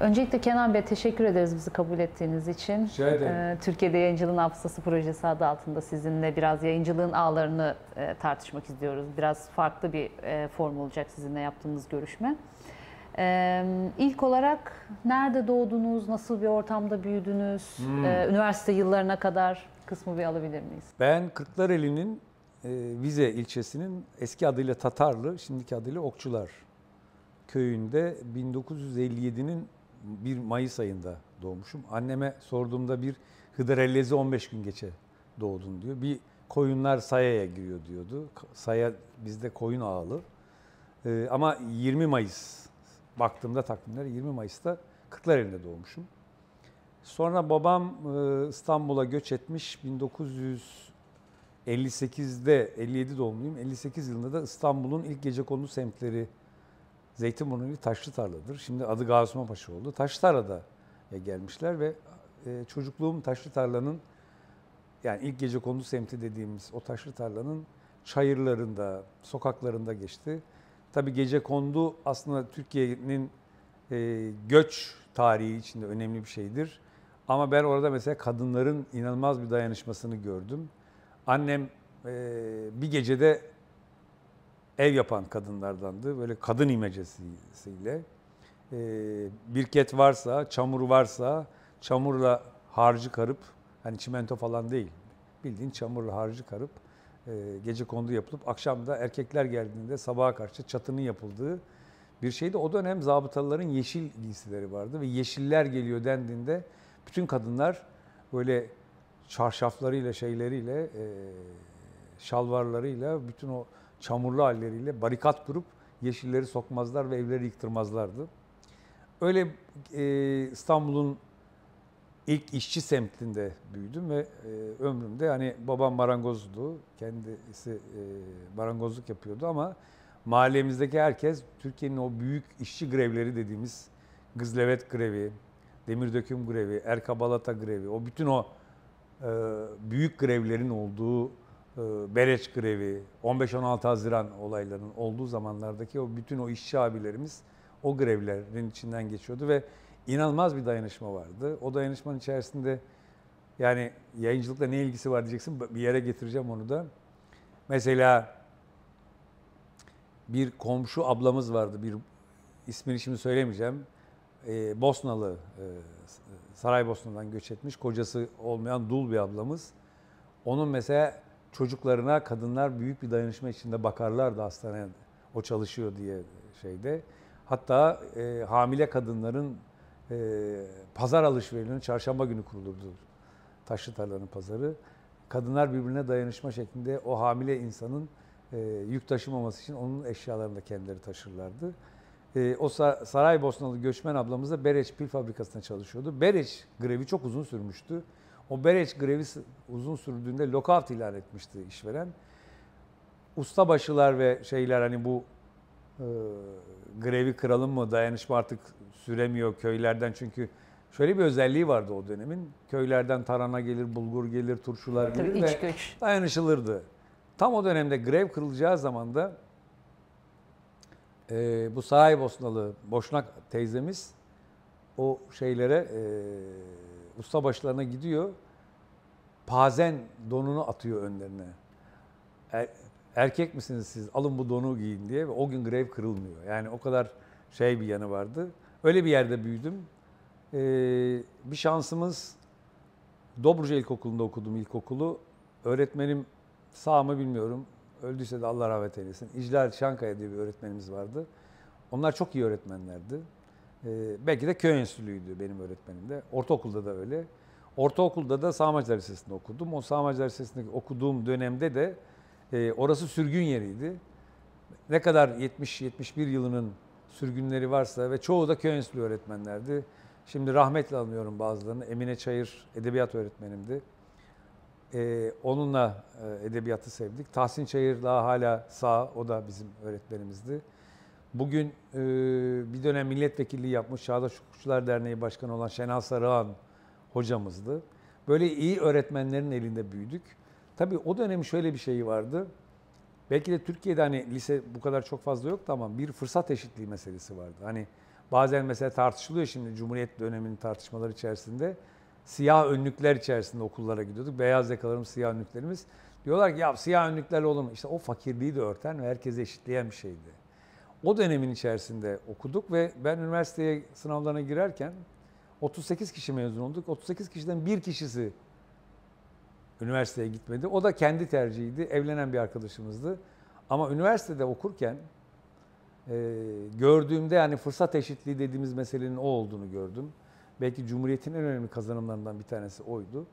Öncelikle Kenan Bey teşekkür ederiz bizi kabul ettiğiniz için. Rica ederim. Ee, Türkiye'de Yayıncılığın Hafızası projesi adı altında sizinle biraz yayıncılığın ağlarını e, tartışmak istiyoruz. Biraz farklı bir e, form olacak sizinle yaptığımız görüşme. Ee, ilk olarak nerede doğdunuz, nasıl bir ortamda büyüdünüz, Hmm. Ee, üniversite yıllarına kadar kısmı bir alabilir miyiz? Ben Kırklareli'nin e, Vize ilçesinin eski adıyla Tatarlı, şimdiki adıyla Okçular köyünde 1957'nin 1 Mayıs ayında doğmuşum. Anneme sorduğumda bir hıdrellezi 15 gün geçe doğdun diyor. Bir koyunlar sayaya giriyor diyordu. Saya bizde koyun ağalı. E, ama 20 Mayıs baktığımda takvimler 20 Mayıs'ta Kırklareli'nde doğmuşum. Sonra babam e, İstanbul'a göç etmiş 1958'de 57 doğumluyum. 58 yılında da İstanbul'un ilk gecekondu semtleri Zeytinburnu Taşlı Tarla'dır. Şimdi adı Gazi Paşa oldu. Taşlı Tarla'da gelmişler ve e, çocukluğum Taşlı Tarla'nın yani ilk gecekondu semti dediğimiz o Taşlı Tarla'nın çayırlarında, sokaklarında geçti. Tabii gecekondu aslında Türkiye'nin e, göç tarihi içinde önemli bir şeydir. Ama ben orada mesela kadınların inanılmaz bir dayanışmasını gördüm. Annem e, bir gecede ev yapan kadınlardandı. Böyle kadın imecesiyle. E, birket varsa, çamur varsa çamurla harcı karıp, hani çimento falan değil, bildiğin çamurla harcı karıp e, gece kondu yapılıp akşam da erkekler geldiğinde sabaha karşı çatının yapıldığı bir şeydi. O dönem zabıtaların yeşil giysileri vardı ve yeşiller geliyor dendiğinde bütün kadınlar böyle çarşaflarıyla şeyleriyle e, şalvarlarıyla bütün o çamurlu halleriyle barikat kurup yeşilleri sokmazlar ve evleri yıktırmazlardı. Öyle e, İstanbul'un ilk işçi semtinde büyüdüm ve e, ömrümde hani babam marangozdu. Kendisi e, marangozluk yapıyordu ama mahallemizdeki herkes Türkiye'nin o büyük işçi grevleri dediğimiz Gızlevet grevi, demir döküm grevi, Erkabalata grevi, o bütün o e, büyük grevlerin olduğu Bereç grevi, 15-16 Haziran olaylarının olduğu zamanlardaki o bütün o işçi abilerimiz o grevlerin içinden geçiyordu ve inanılmaz bir dayanışma vardı. O dayanışmanın içerisinde yani yayıncılıkla ne ilgisi var diyeceksin bir yere getireceğim onu da. Mesela bir komşu ablamız vardı. Bir ismini şimdi söylemeyeceğim. Ee, Bosnalı, e, Saraybosna'dan göç etmiş. Kocası olmayan dul bir ablamız. Onun mesela çocuklarına kadınlar büyük bir dayanışma içinde bakarlardı hastanede. O çalışıyor diye şeyde. Hatta e, hamile kadınların e, pazar alışverişinin çarşamba günü kurulurdu. Taşlı Tarla'nın pazarı. Kadınlar birbirine dayanışma şeklinde o hamile insanın e, yük taşımaması için onun eşyalarını da kendileri taşırlardı. E, o Sa- Saraybosnalı göçmen ablamız da Bereç Pil Fabrikası'nda çalışıyordu. Bereç grevi çok uzun sürmüştü. O Bereç grevi uzun sürdüğünde lockout ilan etmişti işveren. Ustabaşılar ve şeyler hani bu e, grevi kıralım mı dayanışma artık süremiyor köylerden çünkü şöyle bir özelliği vardı o dönemin. Köylerden tarhana gelir, bulgur gelir, turşular gelir Tabii ve göç. dayanışılırdı. Tam o dönemde grev kırılacağı zaman da e, bu Saraybosnalı Boşnak teyzemiz o şeylere e, ustabaşlarına gidiyor. Pazen donunu atıyor önlerine. Er- erkek misiniz siz? Alın bu donu giyin diye ve o gün grev kırılmıyor. Yani o kadar şey bir yanı vardı. Öyle bir yerde büyüdüm. Ee, bir şansımız Dobruca İlkokulu'nda okudum ilkokulu. Öğretmenim sağ mı bilmiyorum. Öldüyse de Allah rahmet eylesin. İclal Şankaya diye bir öğretmenimiz vardı. Onlar çok iyi öğretmenlerdi. Ee, belki de köy enstitülüydü benim öğretmenim de. Ortaokulda da öyle. Ortaokulda da Sağmacılar Lisesi'nde okudum. O Sağmacılar Lisesi'nde okuduğum dönemde de e, orası sürgün yeriydi. Ne kadar 70-71 yılının sürgünleri varsa ve çoğu da köy enstitülü öğretmenlerdi. Şimdi rahmetle anıyorum bazılarını. Emine Çayır edebiyat öğretmenimdi. Ee, onunla e, edebiyatı sevdik. Tahsin Çayır daha hala sağ, o da bizim öğretmenimizdi. Bugün e, bir dönem milletvekilliği yapmış Çağdaş Hukukçular Derneği Başkanı olan Şenal Sarıhan hocamızdı. Böyle iyi öğretmenlerin elinde büyüdük. Tabii o dönemin şöyle bir şeyi vardı. Belki de Türkiye'de hani lise bu kadar çok fazla yoktu ama bir fırsat eşitliği meselesi vardı. Hani bazen mesela tartışılıyor şimdi Cumhuriyet döneminin tartışmaları içerisinde. Siyah önlükler içerisinde okullara gidiyorduk. Beyaz yakalarımız, siyah önlüklerimiz. Diyorlar ki ya siyah önlüklerle olur mu? İşte o fakirliği de örten ve herkese eşitleyen bir şeydi. O dönemin içerisinde okuduk ve ben üniversiteye sınavlarına girerken 38 kişi mezun olduk. 38 kişiden bir kişisi üniversiteye gitmedi. O da kendi tercihiydi. Evlenen bir arkadaşımızdı. Ama üniversitede okurken e, gördüğümde yani fırsat eşitliği dediğimiz meselenin o olduğunu gördüm. Belki Cumhuriyet'in en önemli kazanımlarından bir tanesi oydu.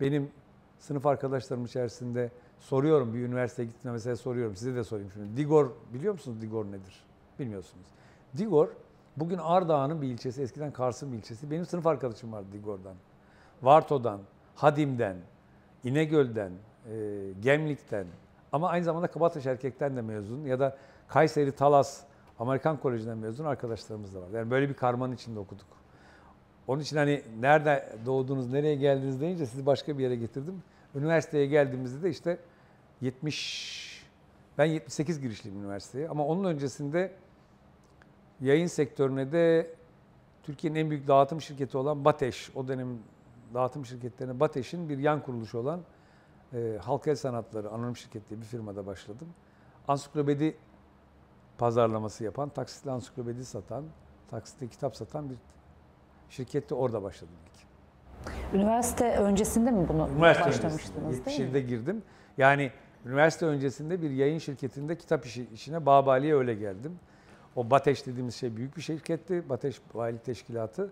Benim sınıf arkadaşlarım içerisinde soruyorum bir üniversiteye gittiğimde mesela soruyorum size de sorayım şimdi. Digor biliyor musunuz Digor nedir? Bilmiyorsunuz. Digor bugün Ardahan'ın bir ilçesi eskiden Kars'ın bir ilçesi. Benim sınıf arkadaşım vardı Digor'dan. Varto'dan, Hadim'den, İnegöl'den, e, Gemlik'ten ama aynı zamanda Kabataş Erkek'ten de mezun ya da Kayseri Talas Amerikan Koleji'nden mezun arkadaşlarımız da var. Yani böyle bir karmanın içinde okuduk. Onun için hani nerede doğdunuz, nereye geldiniz deyince sizi başka bir yere getirdim. Üniversiteye geldiğimizde de işte 70, ben 78 girişliyim üniversiteye ama onun öncesinde yayın sektörüne de Türkiye'nin en büyük dağıtım şirketi olan Bateş, o dönem dağıtım şirketlerine Bateş'in bir yan kuruluşu olan e, Halk El Sanatları Anonim Şirket diye bir firmada başladım. Ansiklopedi pazarlaması yapan, taksitli ansiklopedi satan, taksitli kitap satan bir şirkette orada başladım ilk. Üniversite öncesinde mi bunu Üniversite başlamıştınız öncesinde, değil mi? 77'de girdim. Yani üniversite öncesinde bir yayın şirketinde kitap işi, işine Babali'ye öyle geldim. O Bateş dediğimiz şey büyük bir şirketti. Bateş Valilik Teşkilatı.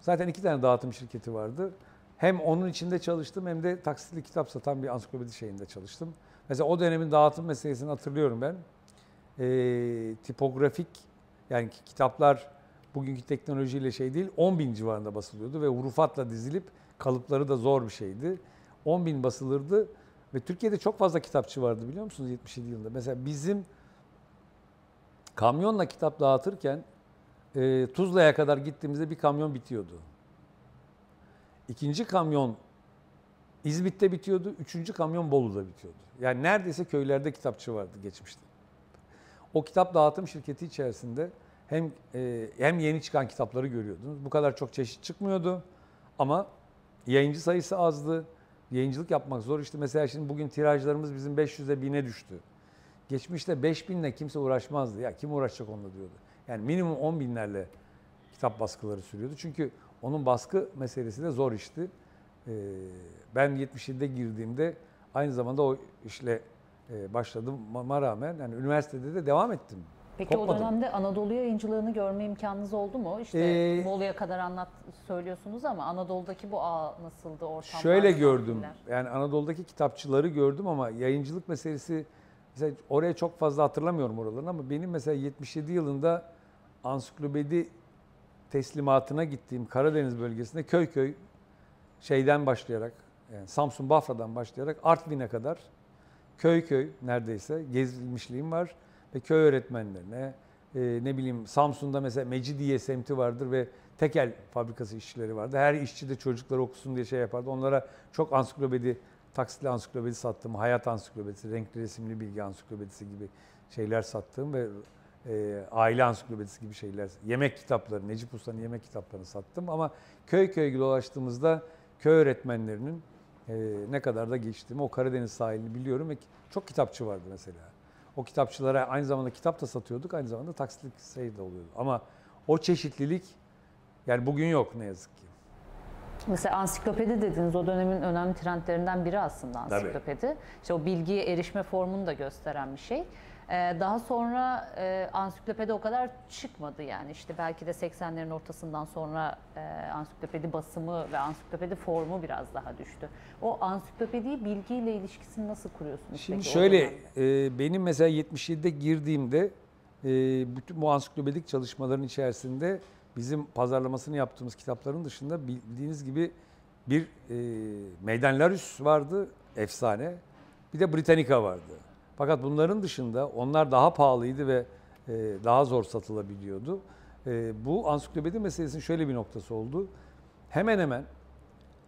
Zaten iki tane dağıtım şirketi vardı. Hem onun içinde çalıştım hem de taksitli kitap satan bir ansiklopedi şeyinde çalıştım. Mesela o dönemin dağıtım meselesini hatırlıyorum ben. Ee, tipografik yani ki- kitaplar bugünkü teknolojiyle şey değil 10 bin civarında basılıyordu ve hurufatla dizilip kalıpları da zor bir şeydi. 10 bin basılırdı ve Türkiye'de çok fazla kitapçı vardı biliyor musunuz 77 yılında. Mesela bizim kamyonla kitap dağıtırken e, Tuzla'ya kadar gittiğimizde bir kamyon bitiyordu. İkinci kamyon İzmit'te bitiyordu, üçüncü kamyon Bolu'da bitiyordu. Yani neredeyse köylerde kitapçı vardı geçmişte. O kitap dağıtım şirketi içerisinde hem e, hem yeni çıkan kitapları görüyordunuz. Bu kadar çok çeşit çıkmıyordu ama yayıncı sayısı azdı. Yayıncılık yapmak zor. İşte mesela şimdi bugün tirajlarımız bizim 500'e 1000'e düştü. Geçmişte 5000'le kimse uğraşmazdı. Ya kim uğraşacak onunla diyordu. Yani minimum 10 binlerle kitap baskıları sürüyordu. Çünkü onun baskı meselesi de zor işti. Ee, ben 77'de girdiğimde aynı zamanda o işle e, başladığıma rağmen yani üniversitede de devam ettim. Peki Kopmadım. o dönemde Anadolu yayıncılığını görme imkanınız oldu mu? İşte Ee, Bolu'ya kadar anlat söylüyorsunuz ama Anadolu'daki bu ağ nasıldı ortamlar? Şöyle gördüm. Yani Anadolu'daki kitapçıları gördüm ama yayıncılık meselesi mesela oraya çok fazla hatırlamıyorum oralarını ama benim mesela 77 yılında ansiklopedi teslimatına gittiğim Karadeniz bölgesinde köy köy şeyden başlayarak yani Samsun Bafra'dan başlayarak Artvin'e kadar köy köy neredeyse gezilmişliğim var ve köy öğretmenlerine e, ne bileyim Samsun'da mesela Mecidiye semti vardır ve tekel fabrikası işçileri vardı. Her işçi de çocukları okusun diye şey yapardı. Onlara çok ansiklopedi, taksitli ansiklopedi sattım. Hayat ansiklopedisi, renkli resimli bilgi ansiklopedisi gibi şeyler sattım ve e, aile ansiklopedisi gibi şeyler, yemek kitapları, Necip Usta'nın yemek kitaplarını sattım. Ama köy köy dolaştığımızda köy öğretmenlerinin e, ne kadar da geçtiğimi, o Karadeniz sahilini biliyorum ve çok kitapçı vardı mesela. O kitapçılara aynı zamanda kitap da satıyorduk, aynı zamanda taksitlik şey de oluyordu. Ama o çeşitlilik yani bugün yok ne yazık ki. Mesela ansiklopedi dediniz o dönemin önemli trendlerinden biri aslında Tabii. ansiklopedi. İşte o bilgiye erişme formunu da gösteren bir şey. Ee, daha sonra e, ansiklopedi o kadar çıkmadı yani işte belki de 80'lerin ortasından sonra e, ansiklopedi basımı ve ansiklopedi formu biraz daha düştü. O ansiklopediyi bilgiyle ilişkisini nasıl kuruyorsunuz? Şimdi peki şöyle, e, benim mesela 77'de girdiğimde e, bütün bu ansiklopedik çalışmaların içerisinde bizim pazarlamasını yaptığımız kitapların dışında bildiğiniz gibi bir e, Meydan Larus vardı, efsane. Bir de Britannica vardı. Fakat bunların dışında onlar daha pahalıydı ve e, daha zor satılabiliyordu. E, bu ansiklopedi meselesinin şöyle bir noktası oldu. Hemen hemen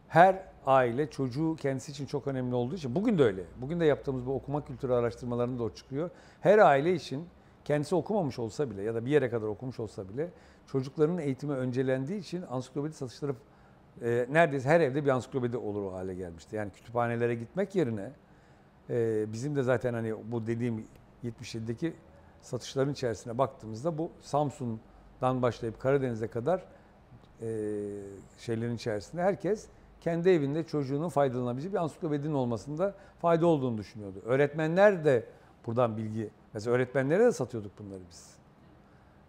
her aile çocuğu kendisi için çok önemli olduğu için bugün de öyle. Bugün de yaptığımız bu okuma kültürü araştırmalarında da o çıkıyor. Her aile için kendisi okumamış olsa bile ya da bir yere kadar okumuş olsa bile çocukların eğitimi öncelendiği için ansiklopedi satışları e, neredeyse her evde bir ansiklopedi olur o hale gelmişti. Yani kütüphanelere gitmek yerine e, bizim de zaten hani bu dediğim 77'deki satışların içerisine baktığımızda bu Samsun'dan başlayıp Karadeniz'e kadar e, şeylerin içerisinde herkes kendi evinde çocuğunun faydalanabileceği bir ansiklopedinin olmasında fayda olduğunu düşünüyordu. Öğretmenler de buradan bilgi, mesela öğretmenlere de satıyorduk bunları biz.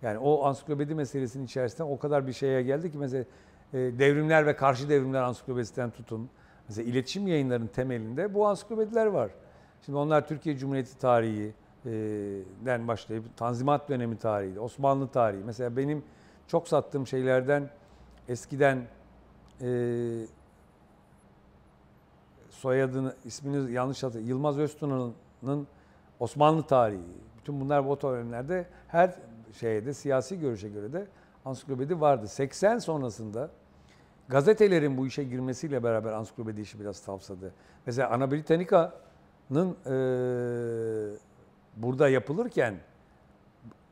Yani o ansiklopedi meselesinin içerisinde o kadar bir şeye geldi ki mesela e, devrimler ve karşı devrimler ansiklopedisinden tutun. Mesela iletişim yayınlarının temelinde bu ansiklopediler var. Şimdi onlar Türkiye Cumhuriyeti tarihinden başlayıp Tanzimat dönemi tarihi, Osmanlı tarihi. Mesela benim çok sattığım şeylerden eskiden e, soyadını, ismini yanlış hatırlıyorum. Yılmaz Öztuna'nın Osmanlı tarihi. Bütün bunlar bu dönemlerde her şeyde siyasi görüşe göre de ansiklopedi vardı. 80 sonrasında gazetelerin bu işe girmesiyle beraber ansiklopedi işi biraz tavsadı. Mesela Ana Britannica'nın e, burada yapılırken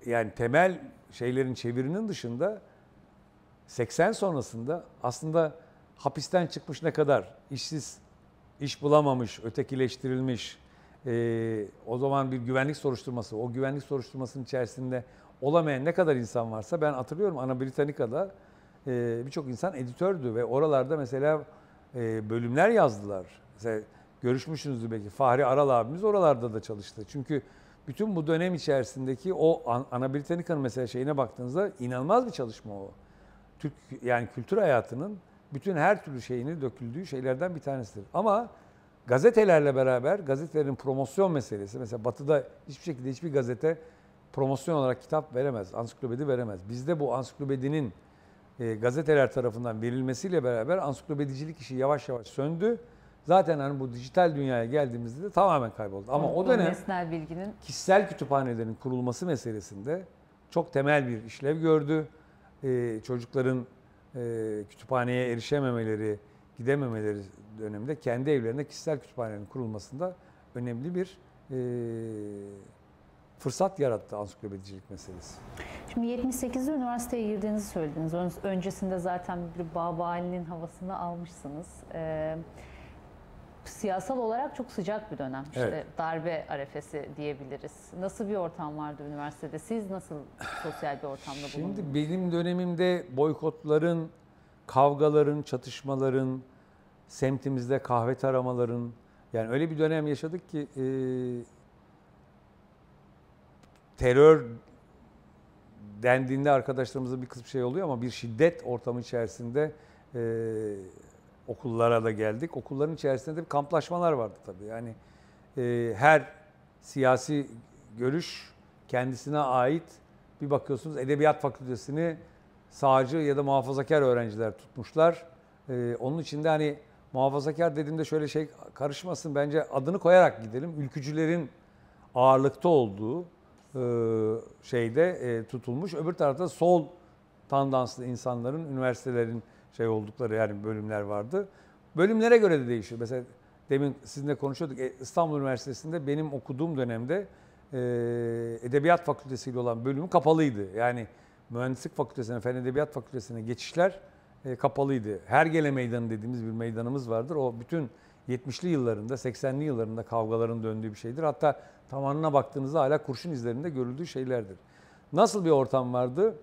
yani temel şeylerin çevirinin dışında 80 sonrasında aslında hapisten çıkmış ne kadar işsiz, iş bulamamış, ötekileştirilmiş, e, o zaman bir güvenlik soruşturması, o güvenlik soruşturmasının içerisinde olamayan ne kadar insan varsa ben hatırlıyorum Ana Britannica'da e, birçok insan editördü ve oralarda mesela e, bölümler yazdılar. Mesela görüşmüşsünüzdür belki Fahri Aral abimiz oralarda da çalıştı. Çünkü bütün bu dönem içerisindeki o Ana Britannica'nın mesela şeyine baktığınızda inanılmaz bir çalışma o. Türk yani kültür hayatının bütün her türlü şeyini döküldüğü şeylerden bir tanesidir. Ama gazetelerle beraber gazetelerin promosyon meselesi mesela Batı'da hiçbir şekilde hiçbir gazete promosyon olarak kitap veremez, ansiklopedi veremez. Bizde bu ansiklopedinin e, gazeteler tarafından verilmesiyle beraber ansiklopedicilik işi yavaş yavaş söndü. Zaten hani bu dijital dünyaya geldiğimizde de tamamen kayboldu. Ama o dönem nesnel bilginin kişisel kütüphanelerin kurulması meselesinde çok temel bir işlev gördü. Ee, çocukların e, kütüphaneye erişememeleri, gidememeleri döneminde kendi evlerinde kişisel kütüphanelerin kurulmasında önemli bir e, fırsat yarattı ansiklopedicilik meselesi. Şimdi 78'de üniversiteye girdiğinizi söylediniz. Öncesinde zaten bir Babali'nin havasını almışsınız. Ee, siyasal olarak çok sıcak bir dönem. İşte Evet. darbe arefesi diyebiliriz. Nasıl bir ortam vardı üniversitede? Siz nasıl sosyal bir ortamda bulundunuz? Şimdi benim dönemimde boykotların, kavgaların, çatışmaların, semtimizde kahve taramaların, yani öyle bir dönem yaşadık ki e, terör dendiğinde arkadaşlarımızda bir kısım şey oluyor ama bir şiddet ortamı içerisinde e, okullara da geldik. Okulların içerisinde de kamplaşmalar vardı tabii. Yani e, her siyasi görüş kendisine ait bir bakıyorsunuz edebiyat fakültesini sağcı ya da muhafazakar öğrenciler tutmuşlar. E, onun içinde hani muhafazakar dediğimde şöyle şey karışmasın bence adını koyarak gidelim. Ülkücülerin ağırlıkta olduğu e, şeyde e, tutulmuş. Öbür tarafta sol tandanslı insanların üniversitelerin şey oldukları yani bölümler vardı. Bölümlere göre de değişiyor. Mesela demin sizinle konuşuyorduk. E, İstanbul Üniversitesi'nde benim okuduğum dönemde Edebiyat Fakültesi olan bölümü kapalıydı. Yani Mühendislik Fakültesine, Fen Edebiyat Fakültesine geçişler e, kapalıydı. Hergele Meydanı dediğimiz bir meydanımız vardır. O bütün 70'li yıllarında, 80'li yıllarında kavgaların döndüğü bir şeydir. Hatta tavanına baktığınızda hala kurşun izlerinde görüldüğü şeylerdir. Nasıl bir ortam vardı?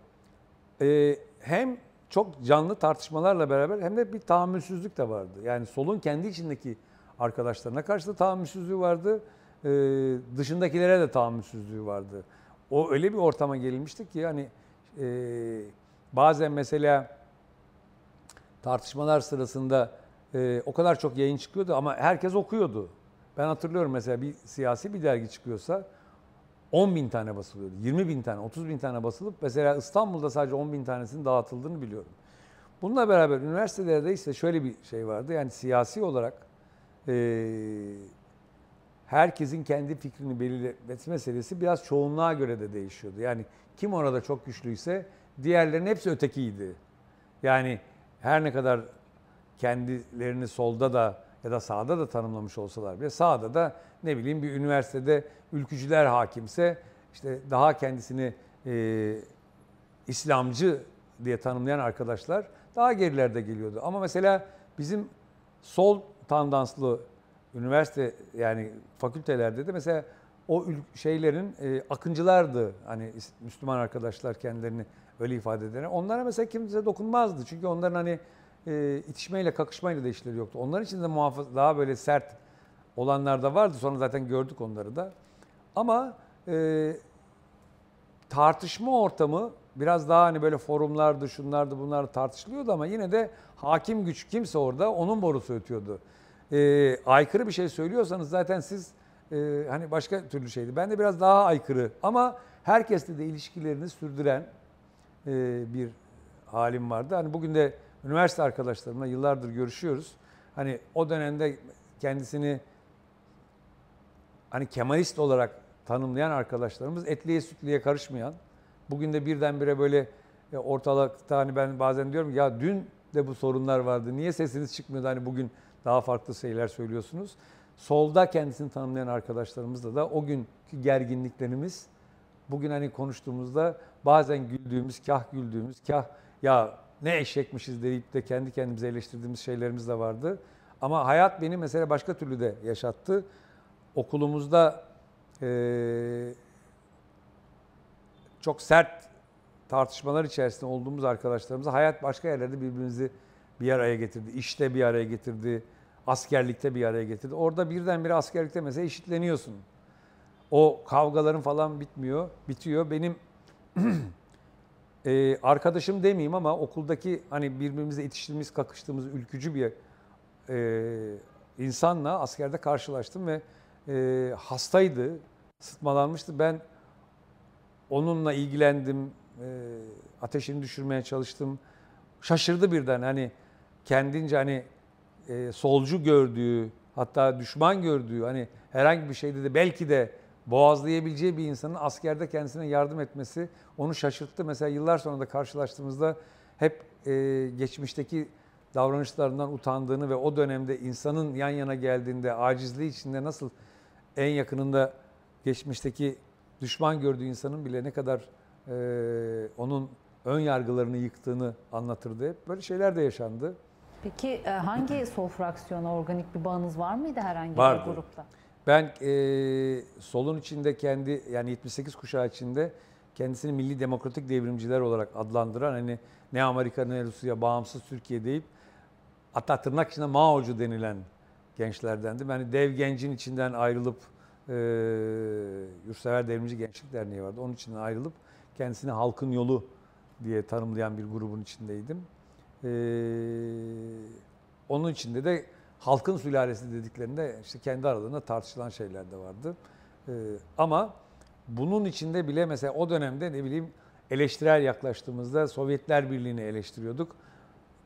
Ee, hem çok canlı tartışmalarla beraber hem de bir tahammülsüzlük de vardı. Yani solun kendi içindeki arkadaşlarına karşı da tahammülsüzlüğü vardı. Ee, dışındakilere de tahammülsüzlüğü vardı. O öyle bir ortama gelinmişti ki yani e, bazen mesela tartışmalar sırasında e, o kadar çok yayın çıkıyordu ama herkes okuyordu. Ben hatırlıyorum mesela bir siyasi bir dergi çıkıyorsa 10 bin tane basılıyordu. 20 bin tane, 30 bin tane basılıp mesela İstanbul'da sadece 10 bin tanesinin dağıtıldığını biliyorum. Bununla beraber üniversitelerde ise şöyle bir şey vardı. Yani siyasi olarak e, herkesin kendi fikrini belirlemesi meselesi biraz çoğunluğa göre de değişiyordu. Yani kim orada çok güçlüyse diğerlerinin hepsi ötekiydi. Yani her ne kadar kendilerini solda da ya da sağda da tanımlamış olsalar bile sağda da ne bileyim bir üniversitede ülkücüler hakimse işte daha kendisini e, İslamcı diye tanımlayan arkadaşlar daha gerilerde geliyordu. Ama mesela bizim sol tandanslı üniversite yani fakültelerde de mesela o şeylerin e, akıncılardı. Hani Müslüman arkadaşlar kendilerini öyle ifade eder. Onlara mesela kimse dokunmazdı. Çünkü onların hani e, itişmeyle kakışmayla da işleri yoktu. Onlar için de muhafaza daha böyle sert olanlar da vardı. Sonra zaten gördük onları da. Ama e, tartışma ortamı biraz daha hani böyle forumlardı, şunlardı, bunlar tartışılıyordu ama yine de hakim güç kimse orada onun borusu ötüyordu. Ee, aykırı bir şey söylüyorsanız zaten siz e, hani başka türlü şeydi. Ben de biraz daha aykırı ama herkesle de ilişkilerini sürdüren e, bir halim vardı. Hani bugün de üniversite arkadaşlarımla yıllardır görüşüyoruz. Hani o dönemde kendisini hani Kemalist olarak tanımlayan arkadaşlarımız etliye sütliye karışmayan, bugün de birdenbire böyle e, ortalıkta hani ben bazen diyorum ya dün de bu sorunlar vardı. Niye sesiniz çıkmıyordu? Hani bugün daha farklı şeyler söylüyorsunuz. Solda kendisini tanımlayan arkadaşlarımızla da o günkü gerginliklerimiz bugün hani konuştuğumuzda bazen güldüğümüz, kah güldüğümüz, kah ya ne eşekmişiz deyip de kendi kendimize eleştirdiğimiz şeylerimiz de vardı. Ama hayat beni mesela başka türlü de yaşattı. Okulumuzda eee, çok sert tartışmalar içerisinde olduğumuz arkadaşlarımızla hayat başka yerlerde birbirimizi bir araya getirdi. İşte bir araya getirdi, askerlikte bir araya getirdi. Orada birdenbire askerlikte mesela eşitleniyorsun. O kavgaların falan bitmiyor, bitiyor. Benim e, arkadaşım demeyeyim ama okuldaki hani birbirimize itiştiğimiz, kakıştığımız ülkücü bir e, insanla askerde karşılaştım ve e, hastaydı, sıtmalanmıştı. Ben onunla ilgilendim, e, ateşini düşürmeye çalıştım. Şaşırdı birden hani kendince hani e, solcu gördüğü, hatta düşman gördüğü hani herhangi bir şeyde de belki de boğazlayabileceği bir insanın askerde kendisine yardım etmesi onu şaşırttı. Mesela yıllar sonra da karşılaştığımızda hep e, geçmişteki davranışlarından utandığını ve o dönemde insanın yan yana geldiğinde acizliği içinde nasıl en yakınında geçmişteki düşman gördüğü insanın bile ne kadar e, onun ön yargılarını yıktığını anlatırdı. Hep böyle şeyler de yaşandı. Peki e, hangi sol fraksiyona organik bir bağınız var mıydı herhangi Vardı. bir grupta? Ben e, solun içinde kendi yani 78 kuşağı içinde kendisini milli demokratik devrimciler olarak adlandıran hani ne Amerika ne Rusya bağımsız Türkiye deyip hatta tırnak içinde Mao'cu denilen gençlerdendi. Yani dev gencin içinden ayrılıp e, Yurtsever Devrimci Gençlik Derneği vardı. Onun içinden ayrılıp kendisini halkın yolu diye tanımlayan bir grubun içindeydim. E, onun içinde de halkın sülalesi dediklerinde işte kendi aralarında tartışılan şeyler de vardı. Ee, ama bunun içinde bile mesela o dönemde ne bileyim eleştirel yaklaştığımızda Sovyetler Birliği'ni eleştiriyorduk.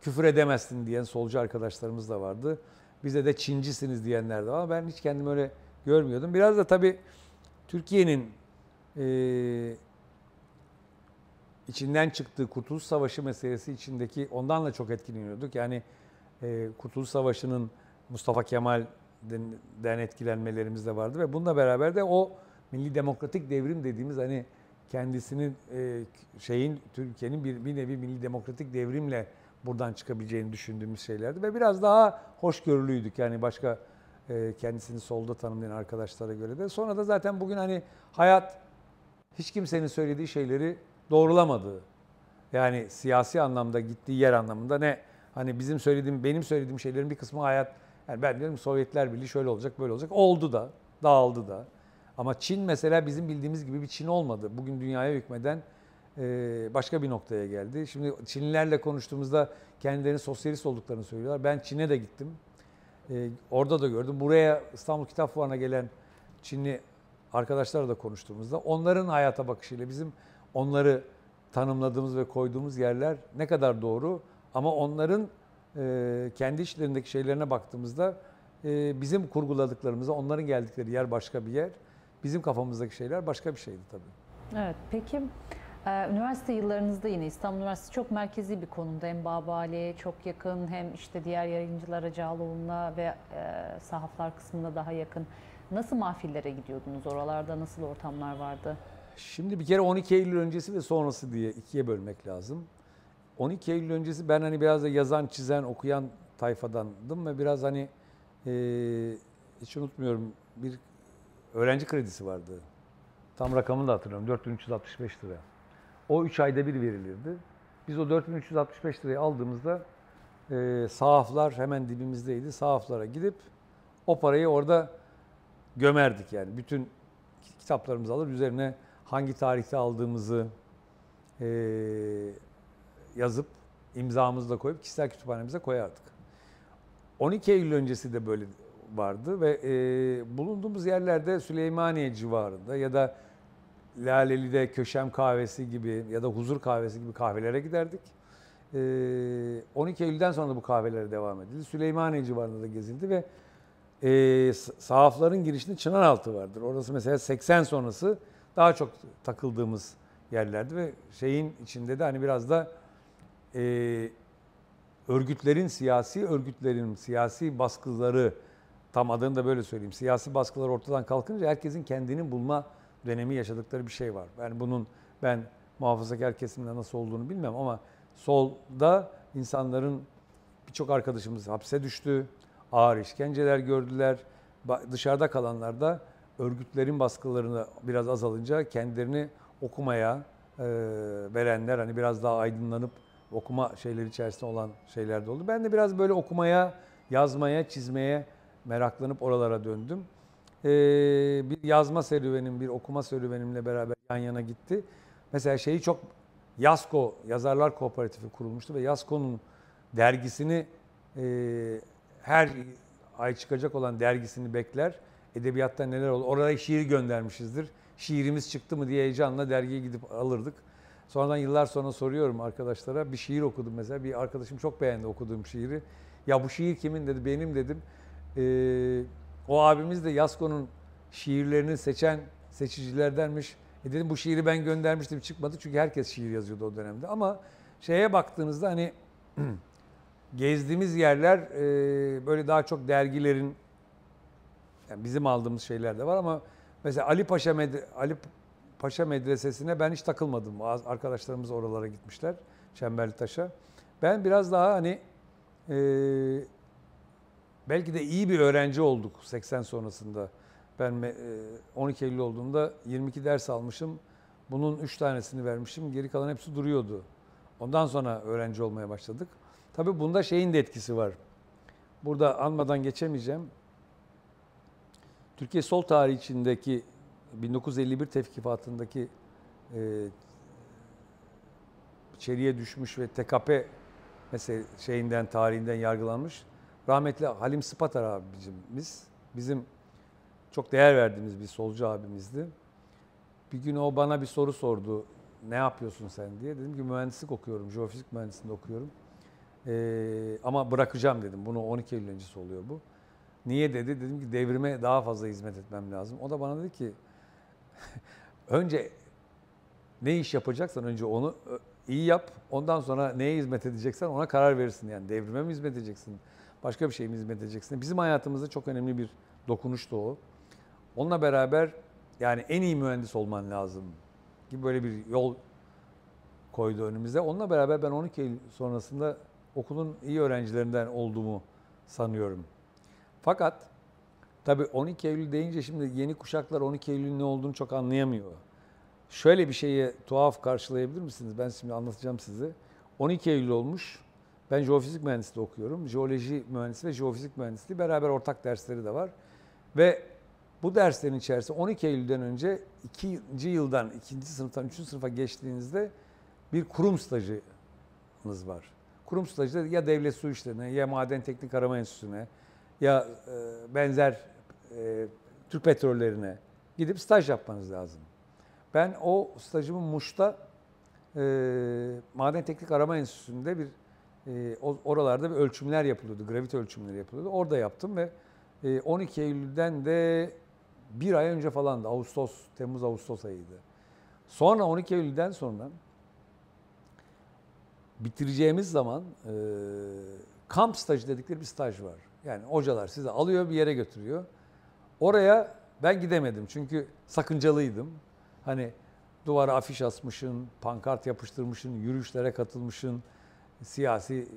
Küfür edemezsin diyen solcu arkadaşlarımız da vardı. Bize de Çincisiniz diyenler de var ben hiç kendimi öyle görmüyordum. Biraz da tabii Türkiye'nin e, içinden çıktığı Kurtuluş Savaşı meselesi içindeki ondan da çok etkileniyorduk. Yani e, Kurtuluş Savaşı'nın Mustafa Kemal'den etkilenmelerimiz de vardı ve bununla beraber de o milli demokratik devrim dediğimiz hani kendisinin e, şeyin Türkiye'nin bir, bir nevi milli demokratik devrimle buradan çıkabileceğini düşündüğümüz şeylerdi ve biraz daha hoşgörülüydük yani başka e, kendisini solda tanımlayan arkadaşlara göre de. Sonra da zaten bugün hani hayat hiç kimsenin söylediği şeyleri doğrulamadığı. Yani siyasi anlamda gittiği yer anlamında ne hani bizim söylediğim benim söylediğim şeylerin bir kısmı hayat yani ben diyorum Sovyetler Birliği şöyle olacak böyle olacak oldu da dağıldı da. Ama Çin mesela bizim bildiğimiz gibi bir Çin olmadı. Bugün dünyaya hükmeden e, başka bir noktaya geldi. Şimdi Çinlilerle konuştuğumuzda kendilerinin sosyalist olduklarını söylüyorlar. Ben Çin'e de gittim. E, orada da gördüm. Buraya İstanbul Kitap Fuarı'na gelen Çinli arkadaşlarla da konuştuğumuzda onların hayata bakışıyla bizim onları tanımladığımız ve koyduğumuz yerler ne kadar doğru ama onların e, kendi işlerindeki şeylerine baktığımızda e, bizim kurguladıklarımızda onların geldikleri yer başka bir yer. Bizim kafamızdaki şeyler başka bir şeydi tabii. Evet, peki e, üniversite yıllarınızda yine İstanbul Üniversitesi çok merkezi bir konumda. Hem Babali'ye çok yakın hem işte diğer yayıncılara Cağaloğlu'na ve e, sahaflar kısmında daha yakın. Nasıl mahfillere gidiyordunuz? Oralarda nasıl ortamlar vardı? Şimdi bir kere 12 Eylül öncesi ve sonrası diye ikiye bölmek lazım. 12 Eylül öncesi ben hani biraz da yazan, çizen, okuyan tayfadandım ve biraz hani e, hiç unutmuyorum bir öğrenci kredisi vardı. Tam rakamını da hatırlıyorum. 4365 lira. O 3 ayda bir verilirdi. Biz o 4365 lirayı aldığımızda e, sahaflar hemen dibimizdeydi. Sahaflara gidip o parayı orada gömerdik yani. Bütün kitaplarımızı alır üzerine hangi tarihte aldığımızı e, yazıp imzamızı da koyup kişisel kütüphanemize koyardık. 12 Eylül öncesi de böyle vardı ve e, bulunduğumuz yerlerde Süleymaniye civarında ya da Laleli'de Köşem Kahvesi gibi ya da Huzur Kahvesi gibi kahvelere giderdik. E, 12 Eylül'den sonra da bu kahvelere devam edildi. Süleymaniye civarında da gezildi ve e, sahafların girişinde Çınaraltı vardır. Orası mesela 80 sonrası daha çok takıldığımız yerlerdi ve şeyin içinde de hani biraz da e, örgütlerin, siyasi örgütlerin, siyasi baskıları tam adını da böyle söyleyeyim. Siyasi baskılar ortadan kalkınca herkesin kendini bulma dönemi yaşadıkları bir şey var. Yani bunun ben muhafazakar kesimde nasıl olduğunu bilmem ama solda insanların birçok arkadaşımız hapse düştü, ağır işkenceler gördüler. Dışarıda kalanlar da örgütlerin baskılarını biraz azalınca kendilerini okumaya e, verenler hani biraz daha aydınlanıp okuma şeyleri içerisinde olan şeyler de oldu. Ben de biraz böyle okumaya, yazmaya, çizmeye meraklanıp oralara döndüm. Ee, bir yazma serüvenim, bir okuma serüvenimle beraber yan yana gitti. Mesela şeyi çok Yasko Yazarlar Kooperatifi kurulmuştu ve Yasko'nun dergisini e, her ay çıkacak olan dergisini bekler. Edebiyatta neler olur? Oraya şiir göndermişizdir. Şiirimiz çıktı mı diye heyecanla dergiye gidip alırdık. Sonradan yıllar sonra soruyorum arkadaşlara. Bir şiir okudum mesela. Bir arkadaşım çok beğendi okuduğum şiiri. Ya bu şiir kimin dedi. Benim dedim. Ee, o abimiz de Yasko'nun şiirlerini seçen seçicilerdenmiş. E dedim bu şiiri ben göndermiştim çıkmadı. Çünkü herkes şiir yazıyordu o dönemde. Ama şeye baktığınızda hani gezdiğimiz yerler e, böyle daha çok dergilerin yani bizim aldığımız şeyler de var ama mesela Ali Paşa Med Ali Paşa Medresesi'ne ben hiç takılmadım. Arkadaşlarımız oralara gitmişler. Çemberli Taş'a. Ben biraz daha hani e, belki de iyi bir öğrenci olduk 80 sonrasında. Ben e, 12 Eylül olduğunda 22 ders almışım. Bunun 3 tanesini vermişim. Geri kalan hepsi duruyordu. Ondan sonra öğrenci olmaya başladık. Tabii bunda şeyin de etkisi var. Burada anmadan geçemeyeceğim. Türkiye sol tarihi içindeki 1951 tevkifatındaki e, içeriye düşmüş ve TKP mesela şeyinden tarihinden yargılanmış. Rahmetli Halim Spatar abicimiz bizim çok değer verdiğimiz bir solcu abimizdi. Bir gün o bana bir soru sordu. Ne yapıyorsun sen diye. Dedim ki mühendislik okuyorum. Jeofizik mühendisliğinde okuyorum. Ee, ama bırakacağım dedim. Bunu 12 Eylül öncesi oluyor bu. Niye dedi? Dedim ki devrime daha fazla hizmet etmem lazım. O da bana dedi ki önce ne iş yapacaksan önce onu iyi yap. Ondan sonra neye hizmet edeceksen ona karar verirsin. Yani devrime mi hizmet edeceksin? Başka bir şey mi hizmet edeceksin? Bizim hayatımızda çok önemli bir dokunuştu o. Onunla beraber yani en iyi mühendis olman lazım gibi böyle bir yol koydu önümüze. Onunla beraber ben 12 Eylül sonrasında okulun iyi öğrencilerinden olduğumu sanıyorum. Fakat tabii 12 Eylül deyince şimdi yeni kuşaklar 12 Eylül'ün ne olduğunu çok anlayamıyor. Şöyle bir şeyi tuhaf karşılayabilir misiniz? Ben şimdi anlatacağım size. 12 Eylül olmuş. Ben jeofizik mühendisliği okuyorum. Jeoloji mühendisliği ve jeofizik mühendisliği beraber ortak dersleri de var. Ve bu derslerin içerisinde 12 Eylül'den önce ikinci yıldan, ikinci sınıftan üçüncü sınıfa geçtiğinizde bir kurum stajınız var. Kurum stajı ya devlet su işlerine ya maden teknik arama enstitüsüne ya e, benzer e, Türk petrollerine gidip staj yapmanız lazım. Ben o stajımı Muş'ta e, Maden Teknik Arama Enstitüsü'nde bir e, oralarda bir ölçümler yapılıyordu, gravite ölçümleri yapılıyordu. Orada yaptım ve e, 12 Eylül'den de bir ay önce falan da Ağustos, Temmuz-Ağustos ayıydı. Sonra 12 Eylül'den sonra bitireceğimiz zaman e, kamp stajı dedikleri bir staj var. Yani hocalar sizi alıyor bir yere götürüyor. Oraya ben gidemedim çünkü sakıncalıydım. Hani duvara afiş asmışın, pankart yapıştırmışın, yürüyüşlere katılmışın, siyasi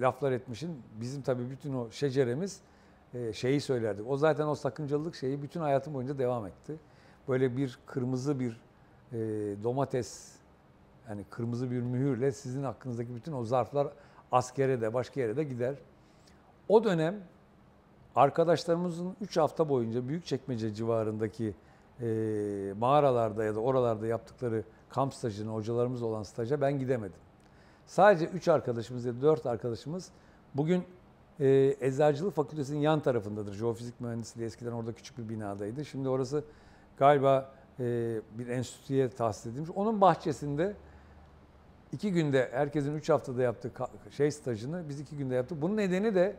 laflar etmişin. Bizim tabii bütün o şeceremiz e, şeyi söylerdik. O zaten o sakıncalılık şeyi bütün hayatım boyunca devam etti. Böyle bir kırmızı bir e, domates yani kırmızı bir mühürle sizin hakkınızdaki bütün o zarflar askere de başka yere de gider. O dönem arkadaşlarımızın 3 hafta boyunca Büyükçekmece civarındaki e, mağaralarda ya da oralarda yaptıkları kamp stajına, hocalarımız olan staja ben gidemedim. Sadece 3 arkadaşımız ya da 4 arkadaşımız bugün e, Eczacılık Fakültesi'nin yan tarafındadır. Jeofizik Mühendisliği eskiden orada küçük bir binadaydı. Şimdi orası galiba e, bir enstitüye tahsis edilmiş. Onun bahçesinde iki günde herkesin 3 haftada yaptığı şey stajını biz iki günde yaptık. Bunun nedeni de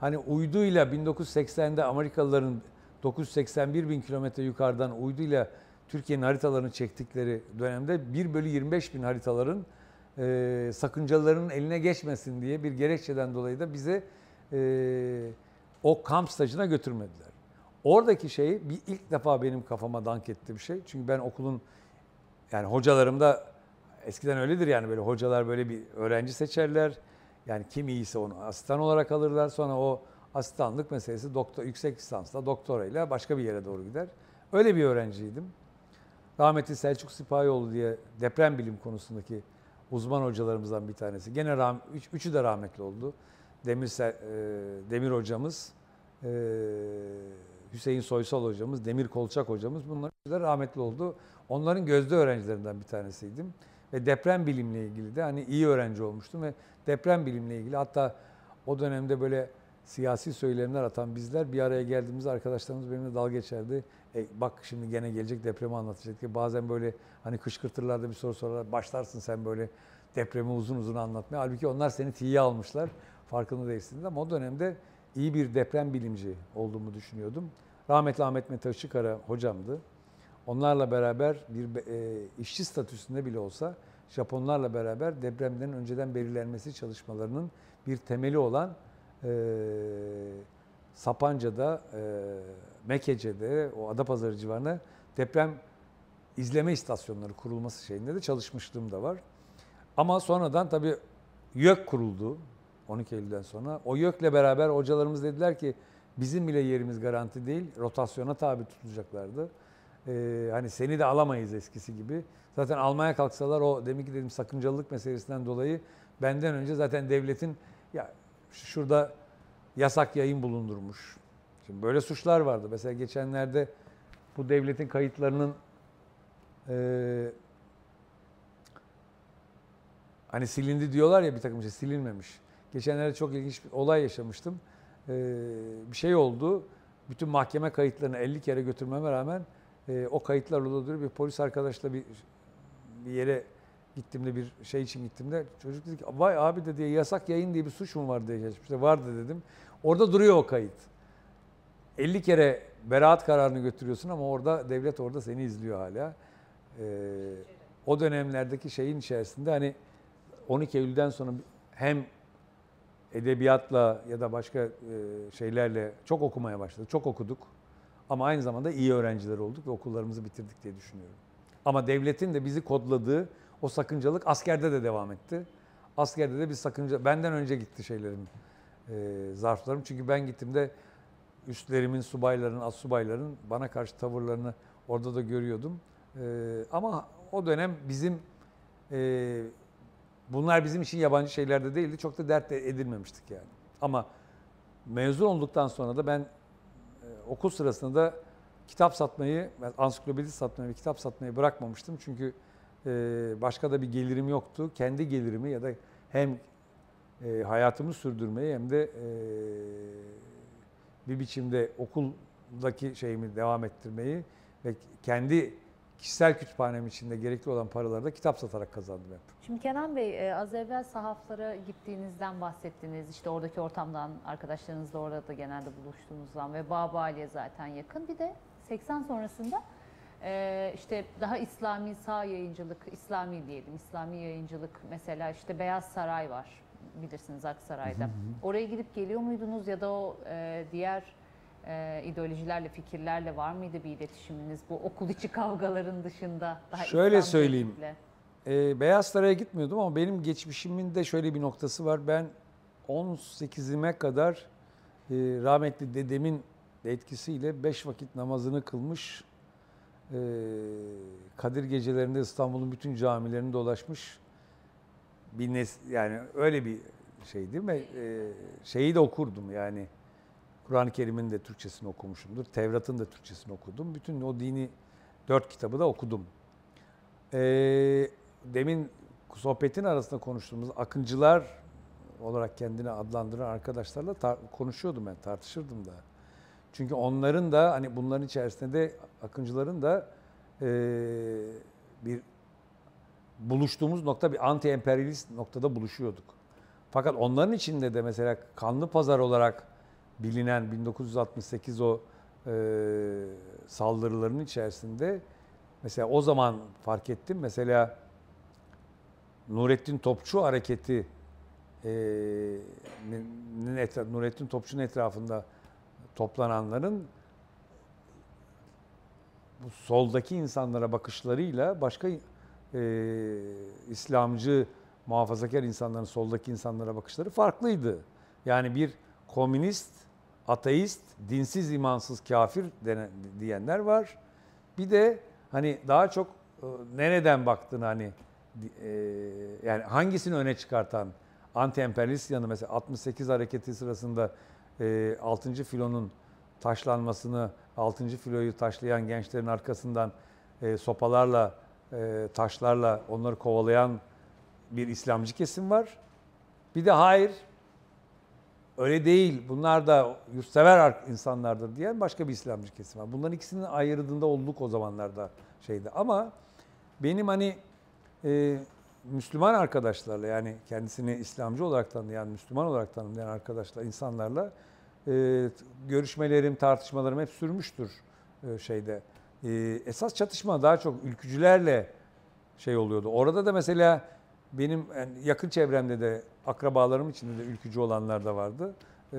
hani uyduyla 1980'de Amerikalıların 981 bin kilometre yukarıdan uyduyla Türkiye'nin haritalarını çektikleri dönemde 1 bölü 25 bin haritaların e, sakıncalarının eline geçmesin diye bir gerekçeden dolayı da bize e, o kamp stajına götürmediler. Oradaki şey bir ilk defa benim kafama dank etti bir şey. Çünkü ben okulun yani hocalarım da eskiden öyledir yani böyle hocalar böyle bir öğrenci seçerler. Yani kim iyiyse onu asistan olarak alırlar. Sonra o asistanlık meselesi doktor yüksek lisansla doktorayla başka bir yere doğru gider. Öyle bir öğrenciydim. Rahmetli Selçuk Sipahioğlu diye deprem bilim konusundaki uzman hocalarımızdan bir tanesi. Gene rah- üç, üçü de rahmetli oldu. Demir e, Demir hocamız, e, Hüseyin Soysal hocamız, Demir Kolçak hocamız bunlar de rahmetli oldu. Onların gözde öğrencilerinden bir tanesiydim. Ve deprem bilimle ilgili de hani iyi öğrenci olmuştum ve deprem bilimle ilgili hatta o dönemde böyle siyasi söylemler atan bizler bir araya geldiğimizde arkadaşlarımız benimle dalga geçerdi. E, bak şimdi gene gelecek depremi anlatacak diye. Bazen böyle hani kışkırtırlar bir soru sorarlar. Başlarsın sen böyle depremi uzun uzun anlatmaya. Halbuki onlar seni tiye almışlar. Farkında değilsiniz ama o dönemde iyi bir deprem bilimci olduğumu düşünüyordum. Rahmetli Ahmet Mete Işıkara hocamdı. Onlarla beraber bir e, işçi statüsünde bile olsa Japonlarla beraber depremlerin önceden belirlenmesi çalışmalarının bir temeli olan e, Sapanca'da, e, Mekece'de, o Adapazarı civarında deprem izleme istasyonları kurulması şeyinde de çalışmışlığım da var. Ama sonradan tabii YÖK kuruldu 12 Eylül'den sonra. O YÖK'le beraber hocalarımız dediler ki bizim bile yerimiz garanti değil, rotasyona tabi tutulacaklardı. Ee, hani seni de alamayız eskisi gibi. Zaten almaya kalksalar o demek ki dedim sakıncalılık meselesinden dolayı benden önce zaten devletin ya şurada yasak yayın bulundurmuş. Şimdi böyle suçlar vardı. Mesela geçenlerde bu devletin kayıtlarının eee hani silindi diyorlar ya bir takım şey silinmemiş. Geçenlerde çok ilginç bir olay yaşamıştım. Ee, bir şey oldu. Bütün mahkeme kayıtlarını 50 kere götürmeme rağmen e, o kayıtlar duruyor. Bir polis arkadaşla bir bir yere gittiğimde bir şey için gittiğimde çocuk dedi ki vay abi dedi yasak yayın diye bir suç mu var diye geçmişte vardı dedim. Orada duruyor o kayıt. 50 kere beraat kararını götürüyorsun ama orada devlet orada seni izliyor hala. Ee, o dönemlerdeki şeyin içerisinde hani 12 Eylül'den sonra hem edebiyatla ya da başka e, şeylerle çok okumaya başladık. Çok okuduk. Ama aynı zamanda iyi öğrenciler olduk ve okullarımızı bitirdik diye düşünüyorum. Ama devletin de bizi kodladığı o sakıncalık askerde de devam etti. Askerde de bir sakınca, benden önce gitti şeylerim, e, zarflarım. Çünkü ben gittiğimde üstlerimin, subayların, astsubayların bana karşı tavırlarını orada da görüyordum. E, ama o dönem bizim e, bunlar bizim için yabancı şeyler de değildi. Çok da dert de edilmemiştik yani. Ama mezun olduktan sonra da ben okul sırasında da kitap satmayı, ansiklopedi satmayı ve kitap satmayı bırakmamıştım. Çünkü e, başka da bir gelirim yoktu. Kendi gelirimi ya da hem e, hayatımı sürdürmeyi hem de e, bir biçimde okuldaki şeyimi devam ettirmeyi ve kendi kişisel kütüphanem içinde gerekli olan paraları da kitap satarak kazandım hep. Şimdi Kenan Bey e, az evvel sahaflara gittiğinizden bahsettiniz. İşte oradaki ortamdan, arkadaşlarınızla orada da genelde buluştuğunuzdan ve Babali'ye zaten yakın. Bir de 80 sonrasında e, işte daha İslami sağ yayıncılık, İslami diyelim, İslami yayıncılık mesela işte Beyaz Saray var bilirsiniz Aksaray'da. Oraya gidip geliyor muydunuz ya da o e, diğer e, ideolojilerle, fikirlerle var mıydı bir iletişiminiz bu okul içi kavgaların dışında? Daha Şöyle İslamcı söyleyeyim. Ee, Beyaz Saray'a gitmiyordum ama benim geçmişimin de şöyle bir noktası var. Ben 18'ime kadar e, rahmetli dedemin de etkisiyle 5 vakit namazını kılmış. e, Kadir gecelerinde İstanbul'un bütün camilerini dolaşmış. Bir nes yani öyle bir şey değil mi? E, şeyi de okurdum yani. Kur'an-ı Kerim'in de Türkçesini okumuşumdur. Tevrat'ın da Türkçesini okudum. Bütün o dini dört kitabı da okudum. Ee, demin sohbetin arasında konuştuğumuz akıncılar olarak kendini adlandıran arkadaşlarla konuşuyordum ben, tartışırdım da. Çünkü onların da hani bunların içerisinde de akıncıların da ee, bir buluştuğumuz nokta bir anti-emperyalist noktada buluşuyorduk. Fakat onların içinde de mesela kanlı pazar olarak bilinen 1968 o e, saldırıların içerisinde mesela o zaman fark ettim mesela Nurettin Topçu hareketi e, Nurettin Topçu'nun etrafında toplananların bu soldaki insanlara bakışlarıyla başka e, İslamcı muhafazakar insanların soldaki insanlara bakışları farklıydı. Yani bir komünist, ateist, dinsiz, imansız, kafir denen, diyenler var. Bir de hani daha çok e, nereden baktığını hani e, yani hangisini öne çıkartan anti-emperyalist yanı mesela 68 hareketi sırasında e, 6. filonun taşlanmasını, 6. filoyu taşlayan gençlerin arkasından e, sopalarla, e, taşlarla onları kovalayan bir İslamcı kesim var. Bir de hayır, öyle değil, bunlar da yurtsever ar- insanlardır diyen başka bir İslamcı kesim var. Bunların ikisinin ayırdığında olduk o zamanlarda şeydi. Ama benim hani e, Müslüman arkadaşlarla yani kendisini İslamcı olarak tanıyan, Müslüman olarak tanımlayan arkadaşlar, insanlarla e, görüşmelerim, tartışmalarım hep sürmüştür e, şeyde. E, esas çatışma daha çok ülkücülerle şey oluyordu. Orada da mesela benim yani yakın çevremde de akrabalarım içinde de ülkücü olanlar da vardı. E,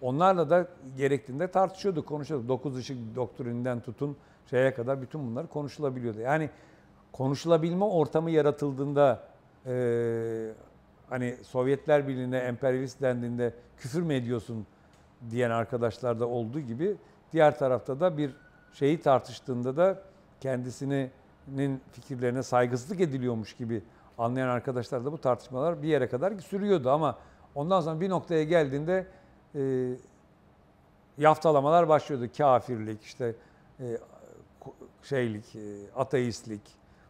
onlarla da gerektiğinde tartışıyorduk, konuşuyorduk. Dokuz ışık doktrininden tutun şeye kadar bütün bunlar konuşulabiliyordu. Yani konuşulabilme ortamı yaratıldığında e, hani Sovyetler Birliği'ne emperyalist dendiğinde küfür mü ediyorsun diyen arkadaşlar da olduğu gibi diğer tarafta da bir şeyi tartıştığında da kendisinin fikirlerine saygısızlık ediliyormuş gibi anlayan arkadaşlar da bu tartışmalar bir yere kadar sürüyordu ama ondan sonra bir noktaya geldiğinde e, yaftalamalar başlıyordu. Kafirlik, işte e, şeylik, e, ateistlik.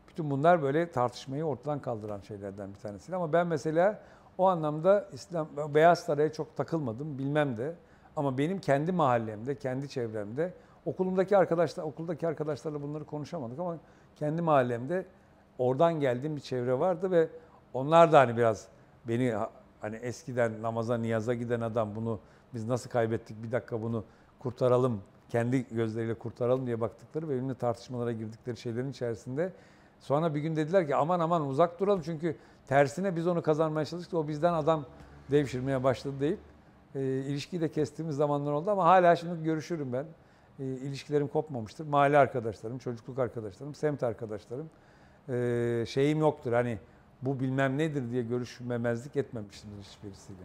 Bütün bunlar böyle tartışmayı ortadan kaldıran şeylerden bir tanesi. Ama ben mesela o anlamda İslam Beyaz Saray'a çok takılmadım, bilmem de. Ama benim kendi mahallemde, kendi çevremde, okulumdaki arkadaşlar, okuldaki arkadaşlarla bunları konuşamadık ama kendi mahallemde oradan geldiğim bir çevre vardı ve onlar da hani biraz beni hani eskiden namaza, niyaza giden adam bunu biz nasıl kaybettik bir dakika bunu kurtaralım, kendi gözleriyle kurtaralım diye baktıkları ve benimle tartışmalara girdikleri şeylerin içerisinde sonra bir gün dediler ki aman aman uzak duralım çünkü tersine biz onu kazanmaya çalıştık o bizden adam devşirmeye başladı deyip e, ilişkiyi de kestiğimiz zamanlar oldu ama hala şimdi görüşürüm ben. E, ilişkilerim kopmamıştır. Mahalle arkadaşlarım, çocukluk arkadaşlarım, semt arkadaşlarım. E, şeyim yoktur hani bu bilmem nedir diye görüşmemezlik etmemişimdir hiçbirisiyle.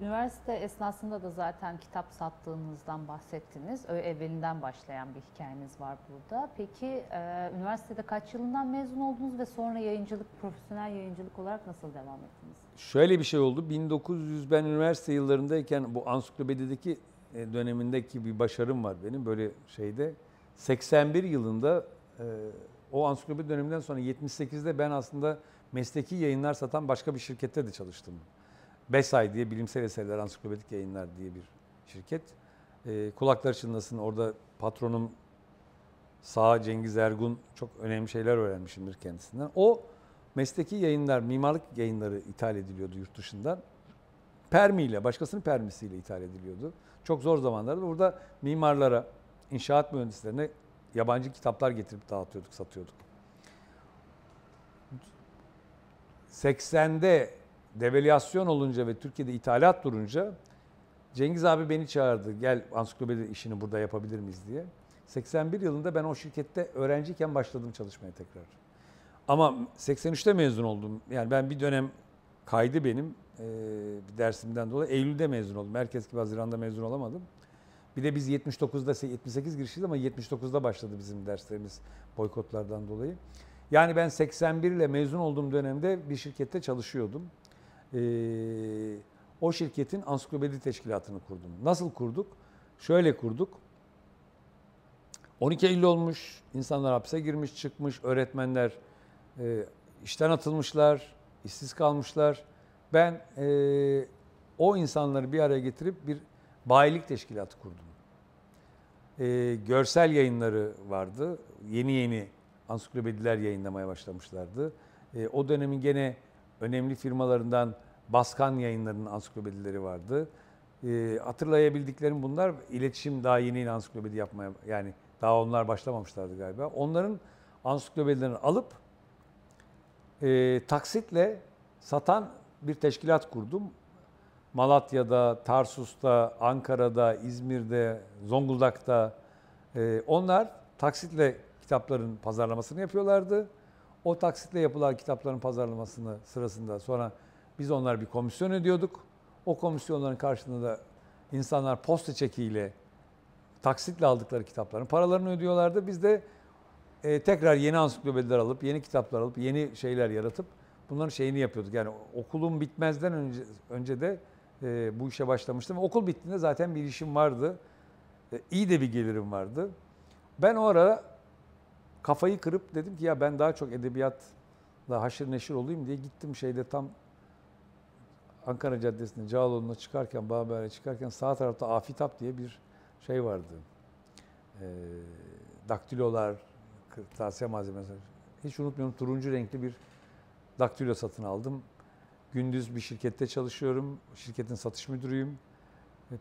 Üniversite esnasında da zaten kitap sattığınızdan bahsettiniz. Ö- Evvelinden başlayan bir hikayeniz var burada. Peki e, üniversitede kaç yılından mezun oldunuz ve sonra yayıncılık, profesyonel yayıncılık olarak nasıl devam ettiniz? Şöyle bir şey oldu. 1900 ben üniversite yıllarındayken bu ansiklopedideki e, dönemindeki bir başarım var benim böyle şeyde. 81 yılında e, o ansiklopedi döneminden sonra 78'de ben aslında mesleki yayınlar satan başka bir şirkette de çalıştım. BESAY diye bilimsel eserler ansiklopedik yayınlar diye bir şirket. E, kulaklar çınlasın orada patronum Sağ Cengiz Ergun çok önemli şeyler öğrenmişimdir kendisinden. O mesleki yayınlar, mimarlık yayınları ithal ediliyordu yurt dışından. Permiyle, başkasının permisiyle ithal ediliyordu. Çok zor zamanlarda burada mimarlara, inşaat mühendislerine yabancı kitaplar getirip dağıtıyorduk, satıyorduk. 80'de devalüasyon olunca ve Türkiye'de ithalat durunca Cengiz abi beni çağırdı. Gel ansiklopedi işini burada yapabilir miyiz diye. 81 yılında ben o şirkette öğrenciyken başladım çalışmaya tekrar. Ama 83'te mezun oldum. Yani ben bir dönem kaydı benim e, bir dersimden dolayı. Eylül'de mezun oldum. Herkes gibi Haziran'da mezun olamadım. Bir de biz 79'da 78 girişliyiz ama 79'da başladı bizim derslerimiz boykotlardan dolayı. Yani ben 81 ile mezun olduğum dönemde bir şirkette çalışıyordum. Ee, o şirketin ansiklopedi teşkilatını kurdum. Nasıl kurduk? Şöyle kurduk. 12 Eylül olmuş, insanlar hapse girmiş, çıkmış, öğretmenler e, işten atılmışlar, işsiz kalmışlar. Ben e, o insanları bir araya getirip bir bayilik teşkilatı kurdum. E, görsel yayınları vardı. Yeni yeni ansiklopediler yayınlamaya başlamışlardı. E, o dönemin gene önemli firmalarından Baskan yayınlarının ansiklopedileri vardı. E, hatırlayabildiklerim bunlar. İletişim daha yeni yeni ansiklopedi yapmaya yani daha onlar başlamamışlardı galiba. Onların ansiklopedilerini alıp e, taksitle satan bir teşkilat kurdum. Malatya'da, Tarsus'ta, Ankara'da, İzmir'de, Zonguldak'ta e, onlar taksitle kitapların pazarlamasını yapıyorlardı. O taksitle yapılan kitapların pazarlamasını sırasında sonra biz onlar bir komisyon ödüyorduk. O komisyonların karşılığında da insanlar posta çekiyle taksitle aldıkları kitapların paralarını ödüyorlardı. Biz de e, tekrar yeni ansiklopediler alıp, yeni kitaplar alıp, yeni şeyler yaratıp bunların şeyini yapıyorduk. Yani okulum bitmezden önce, önce de e, bu işe başlamıştım. Okul bittiğinde zaten bir işim vardı. E, iyi de bir gelirim vardı. Ben o ara kafayı kırıp dedim ki ya ben daha çok edebiyatla haşır neşir olayım diye gittim şeyde tam Ankara Caddesi'nde Cağaloğlu'na çıkarken, Bağber'e çıkarken sağ tarafta Afitap diye bir şey vardı. E, daktilolar, kırtasiye malzemesi. Hiç unutmuyorum turuncu renkli bir daktilo satın aldım. Gündüz bir şirkette çalışıyorum. Şirketin satış müdürüyüm.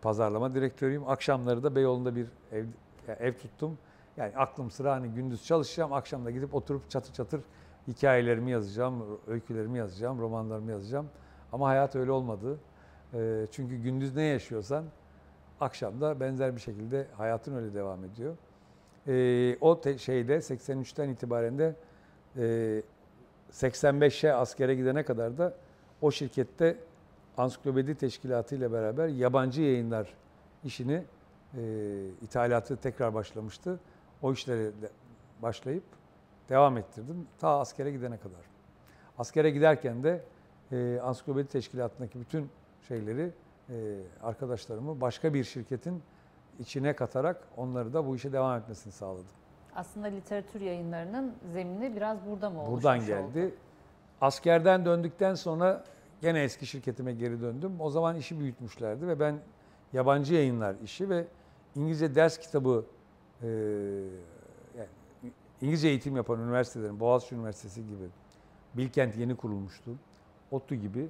Pazarlama direktörüyüm. Akşamları da Beyoğlu'nda bir ev, yani ev tuttum. Yani aklım sıra hani gündüz çalışacağım. Akşam da gidip oturup çatır çatır hikayelerimi yazacağım, öykülerimi yazacağım, romanlarımı yazacağım. Ama hayat öyle olmadı. Çünkü gündüz ne yaşıyorsan akşamda benzer bir şekilde hayatın öyle devam ediyor. O şeyde 83'ten itibaren de 85'e askere gidene kadar da o şirkette ansiklopedi teşkilatı ile beraber yabancı yayınlar işini e, ithalatı tekrar başlamıştı. O işlere başlayıp devam ettirdim ta askere gidene kadar. Askere giderken de e, ansiklopedi teşkilatındaki bütün şeyleri e, arkadaşlarımı başka bir şirketin içine katarak onları da bu işe devam etmesini sağladım. Aslında literatür yayınlarının zemini biraz burada mı oluşmuş Buradan geldi. oldu? Askerden döndükten sonra gene eski şirketime geri döndüm. O zaman işi büyütmüşlerdi ve ben yabancı yayınlar işi ve İngilizce ders kitabı e, yani İngilizce eğitim yapan üniversitelerin, Boğaziçi Üniversitesi gibi, Bilkent yeni kurulmuştu, ODTÜ gibi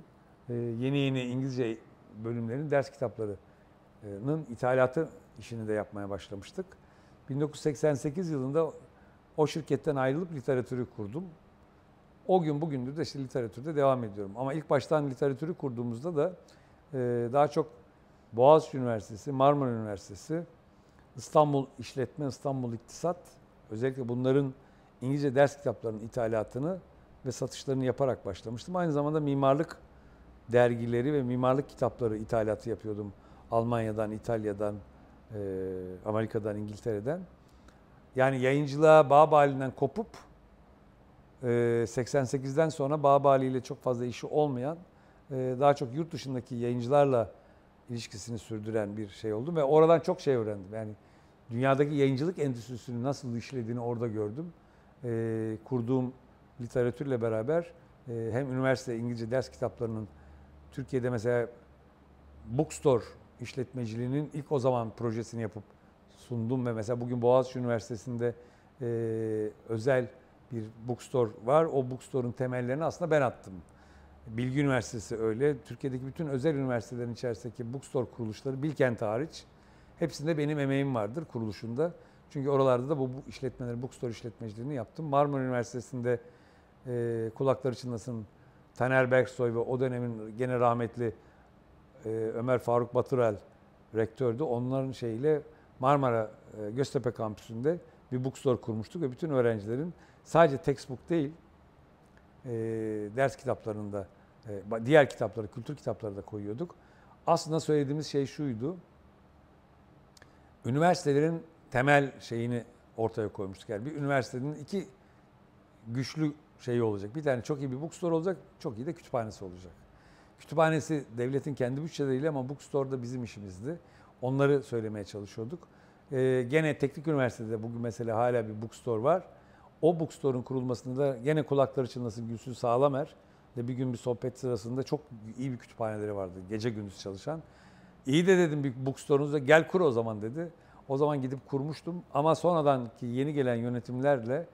e, yeni yeni İngilizce bölümlerin ders kitaplarının ithalatı işini de yapmaya başlamıştık. 1988 yılında o şirketten ayrılıp literatürü kurdum. O gün bugündür de işte literatürde devam ediyorum. Ama ilk baştan literatürü kurduğumuzda da e, daha çok Boğaziçi Üniversitesi, Marmara Üniversitesi, İstanbul İşletme, İstanbul İktisat, özellikle bunların İngilizce ders kitaplarının ithalatını ve satışlarını yaparak başlamıştım. Aynı zamanda mimarlık dergileri ve mimarlık kitapları ithalatı yapıyordum. Almanya'dan, İtalya'dan, e, Amerika'dan, İngiltere'den. Yani yayıncılığa Bağbali'nden kopup 88'den sonra Bağbali ile çok fazla işi olmayan, daha çok yurt dışındaki yayıncılarla ilişkisini sürdüren bir şey oldum ve oradan çok şey öğrendim. Yani dünyadaki yayıncılık endüstrisinin nasıl işlediğini orada gördüm. Kurduğum literatürle beraber hem üniversite İngilizce ders kitaplarının Türkiye'de mesela Bookstore işletmeciliğinin ilk o zaman projesini yapıp sundum ve mesela bugün Boğaziçi Üniversitesi'nde özel bir bookstore var. O bookstore'un temellerini aslında ben attım. Bilgi Üniversitesi öyle. Türkiye'deki bütün özel üniversitelerin içerisindeki bookstore kuruluşları Bilkent hariç hepsinde benim emeğim vardır kuruluşunda. Çünkü oralarda da bu, işletmeleri, bookstore işletmeciliğini yaptım. Marmara Üniversitesi'nde e, kulakları çınlasın Taner Berksoy ve o dönemin gene rahmetli e, Ömer Faruk Baturel rektördü. Onların şeyiyle Marmara e, Göztepe kampüsünde bir bookstore kurmuştuk ve bütün öğrencilerin sadece textbook değil e, ders kitaplarında e, diğer kitapları, kültür kitapları da koyuyorduk. Aslında söylediğimiz şey şuydu. Üniversitelerin temel şeyini ortaya koymuştuk. Yani bir üniversitenin iki güçlü şeyi olacak. Bir tane çok iyi bir bookstore olacak, çok iyi de kütüphanesi olacak. Kütüphanesi devletin kendi bütçeleriyle ama bookstore da bizim işimizdi. Onları söylemeye çalışıyorduk. Ee, gene teknik üniversitede bugün mesela hala bir bookstore var. O bookstore'un kurulmasında gene kulakları çınlasın Gülsün Sağlamer de bir gün bir sohbet sırasında çok iyi bir kütüphaneleri vardı. Gece gündüz çalışan. İyi de dedim bir bookstore'unuzda gel kur o zaman dedi. O zaman gidip kurmuştum ama sonradan ki yeni gelen yönetimlerle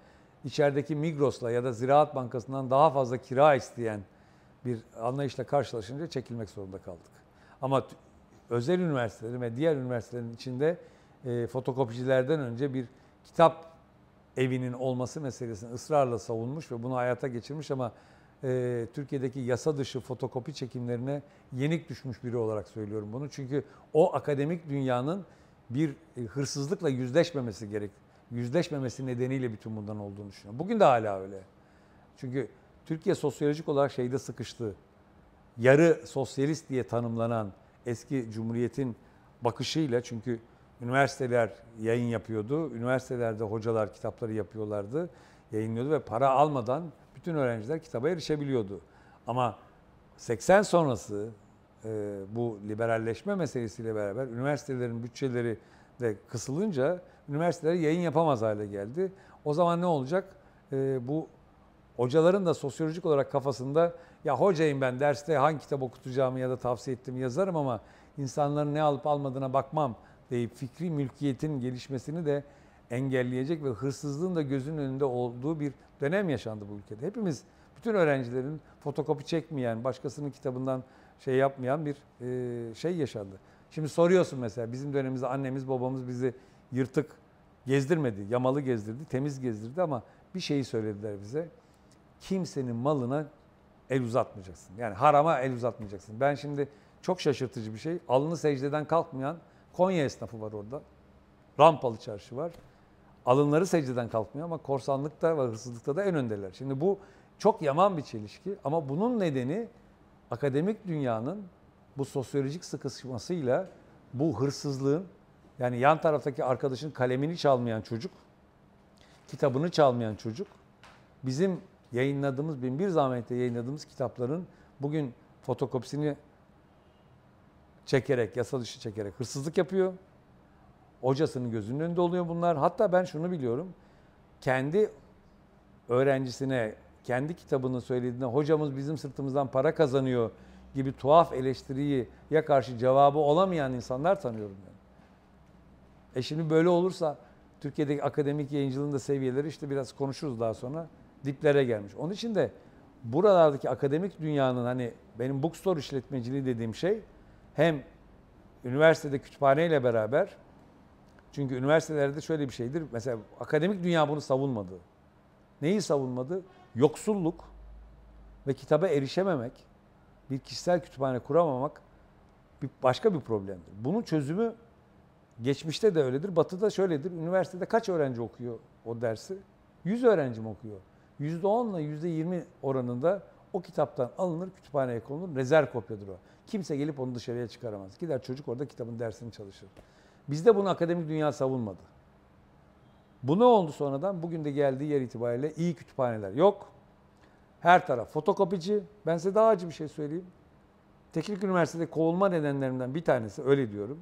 içerideki Migros'la ya da Ziraat Bankası'ndan daha fazla kira isteyen bir anlayışla karşılaşınca çekilmek zorunda kaldık. Ama özel üniversitelerin ve diğer üniversitelerin içinde e, fotokopicilerden önce bir kitap evinin olması meselesini ısrarla savunmuş ve bunu hayata geçirmiş ama e, Türkiye'deki yasa dışı fotokopi çekimlerine yenik düşmüş biri olarak söylüyorum bunu. Çünkü o akademik dünyanın bir e, hırsızlıkla yüzleşmemesi gerek. Yüzleşmemesi nedeniyle bütün bundan olduğunu düşünüyorum. Bugün de hala öyle. Çünkü Türkiye sosyolojik olarak şeyde sıkıştı. Yarı sosyalist diye tanımlanan eski cumhuriyetin bakışıyla çünkü üniversiteler yayın yapıyordu. Üniversitelerde hocalar kitapları yapıyorlardı, yayınlıyordu ve para almadan bütün öğrenciler kitaba erişebiliyordu. Ama 80 sonrası e, bu liberalleşme meselesiyle beraber üniversitelerin bütçeleri de kısılınca üniversiteler yayın yapamaz hale geldi. O zaman ne olacak? E, bu hocaların da sosyolojik olarak kafasında ya hocayım ben derste hangi kitap okutacağımı ya da tavsiye ettiğimi yazarım ama insanların ne alıp almadığına bakmam deyip fikri mülkiyetin gelişmesini de engelleyecek ve hırsızlığın da gözünün önünde olduğu bir dönem yaşandı bu ülkede. Hepimiz bütün öğrencilerin fotokopi çekmeyen, başkasının kitabından şey yapmayan bir e, şey yaşandı. Şimdi soruyorsun mesela bizim dönemimizde annemiz babamız bizi yırtık gezdirmedi, yamalı gezdirdi, temiz gezdirdi ama bir şeyi söylediler bize. Kimsenin malına el uzatmayacaksın. Yani harama el uzatmayacaksın. Ben şimdi çok şaşırtıcı bir şey. Alnı secdeden kalkmayan Konya esnafı var orada. Rampalı çarşı var. Alınları secdeden kalkmıyor ama korsanlıkta ve hırsızlıkta da en öndeler. Şimdi bu çok yaman bir çelişki ama bunun nedeni akademik dünyanın bu sosyolojik sıkışmasıyla bu hırsızlığın yani yan taraftaki arkadaşın kalemini çalmayan çocuk, kitabını çalmayan çocuk, bizim yayınladığımız, bin bir zahmetle yayınladığımız kitapların bugün fotokopisini çekerek, yasa dışı çekerek hırsızlık yapıyor. Hocasının gözünün önünde oluyor bunlar. Hatta ben şunu biliyorum. Kendi öğrencisine kendi kitabını söylediğinde hocamız bizim sırtımızdan para kazanıyor gibi tuhaf eleştiriyi ya karşı cevabı olamayan insanlar tanıyorum ben. E şimdi böyle olursa Türkiye'deki akademik yayıncılığın da seviyeleri işte biraz konuşuruz daha sonra diplere gelmiş. Onun için de buralardaki akademik dünyanın hani benim bookstore işletmeciliği dediğim şey hem üniversitede kütüphaneyle beraber çünkü üniversitelerde şöyle bir şeydir. Mesela akademik dünya bunu savunmadı. Neyi savunmadı? Yoksulluk ve kitaba erişememek, bir kişisel kütüphane kuramamak bir başka bir problemdir. Bunun çözümü geçmişte de öyledir. Batı'da şöyledir. Üniversitede kaç öğrenci okuyor o dersi? 100 öğrenci mi okuyor? %10 ile %20 oranında o kitaptan alınır, kütüphaneye konulur. Rezerv kopyadır o. Kimse gelip onu dışarıya çıkaramaz. Gider çocuk orada kitabın dersini çalışır. Bizde bunu akademik dünya savunmadı. Bu ne oldu sonradan? Bugün de geldiği yer itibariyle iyi kütüphaneler yok. Her taraf fotokopici. Ben size daha acı bir şey söyleyeyim. Teknik Üniversitede kovulma nedenlerimden bir tanesi, öyle diyorum.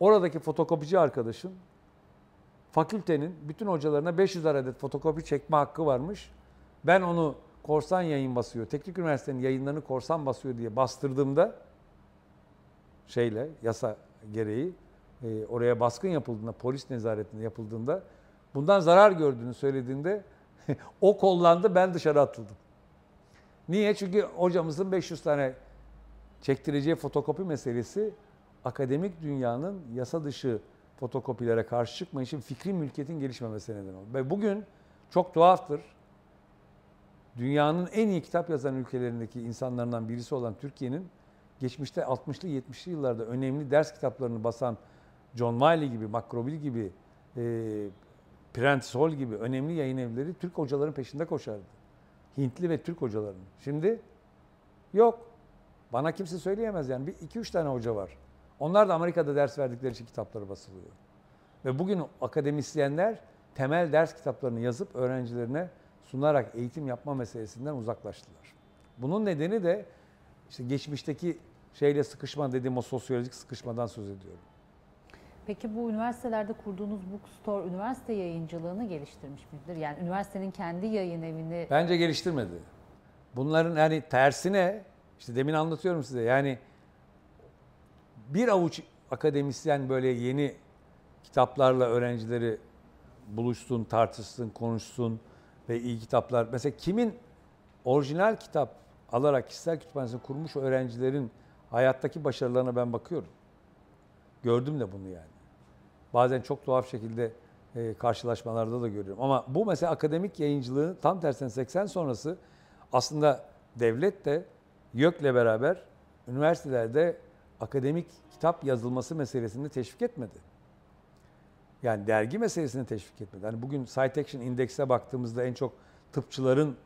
Oradaki fotokopici arkadaşın fakültenin bütün hocalarına 500 adet fotokopi çekme hakkı varmış. Ben onu korsan yayın basıyor, teknik üniversitenin yayınlarını korsan basıyor diye bastırdığımda şeyle, yasa gereği e, oraya baskın yapıldığında, polis nezaretinde yapıldığında bundan zarar gördüğünü söylediğinde o kollandı, ben dışarı atıldım. Niye? Çünkü hocamızın 500 tane çektireceği fotokopi meselesi akademik dünyanın yasa dışı fotokopilere karşı çıkmayışı fikri mülkiyetin gelişmemesine neden oldu. Ve bugün çok tuhaftır dünyanın en iyi kitap yazan ülkelerindeki insanlarından birisi olan Türkiye'nin geçmişte 60'lı 70'li yıllarda önemli ders kitaplarını basan John Wiley gibi, Macrobill gibi, e, Prentice Hall gibi önemli yayın evleri Türk hocaların peşinde koşardı. Hintli ve Türk hocaların. Şimdi yok. Bana kimse söyleyemez yani. Bir iki üç tane hoca var. Onlar da Amerika'da ders verdikleri için kitapları basılıyor. Ve bugün akademisyenler temel ders kitaplarını yazıp öğrencilerine sunarak eğitim yapma meselesinden uzaklaştılar. Bunun nedeni de işte geçmişteki şeyle sıkışma dediğim o sosyolojik sıkışmadan söz ediyorum. Peki bu üniversitelerde kurduğunuz bookstore üniversite yayıncılığını geliştirmiş midir? Yani üniversitenin kendi yayın evini Bence geliştirmedi. Bunların yani tersine işte demin anlatıyorum size yani bir avuç akademisyen böyle yeni kitaplarla öğrencileri buluşsun, tartışsın, konuşsun ve iyi kitaplar. Mesela kimin orijinal kitap alarak kişisel kütüphanesini kurmuş öğrencilerin hayattaki başarılarına ben bakıyorum. Gördüm de bunu yani. Bazen çok tuhaf şekilde e, karşılaşmalarda da görüyorum. Ama bu mesela akademik yayıncılığı tam tersine 80 sonrası aslında devlet de YÖK'le beraber üniversitelerde akademik kitap yazılması meselesini teşvik etmedi. Yani dergi meselesini teşvik etmedi. Hani bugün Citation Index'e baktığımızda en çok tıpçıların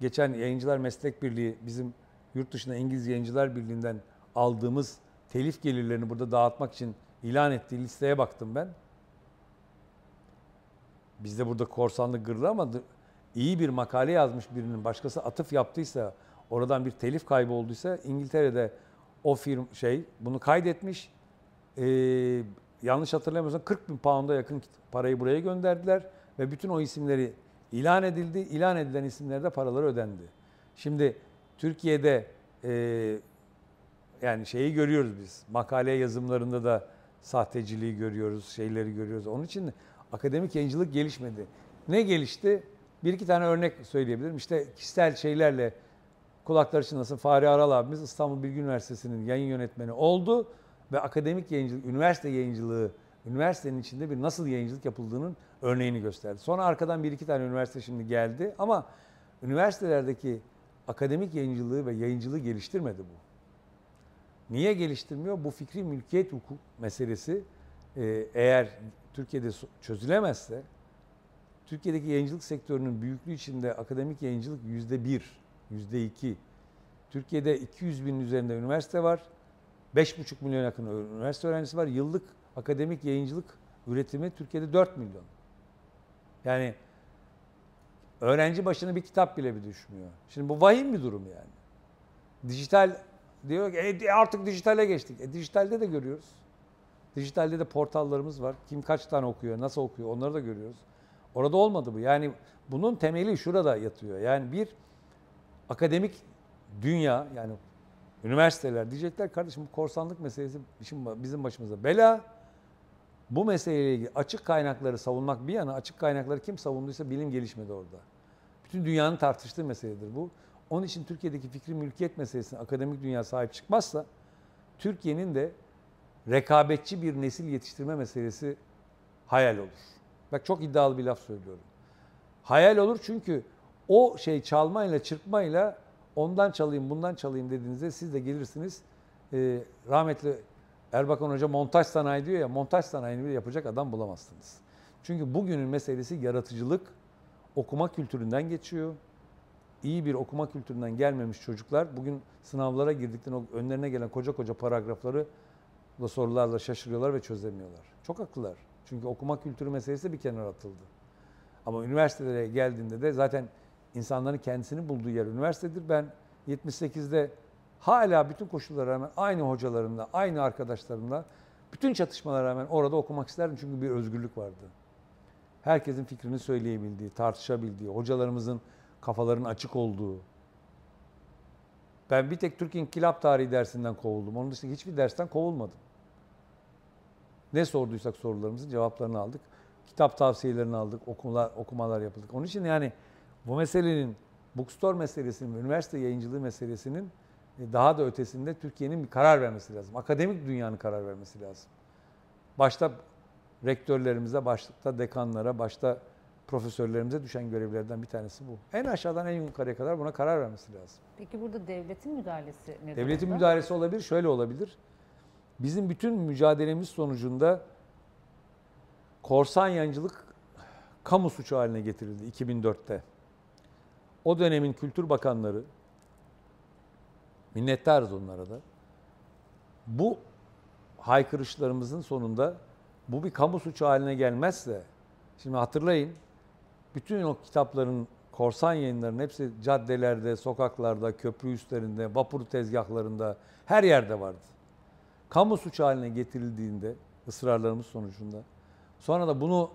geçen Yayıncılar Meslek Birliği bizim yurt dışında İngiliz Yayıncılar Birliği'nden aldığımız telif gelirlerini burada dağıtmak için ilan ettiği listeye baktım ben. Bizde burada korsanlık gırlı ama iyi bir makale yazmış birinin başkası atıf yaptıysa, oradan bir telif kaybı olduysa İngiltere'de o firm şey bunu kaydetmiş. Ee, yanlış hatırlamıyorsam 40 bin pound'a yakın parayı buraya gönderdiler ve bütün o isimleri ilan edildi. İlan edilen isimlerde paraları ödendi. Şimdi Türkiye'de e, yani şeyi görüyoruz biz. Makale yazımlarında da sahteciliği görüyoruz, şeyleri görüyoruz. Onun için akademik yayıncılık gelişmedi. Ne gelişti? Bir iki tane örnek söyleyebilirim. İşte kişisel şeylerle kulakları çınlasın Fahri Aral abimiz İstanbul Bilgi Üniversitesi'nin yayın yönetmeni oldu ve akademik yayıncılık, üniversite yayıncılığı, üniversitenin içinde bir nasıl yayıncılık yapıldığının örneğini gösterdi. Sonra arkadan bir iki tane üniversite şimdi geldi ama üniversitelerdeki akademik yayıncılığı ve yayıncılığı geliştirmedi bu. Niye geliştirmiyor? Bu fikri mülkiyet hukuk meselesi e, eğer Türkiye'de çözülemezse Türkiye'deki yayıncılık sektörünün büyüklüğü içinde akademik yayıncılık yüzde bir, yüzde iki. Türkiye'de 200 bin üzerinde üniversite var. 5,5 milyon yakın üniversite öğrencisi var. Yıllık akademik yayıncılık üretimi Türkiye'de 4 milyon. Yani öğrenci başına bir kitap bile bir düşmüyor. Şimdi bu vahim bir durum yani. Dijital diyor ki e, artık dijitale geçtik. E, dijitalde de görüyoruz. Dijitalde de portallarımız var. Kim kaç tane okuyor, nasıl okuyor onları da görüyoruz. Orada olmadı bu. Yani bunun temeli şurada yatıyor. Yani bir akademik dünya yani üniversiteler diyecekler kardeşim bu korsanlık meselesi bizim başımıza bela. Bu meseleyle ilgili açık kaynakları savunmak bir yana açık kaynakları kim savunduysa bilim gelişmedi orada. Bütün dünyanın tartıştığı meseledir bu. Onun için Türkiye'deki fikri mülkiyet meselesine akademik dünya sahip çıkmazsa Türkiye'nin de rekabetçi bir nesil yetiştirme meselesi hayal olur. Bak çok iddialı bir laf söylüyorum. Hayal olur çünkü o şey çalmayla, çırpmayla ondan çalayım, bundan çalayım dediğinizde siz de gelirsiniz. Ee, rahmetli Erbakan Hoca montaj sanayi diyor ya, montaj sanayini bile yapacak adam bulamazsınız. Çünkü bugünün meselesi yaratıcılık, okuma kültüründen geçiyor. İyi bir okuma kültüründen gelmemiş çocuklar bugün sınavlara girdikten önlerine gelen koca koca paragrafları da sorularla şaşırıyorlar ve çözemiyorlar. Çok haklılar. Çünkü okuma kültürü meselesi bir kenara atıldı. Ama üniversitelere geldiğinde de zaten insanların kendisini bulduğu yer üniversitedir. Ben 78'de hala bütün koşullara rağmen aynı hocalarımla, aynı arkadaşlarımla, bütün çatışmalara rağmen orada okumak isterdim çünkü bir özgürlük vardı. Herkesin fikrini söyleyebildiği, tartışabildiği, hocalarımızın kafaların açık olduğu. Ben bir tek Türk İnkılap Tarihi dersinden kovuldum. Onun dışında hiçbir dersten kovulmadım. Ne sorduysak sorularımızın cevaplarını aldık. Kitap tavsiyelerini aldık, okumalar, okumalar yapıldık. Onun için yani bu meselenin, bookstore meselesinin, üniversite yayıncılığı meselesinin e, daha da ötesinde Türkiye'nin bir karar vermesi lazım. Akademik dünyanın karar vermesi lazım. Başta rektörlerimize, başta dekanlara, başta profesörlerimize düşen görevlerden bir tanesi bu. En aşağıdan en yukarıya kadar buna karar vermesi lazım. Peki burada devletin müdahalesi ne Devletin durumda? müdahalesi olabilir, şöyle olabilir. Bizim bütün mücadelemiz sonucunda korsan yancılık kamu suçu haline getirildi 2004'te. O dönemin kültür bakanları, minnettarız onlara da, bu haykırışlarımızın sonunda bu bir kamu suçu haline gelmezse, şimdi hatırlayın, bütün o kitapların, korsan yayınların hepsi caddelerde, sokaklarda, köprü üstlerinde, vapur tezgahlarında, her yerde vardı. Kamu suçu haline getirildiğinde, ısrarlarımız sonucunda, sonra da bunu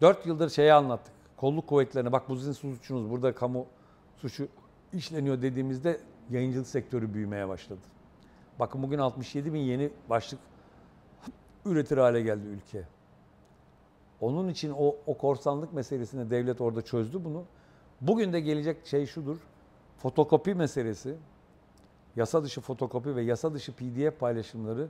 4 yıldır şeye anlattık. Kolluk kuvvetlerine bak bu sizin suçunuz, burada kamu suçu işleniyor dediğimizde yayıncılık sektörü büyümeye başladı. Bakın bugün 67 bin yeni başlık üretir hale geldi ülke. Onun için o, o korsanlık meselesini devlet orada çözdü bunu. Bugün de gelecek şey şudur. Fotokopi meselesi, yasa dışı fotokopi ve yasa dışı PDF paylaşımları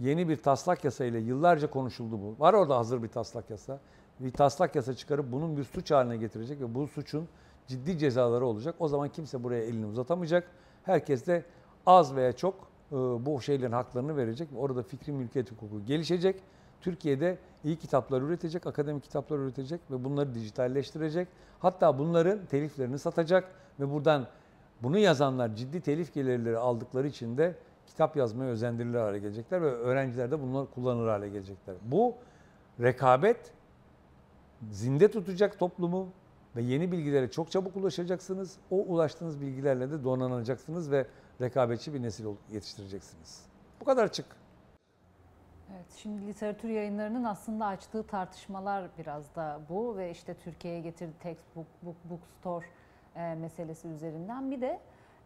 yeni bir taslak yasa ile yıllarca konuşuldu bu. Var orada hazır bir taslak yasa. Bir taslak yasa çıkarıp bunun bir suç haline getirecek ve bu suçun ciddi cezaları olacak. O zaman kimse buraya elini uzatamayacak. Herkes de az veya çok e, bu şeylerin haklarını verecek. Orada fikri mülkiyet hukuku gelişecek. Türkiye'de iyi kitaplar üretecek, akademik kitaplar üretecek ve bunları dijitalleştirecek. Hatta bunların teliflerini satacak ve buradan bunu yazanlar ciddi telif gelirleri aldıkları için de kitap yazmaya özendirilir hale gelecekler ve öğrenciler de bunları kullanır hale gelecekler. Bu rekabet zinde tutacak toplumu ve yeni bilgilere çok çabuk ulaşacaksınız. O ulaştığınız bilgilerle de donanacaksınız ve rekabetçi bir nesil yetiştireceksiniz. Bu kadar açık. Evet, şimdi literatür yayınlarının aslında açtığı tartışmalar biraz da bu ve işte Türkiye'ye getirdiği textbook, book, bookstore e, meselesi üzerinden bir de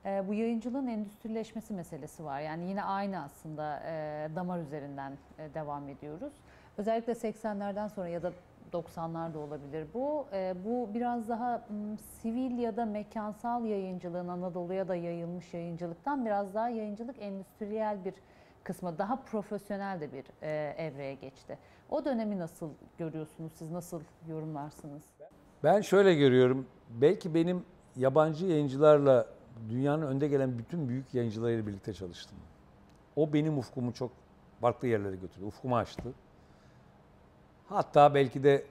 e, bu yayıncılığın endüstrileşmesi meselesi var. Yani yine aynı aslında e, damar üzerinden e, devam ediyoruz. Özellikle 80'lerden sonra ya da 90'lar da olabilir bu. E, bu biraz daha m, sivil ya da mekansal yayıncılığın Anadolu'ya da yayılmış yayıncılıktan biraz daha yayıncılık endüstriyel bir kısmı daha profesyonel de bir e, evreye geçti. O dönemi nasıl görüyorsunuz? Siz nasıl yorumlarsınız? Ben şöyle görüyorum. Belki benim yabancı yayıncılarla dünyanın önde gelen bütün büyük yayıncılarıyla birlikte çalıştım. O benim ufkumu çok farklı yerlere götürdü. Ufkumu açtı. Hatta belki de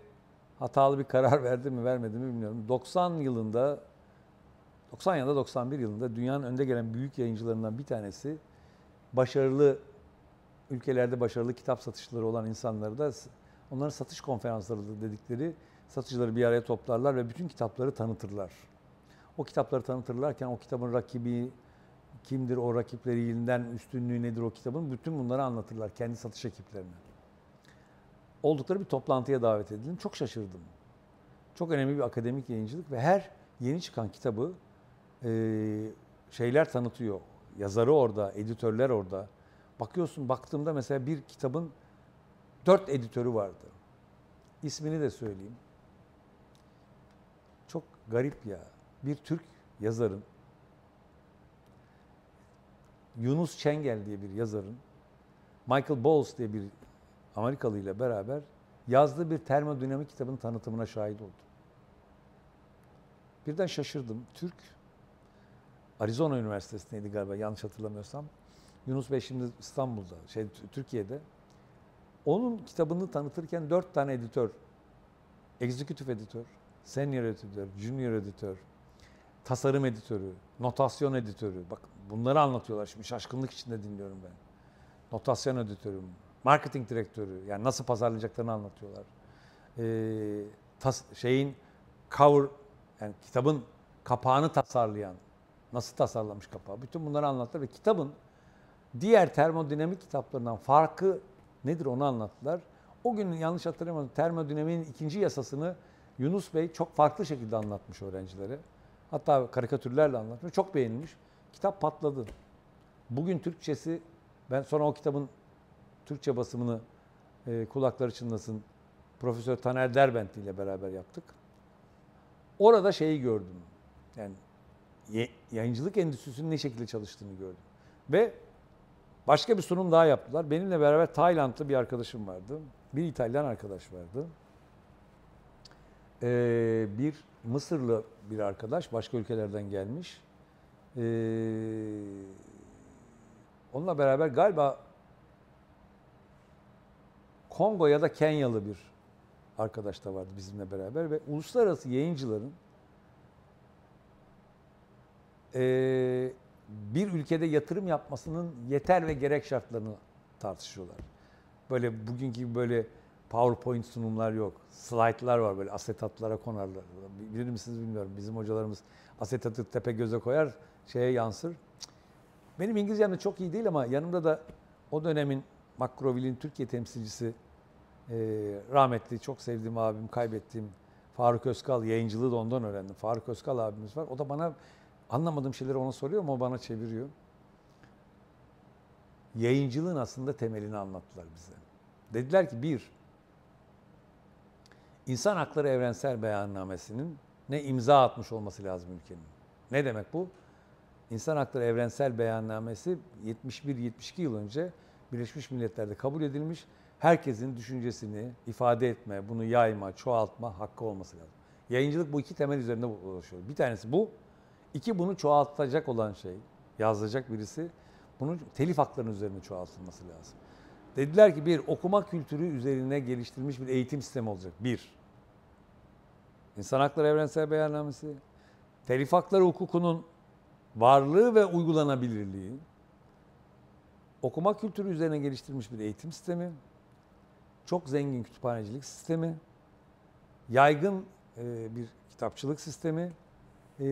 hatalı bir karar verdi mi vermedi mi bilmiyorum. 90 yılında 90 ya da 91 yılında dünyanın önde gelen büyük yayıncılarından bir tanesi başarılı ülkelerde başarılı kitap satışları olan insanları da onların satış konferansları dedikleri satıcıları bir araya toplarlar ve bütün kitapları tanıtırlar. O kitapları tanıtırlarken o kitabın rakibi kimdir, o rakiplerinden üstünlüğü nedir o kitabın bütün bunları anlatırlar kendi satış ekiplerine. Oldukları bir toplantıya davet edildim. Çok şaşırdım. Çok önemli bir akademik yayıncılık ve her yeni çıkan kitabı e, şeyler tanıtıyor. Yazarı orada, editörler orada. Bakıyorsun, baktığımda mesela bir kitabın dört editörü vardı. İsmini de söyleyeyim. Çok garip ya. Bir Türk yazarın, Yunus Çengel diye bir yazarın, Michael Bowles diye bir Amerikalı ile beraber yazdığı bir termodinamik kitabın tanıtımına şahit oldum. Birden şaşırdım. Türk, Arizona Üniversitesi'ndeydi galiba yanlış hatırlamıyorsam. Yunus Bey şimdi İstanbul'da, şey Türkiye'de. Onun kitabını tanıtırken dört tane editör, executive editör, senior editör, junior editör, tasarım editörü, notasyon editörü. Bak bunları anlatıyorlar şimdi şaşkınlık içinde dinliyorum ben. Notasyon editörü, marketing direktörü yani nasıl pazarlayacaklarını anlatıyorlar. Ee, tas, şeyin cover yani kitabın kapağını tasarlayan nasıl tasarlamış kapağı bütün bunları anlattılar ve kitabın diğer termodinamik kitaplarından farkı nedir onu anlattılar. O gün yanlış hatırlamıyorum termodinamiğin ikinci yasasını Yunus Bey çok farklı şekilde anlatmış öğrencilere. Hatta karikatürlerle anlatmış. Çok beğenilmiş. Kitap patladı. Bugün Türkçesi ben sonra o kitabın Türkçe basımını e, kulakları çınlasın Profesör Taner Derbent ile beraber yaptık. Orada şeyi gördüm. Yani yayıncılık endüstrisinin ne şekilde çalıştığını gördüm. Ve başka bir sunum daha yaptılar. Benimle beraber Taylandlı bir arkadaşım vardı. Bir İtalyan arkadaş vardı. Ee, bir Mısırlı bir arkadaş başka ülkelerden gelmiş. Ee, onunla beraber galiba Kongo ya da Kenyalı bir arkadaş da vardı bizimle beraber ve uluslararası yayıncıların eee, bir ülkede yatırım yapmasının yeter ve gerek şartlarını tartışıyorlar. Böyle bugünkü böyle PowerPoint sunumlar yok. Slaytlar var böyle asetatlara konarlar. Bilir misiniz bilmiyorum. Bizim hocalarımız asetatı tepe göze koyar, şeye yansır. Benim İngilizcem de çok iyi değil ama yanımda da o dönemin Makroville'in Türkiye temsilcisi ee, rahmetli çok sevdiğim abim, kaybettiğim Faruk Özkal yayıncılığı da ondan öğrendim. Faruk Özkal abimiz var. O da bana anlamadığım şeyleri ona soruyor ama o bana çeviriyor. Yayıncılığın aslında temelini anlattılar bize. Dediler ki bir, insan hakları evrensel beyannamesinin ne imza atmış olması lazım ülkenin. Ne demek bu? İnsan Hakları Evrensel Beyannamesi 71-72 yıl önce Birleşmiş Milletler'de kabul edilmiş. Herkesin düşüncesini ifade etme, bunu yayma, çoğaltma hakkı olması lazım. Yayıncılık bu iki temel üzerinde ulaşıyor. Bir tanesi bu. İki bunu çoğaltacak olan şey, yazacak birisi bunun telif haklarının üzerine çoğaltılması lazım. Dediler ki bir okuma kültürü üzerine geliştirilmiş bir eğitim sistemi olacak. Bir. İnsan Hakları Evrensel Beyannamesi, telif hakları hukukunun varlığı ve uygulanabilirliği, okuma kültürü üzerine geliştirilmiş bir eğitim sistemi, çok zengin kütüphanecilik sistemi, yaygın e, bir kitapçılık sistemi e,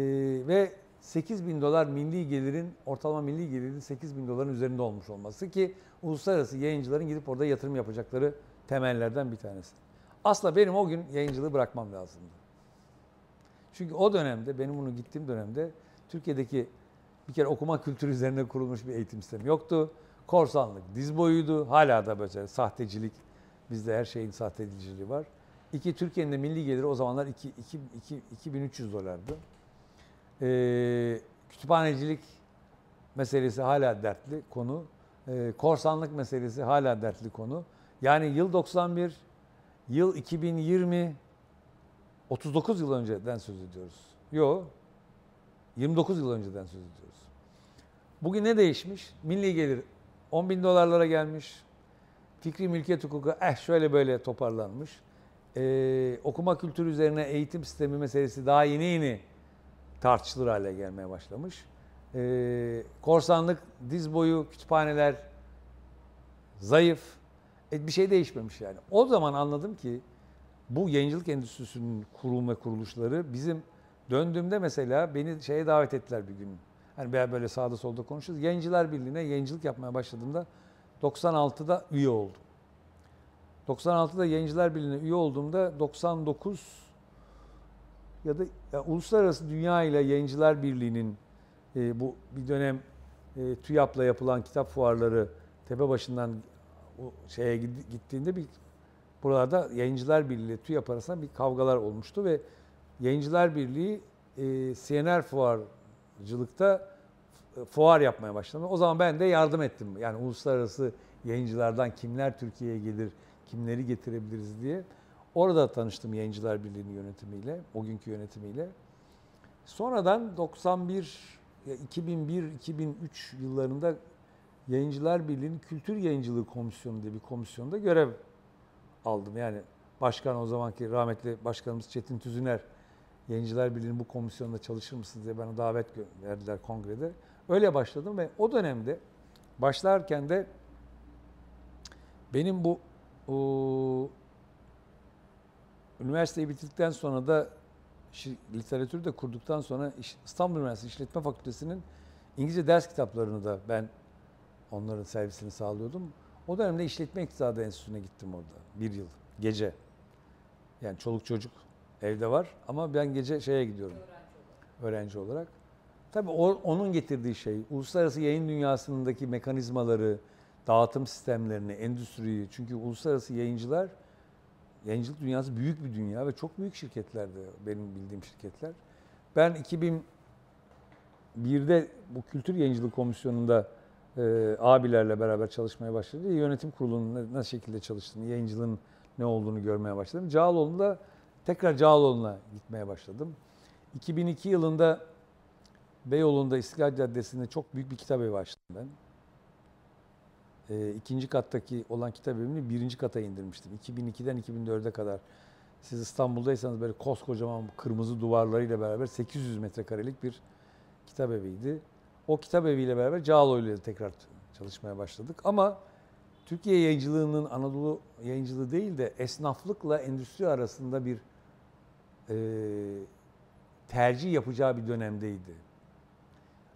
ve 8 bin dolar milli gelirin, ortalama milli gelirin 8 bin doların üzerinde olmuş olması ki uluslararası yayıncıların gidip orada yatırım yapacakları temellerden bir tanesi. Aslında benim o gün yayıncılığı bırakmam lazımdı. Çünkü o dönemde, benim bunu gittiğim dönemde Türkiye'deki bir kere okuma kültürü üzerine kurulmuş bir eğitim sistemi yoktu. Korsanlık diz boyuydu. Hala da böyle sahtecilik, bizde her şeyin sahteciliği var. İki, Türkiye'nin de milli geliri o zamanlar 2, 2, 2, 2300 dolardı. Ee, kütüphanecilik meselesi hala dertli konu. Ee, korsanlık meselesi hala dertli konu. Yani yıl 91, yıl 2020, 39 yıl önceden söz ediyoruz. Yok, 29 yıl önceden söz ediyoruz. Bugün ne değişmiş? Milli gelir 10 bin dolarlara gelmiş. Fikri mülkiyet hukuku eh şöyle böyle toparlanmış. Ee, okuma kültürü üzerine eğitim sistemi meselesi daha yeni yeni tartışılır hale gelmeye başlamış. Ee, korsanlık, diz boyu, kütüphaneler zayıf. E, bir şey değişmemiş yani. O zaman anladım ki bu yayıncılık endüstrisinin kurum ve kuruluşları bizim döndüğümde mesela beni şeye davet ettiler bir gün. Hani böyle sağda solda konuşuyoruz. Yayıncılar Birliği'ne yayıncılık yapmaya başladığımda 96'da üye oldum. 96'da Yayıncılar Birliği'ne üye olduğumda 99 ya da ya Uluslararası Dünya ile Yayıncılar Birliği'nin e, bu bir dönem e, TÜYAP'la yapılan kitap fuarları tepe başından o şeye gittiğinde bir buralarda Yayıncılar Birliği ile TÜYAP arasında bir kavgalar olmuştu ve Yayıncılar Birliği e, CNR fuarcılıkta fuar yapmaya başladı. O zaman ben de yardım ettim. Yani uluslararası yayıncılardan kimler Türkiye'ye gelir, kimleri getirebiliriz diye. Orada tanıştım Yayıncılar Birliği'nin yönetimiyle, o günkü yönetimiyle. Sonradan 91, 2001-2003 yıllarında Yayıncılar Birliği'nin Kültür Yayıncılığı Komisyonu diye bir komisyonda görev aldım. Yani başkan o zamanki rahmetli başkanımız Çetin Tüzüner Yayıncılar Birliği'nin bu komisyonda çalışır mısınız diye bana davet verdiler kongrede. Öyle başladım ve o dönemde başlarken de benim bu o, üniversiteyi bitirdikten sonra da literatürü de kurduktan sonra İstanbul Üniversitesi İşletme Fakültesi'nin İngilizce ders kitaplarını da ben onların servisini sağlıyordum. O dönemde İşletme İktisadı Enstitüsü'ne gittim orada bir yıl gece. Yani çoluk çocuk evde var ama ben gece şeye gidiyorum. Öğrenci olarak. Öğrenci olarak. Tabii o, onun getirdiği şey, uluslararası yayın dünyasındaki mekanizmaları, dağıtım sistemlerini, endüstriyi. Çünkü uluslararası yayıncılar, yayıncılık dünyası büyük bir dünya ve çok büyük şirketlerdi benim bildiğim şirketler. Ben 2001'de bu Kültür Yayıncılık Komisyonu'nda e, abilerle beraber çalışmaya başladım. Yönetim kurulunun ne şekilde çalıştığını, yayıncılığın ne olduğunu görmeye başladım. Cağaloğlu'nda Tekrar Cağaloğlu'na gitmeye başladım. 2002 yılında Beyoğlu'nda İstiklal Caddesi'nde çok büyük bir kitap evi açtım ben. E, ikinci kattaki olan kitap evini birinci kata indirmiştim. 2002'den 2004'e kadar. Siz İstanbul'daysanız böyle koskocaman kırmızı duvarlarıyla beraber 800 metrekarelik bir kitap eviydi. O kitap eviyle beraber Cağaloğlu ile tekrar çalışmaya başladık. Ama Türkiye yayıncılığının Anadolu yayıncılığı değil de esnaflıkla endüstri arasında bir e, tercih yapacağı bir dönemdeydi.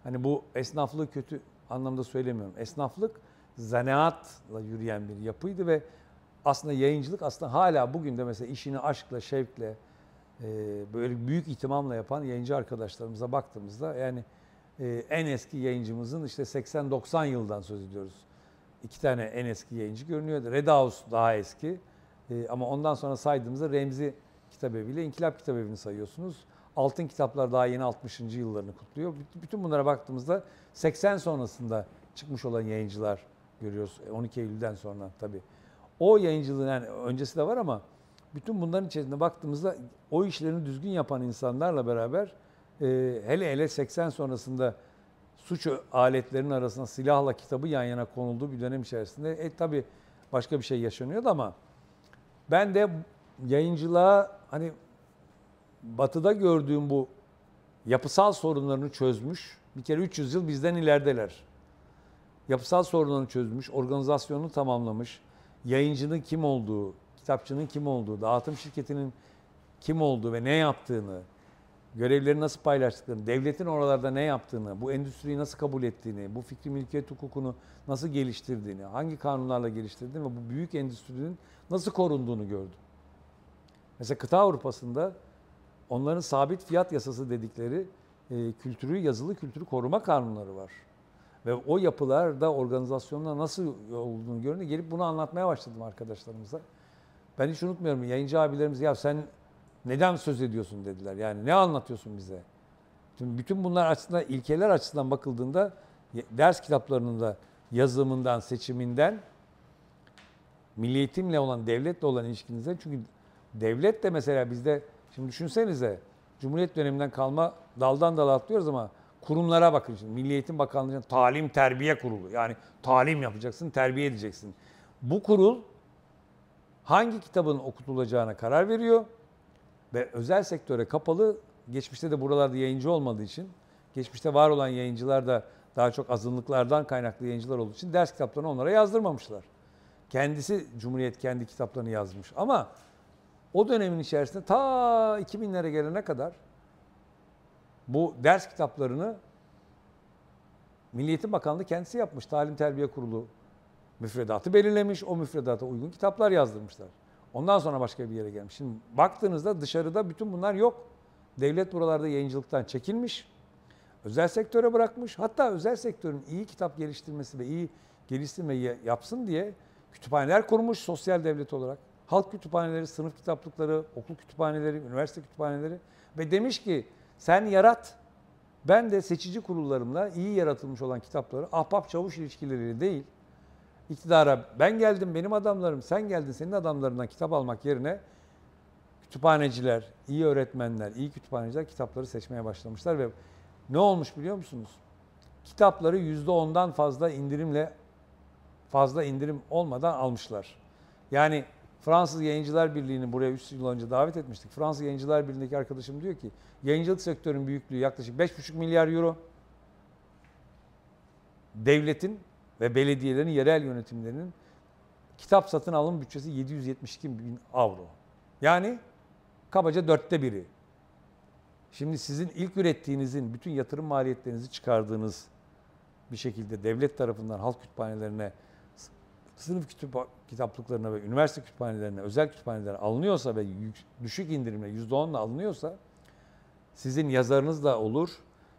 Hani bu esnaflığı kötü anlamda söylemiyorum. Esnaflık zanaatla yürüyen bir yapıydı ve aslında yayıncılık aslında hala bugün de mesela işini aşkla, şevkle, e, böyle büyük ihtimamla yapan yayıncı arkadaşlarımıza baktığımızda yani e, en eski yayıncımızın işte 80-90 yıldan söz ediyoruz. İki tane en eski yayıncı görünüyor. Red House daha eski. E, ama ondan sonra saydığımızda Remzi Kitabevi ile İnkılap Kitabevi'ni sayıyorsunuz. Altın Kitaplar daha yeni 60. yıllarını kutluyor. Bütün bunlara baktığımızda 80 sonrasında çıkmış olan yayıncılar görüyoruz. 12 Eylül'den sonra tabii. O yayıncılığın yani öncesi de var ama bütün bunların içerisinde baktığımızda o işlerini düzgün yapan insanlarla beraber e, hele hele 80 sonrasında suç aletlerinin arasında silahla kitabı yan yana konulduğu bir dönem içerisinde e, tabii başka bir şey yaşanıyordu ama ben de yayıncılığa hani batıda gördüğüm bu yapısal sorunlarını çözmüş. Bir kere 300 yıl bizden ilerideler. Yapısal sorunlarını çözmüş, organizasyonunu tamamlamış, yayıncının kim olduğu, kitapçının kim olduğu, dağıtım şirketinin kim olduğu ve ne yaptığını, görevleri nasıl paylaştıklarını, devletin oralarda ne yaptığını, bu endüstriyi nasıl kabul ettiğini, bu fikri mülkiyet hukukunu nasıl geliştirdiğini, hangi kanunlarla geliştirdiğini ve bu büyük endüstrinin nasıl korunduğunu gördüm. Mesela kıta Avrupa'sında onların sabit fiyat yasası dedikleri e, kültürü, yazılı kültürü koruma kanunları var. Ve o yapılarda organizasyonla nasıl olduğunu görünce gelip bunu anlatmaya başladım arkadaşlarımıza. Ben hiç unutmuyorum yayıncı abilerimiz ya sen neden söz ediyorsun dediler. Yani ne anlatıyorsun bize? Şimdi bütün bunlar açısından ilkeler açısından bakıldığında ders kitaplarının da yazımından, seçiminden milli eğitimle olan, devletle olan ilişkinizden çünkü devlet de mesela bizde şimdi düşünsenize Cumhuriyet döneminden kalma daldan dala atlıyoruz ama kurumlara bakın şimdi. Milli Eğitim Bakanlığı'nın talim terbiye kurulu. Yani talim yapacaksın, terbiye edeceksin. Bu kurul hangi kitabın okutulacağına karar veriyor ve özel sektöre kapalı. Geçmişte de buralarda yayıncı olmadığı için, geçmişte var olan yayıncılar da daha çok azınlıklardan kaynaklı yayıncılar olduğu için ders kitaplarını onlara yazdırmamışlar. Kendisi Cumhuriyet kendi kitaplarını yazmış ama o dönemin içerisinde ta 2000'lere gelene kadar bu ders kitaplarını Milli Eğitim Bakanlığı kendisi yapmış. Talim Terbiye Kurulu müfredatı belirlemiş. O müfredata uygun kitaplar yazdırmışlar. Ondan sonra başka bir yere gelmiş. Şimdi baktığınızda dışarıda bütün bunlar yok. Devlet buralarda yayıncılıktan çekilmiş. Özel sektöre bırakmış. Hatta özel sektörün iyi kitap geliştirmesi ve iyi geliştirmeyi yapsın diye kütüphaneler kurmuş sosyal devlet olarak. Halk kütüphaneleri, sınıf kitaplıkları, okul kütüphaneleri, üniversite kütüphaneleri ve demiş ki sen yarat. Ben de seçici kurullarımla iyi yaratılmış olan kitapları ahbap çavuş ilişkileriyle değil, iktidara ben geldim benim adamlarım, sen geldin senin adamlarından kitap almak yerine kütüphaneciler, iyi öğretmenler, iyi kütüphaneciler kitapları seçmeye başlamışlar ve ne olmuş biliyor musunuz? Kitapları %10'dan fazla indirimle fazla indirim olmadan almışlar. Yani Fransız Yayıncılar Birliği'ni buraya 3 yıl önce davet etmiştik. Fransız Yayıncılar Birliği'ndeki arkadaşım diyor ki yayıncılık sektörünün büyüklüğü yaklaşık 5,5 milyar euro. Devletin ve belediyelerin, yerel yönetimlerinin kitap satın alım bütçesi 772 bin avro. Yani kabaca dörtte biri. Şimdi sizin ilk ürettiğinizin bütün yatırım maliyetlerinizi çıkardığınız bir şekilde devlet tarafından halk kütüphanelerine sınıf kitap, kitaplıklarına ve üniversite kütüphanelerine, özel kütüphanelere alınıyorsa ve yük, düşük indirimle %10'la alınıyorsa sizin yazarınız da olur,